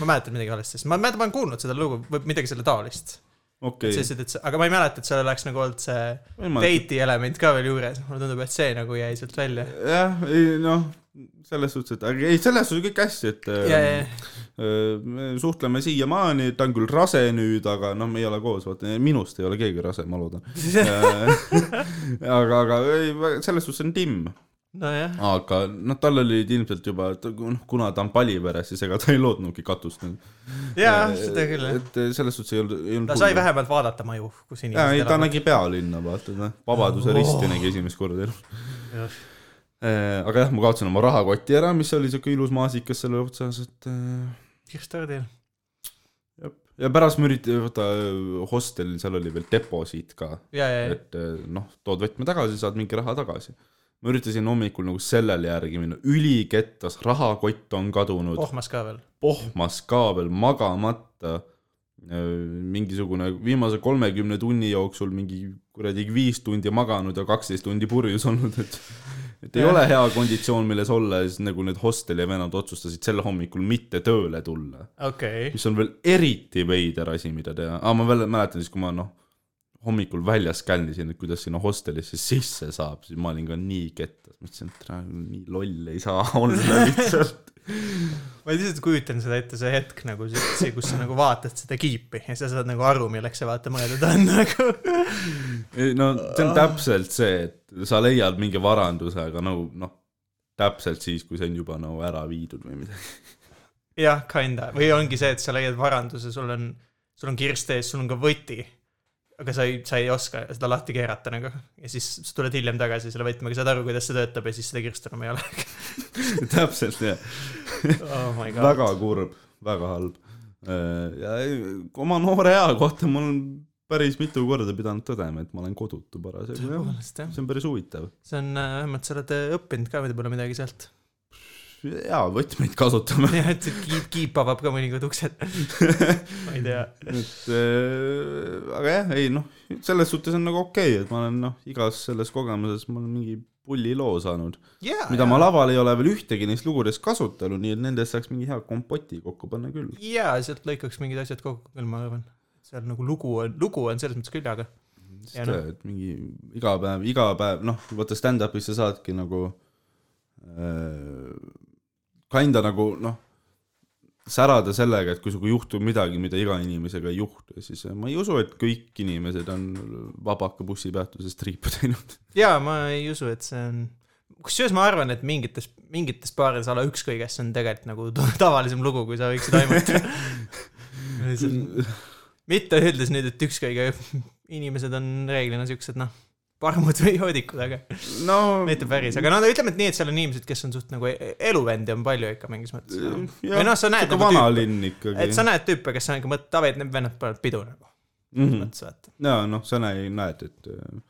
ma mäletan midagi valesti, sest ma mäletan, ma olen kuulnud seda lugu või midagi selle taolist. okei sa, ütlesid, et see, aga ma ei mäleta, et seal oleks nagu olnud see date'i element ka veel juures, mulle tundub, et see nagu jäi sealt välja. jah, ei noh, selles suhtes, et aga ei, selles suhtes kõik hästi, et ja, äh, me suhtleme siiamaani, ta on küll rase nüüd, aga noh, me ei ole koos, vaata, minust ei ole keegi rase, ma loodan. <laughs> <laughs> aga, aga ei, selles suhtes on timm, nojah, aga noh, tal olid ilmselt juba, noh, kuna ta on Paliveres, siis ega ta ei loodnudki katust. jaa, seda küll jah. et selles suhtes ei olnud, ei olnud ta sai. vähemalt vaadata maju, kus inimesed ei ta nägi pealinna, vaata, noh, Vabaduse Oh. risti nägi esimest korda elus. Jah. aga jah, ma kaotasin oma rahakoti ära, mis oli siuke ilus maasikas selle otsas, et äh, jah. ja pärast ma üritasin, vaata hostelil, seal oli veel deposiit ka, et äh, noh, tood võtme tagasi, saad mingi raha tagasi. ma üritasin hommikul nagu sellele järgi minna, ülikettas, rahakott on kadunud oh., pohmas ka veel. pohmas kaabel, magamata. mingisugune viimase kolmekümne tunni jooksul mingi kuradi viis tundi maganud ja kaksteist tundi purjus olnud, et <laughs> et ei Jah. ole hea konditsioon, milles olla ja siis nagu need hosteli vennad otsustasid sel hommikul mitte tööle tulla. okay., mis on veel eriti veider asi, mida teha, aa ma veel mäletan siis, kui ma noh, hommikul väljas skännisin, et kuidas sinna hostelisse sisse saab, siis ma olin ka nii kettas, mõtlesin, et nii loll ei saa olla lihtsalt. Ma lihtsalt kujutan seda ette, see hetk nagu see, kus sa nagu vaatad seda kiipi ja sa saad nagu aru, milleks see vaata mõeldud on <laughs> nagu. no see on täpselt see, et sa leiad mingi varanduse, aga nagu noh, täpselt siis, kui see on juba nagu ära viidud või midagi. jah, kinda, või ongi see, et sa leiad varanduse, sul on, sul on kirst ees, sul on ka võti. Aga sa ei, sa ei oska seda lahti keerata nagu ja siis sa tuled hiljem tagasi selle võtmega, saad aru, kuidas see töötab ja siis seda kirstu enam ei ole. <laughs> täpselt jah, oh väga kurb, väga halb. ja ei, oma noore ea kohta ma olen päris mitu korda pidanud tõdema, et ma olen kodutu parasjagu jah, see on päris huvitav. see on äh, vähemalt sa oled äh, õppinud ka võib-olla midagi sealt. jaa, võtmeid kasutame. jah, et see kiip, kiip avab ka mõnikord uksed. <laughs> ma ei tea. et äh, aga jah, ei noh, selles suhtes on nagu okei okay,, et ma olen noh, igas selles kogemuses ma olen mingi pulliloo saanud, jaa, mida ma laval ei ole veel ühtegi neist lugudest kasutanud, nii et nendest saaks mingi hea kompoti kokku panna küll. jaa, sealt lõikaks mingid asjad kokku küll, ma arvan. seal nagu lugu on, lugu on selles mõttes küll, aga Ja ja noh. noh, et mingi iga päev, iga päev, noh, vaata stand-up'is sa saadki nagu äh, kinda nagu noh, särada sellega, et kui sinuga juhtub midagi, mida iga inimesega ei juhtu, siis ma ei usu, et kõik inimesed on vabaka bussipeatuses triipu teinud. jaa, ma ei usu, et see on, kusjuures ma arvan, et mingites, mingites baarides a la ükskõiges see on tegelikult nagu ta- <laughs> tavalisem lugu, kui sa võiksid aimata. <laughs> mitte öeldes nüüd, et ükskõige inimesed on reeglina siuksed noh, parmud või <laughs> joodikud, aga no mitte päris, aga no ütleme, et nii, et seal on inimesed, kes on suht nagu e- eluvendi on palju ikka mingis mõttes no.. või noh, sa näed nagu tüüpe, et sa näed tüüpe, kes on ikka mõtled, davai, et need vennad panevad pidu nagu, mm -hmm. mõttes vaata. ja noh, sa näe- näed, et äh,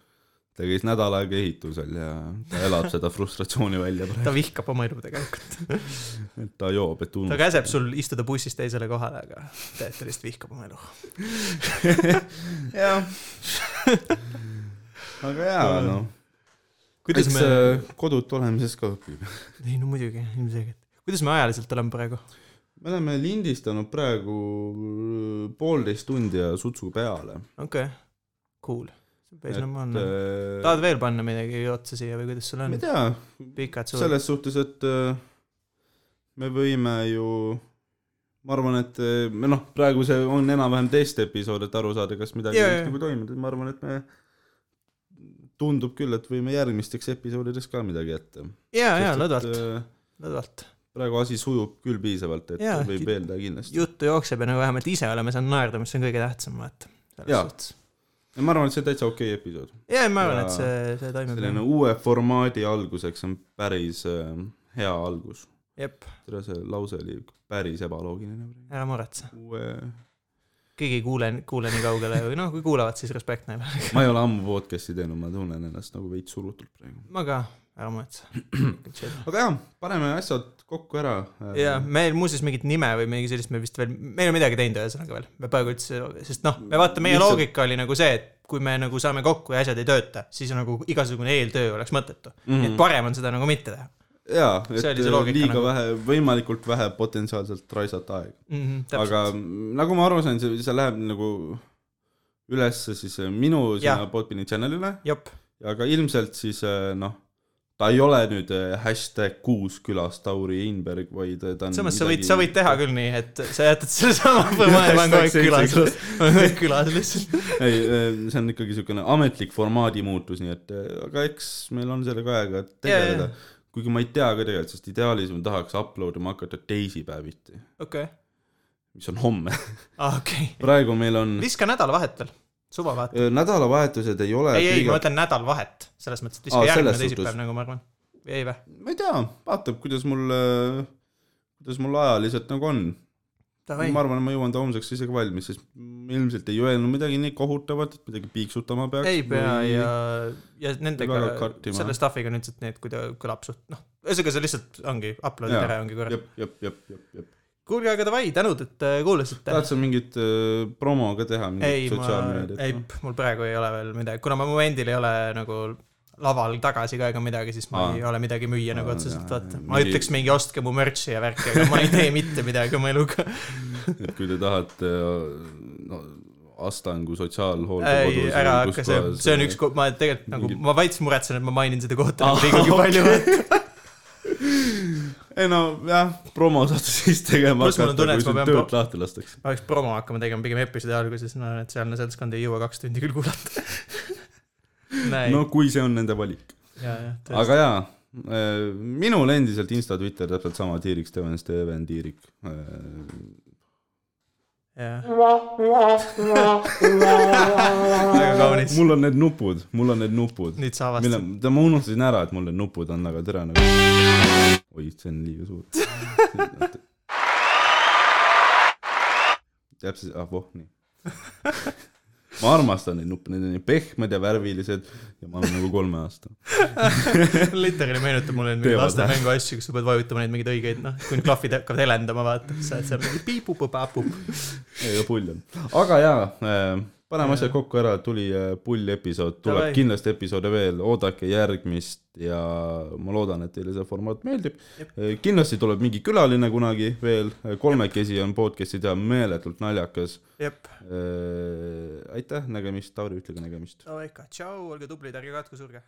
ta käis nädal aega ehitusel ja ta elab seda frustratsiooni välja praegu, ta vihkab oma elu tegelikult. et ta joob, et ta unustab. käseb sul istuda bussist teisele kohale, aga tegelikult ta lihtsalt vihkab oma elu. <laughs> <laughs> jah. Aga jaa, noh. kuidas eks me, kodutu olemisest ka õpib. <laughs> ei no muidugi, ilmselgelt. kuidas me ajaliselt oleme praegu? me oleme lindistanud praegu äh, poolteist tundi ja sutsu peale. okei okay., cool. päris normaalne. äh, tahad veel panna midagi otsa siia või kuidas sul ma on ei? tea, selles suhtes, et äh, me võime ju, ma arvan, et äh, me noh, praegu see on enam-vähem testepisood, et aru saada, kas midagi võiks nagu toimuda, ma arvan, et me tundub küll, et võime järgmisteks episoodideks ka midagi ette. jaa, jaa, lõdvalt, äh, lõdvalt. praegu asi sujub küll piisavalt, et Jaa, võib eeldada kindlasti. juttu jookseb ja nagu vähemalt ise oleme saanud naerda, mis on kõige tähtsam, vaata. Jaa. ja ma arvan, et see on täitsa okei episood. jaa, ma arvan, Ja et see, see toimib. selline uue formaadi alguseks on päris äh, hea algus. jep, see lause oli päris ebaloogiline. ära muretse. uue, keegi ei kuule, kuule nii kaugele või noh, kui kuulavad, siis respekt neile. ma ei ole ammu podcast'i teinud, ma tunnen ennast nagu veits surutult praegu. ma ka, ära muretse. <clears throat> aga jaa, paneme asjad kokku ära. ja meil muuseas mingit nime või mingi sellist me vist veel, me ei ole midagi teinud ühesõnaga veel, me praegu üldse, sest noh, me vaata, meie Lihtsalt- loogika oli nagu see, et kui me nagu saame kokku ja asjad ei tööta, siis nagu igasugune eeltöö oleks mõttetu mm. -hmm. et parem on seda nagu mitte teha jaa, et loogika liiga nagu. vähe, võimalikult vähe potentsiaalselt raisata aega. mm. -hmm, aga nagu ma aru sain, see, see läheb nagu ülesse siis äh, minu sinna. Podbeani channel'ile, aga ilmselt siis äh, noh, ta ei ole nüüd äh, hashtag kuus külas Tauri Einberg, vaid äh, ta on selles mõttes sa võid, sa võid teha küll nii, et sa jätad selle sama või ma olen kogu aeg külas külas lihtsalt. ei, see on ikkagi niisugune ametlik formaadi muutus, nii et äh, aga eks meil on sellega aega tegeleda. Kuigi ma ei tea ka tegelikult, sest ideaalis ma tahaks upload ima hakata teisipäeviti, okei, mis on homme. okei. praegu meil on, viska nädalavahetel, suva vaata. nädalavahetused ei ole ei, ei, ma mõtlen nädalavahet, selles mõttes, et viska Aa, järgmine teisipäev nagu ma arvan. või ei vä? ma ei tea, vaatab, kuidas mul, kuidas mul ajaliselt nagu on. Ma arvan, et ma jõuan ta homseks isegi valmis, sest ilmselt ei öelnud midagi nii kohutavat, et midagi piiksutama peaks. ei pea ja, ja nendega selle stuff'iga on üldiselt nii, et kui ta kõlab suht, noh, ühesõnaga see lihtsalt ongi, ära ja ongi korras. jep, jep, jep, jep, jep. kuulge, aga davai, tänud, et äh, kuulasite. tahad sa mingit äh, promo ka teha, ei, ma, sotsiaalmeediat noh? ei, mul praegu ei ole veel midagi, kuna ma momendil ei ole nagu laval tagasi ka ega midagi, siis ma Aa. ei ole midagi müüa nagu otseselt, vaata. mingi- ma ütleks mingi ostke mu merch'i ja värki, aga ma ei tee mitte midagi oma eluga. et kui te tahate no, Astangu sotsiaalhooldekodus, ära hakka, see, see on üks, ma tegelikult nagu, mingi- ma veits muretsen, et ma mainin seda kohta Aa, nagu liigagi palju okei. <laughs> ei no jah, promo saate siis tegema tunne, et kui sind töölt lahti lastakse. ma peaks promo hakkama tegema pigem episoodi alguses, no et sealne seltskond ei jõua kaks tundi küll kuulata. <laughs> no kui see on nende valik. aga jaa, minul endiselt Insta, Twitter täpselt sama, Tiirik Steven, Steven Tiirik. jah, väga kaunis. mul on need nupud, mul on need nupud, nüüd sa mille avastasid,, ma unustasin ära, et mul need nupud on, aga tere nagu. oi, see on liiga suur. <laughs> täpselt, ah voh, nii. <laughs> ma armastan neid nuppe, need on nii pehmed ja värvilised ja ma olen nagu kolmeaastane. <laughs> literaali meenutab mulle mingeid Teevad, laste mängu asju, kus sa pead vajutama neid mingeid õigeid, noh, kui need klahvid hakkavad helendama, vaata, sa oled seal mingi piipup-papup. ei, pull on. aga jaa äh,, paneme asjad kokku ära, tuli äh, pull episood, tuleb Davai. kindlasti episoode veel, oodake järgmist ja ma loodan, et teile see formaat meeldib Jep.. kindlasti tuleb mingi külaline kunagi veel, kolmekesi on podcast'i teha meeletult naljakas. aitäh, nägemist, Tauri, ütle ka nägemist. no ikka, tšau, olge tublid, ärge katku surge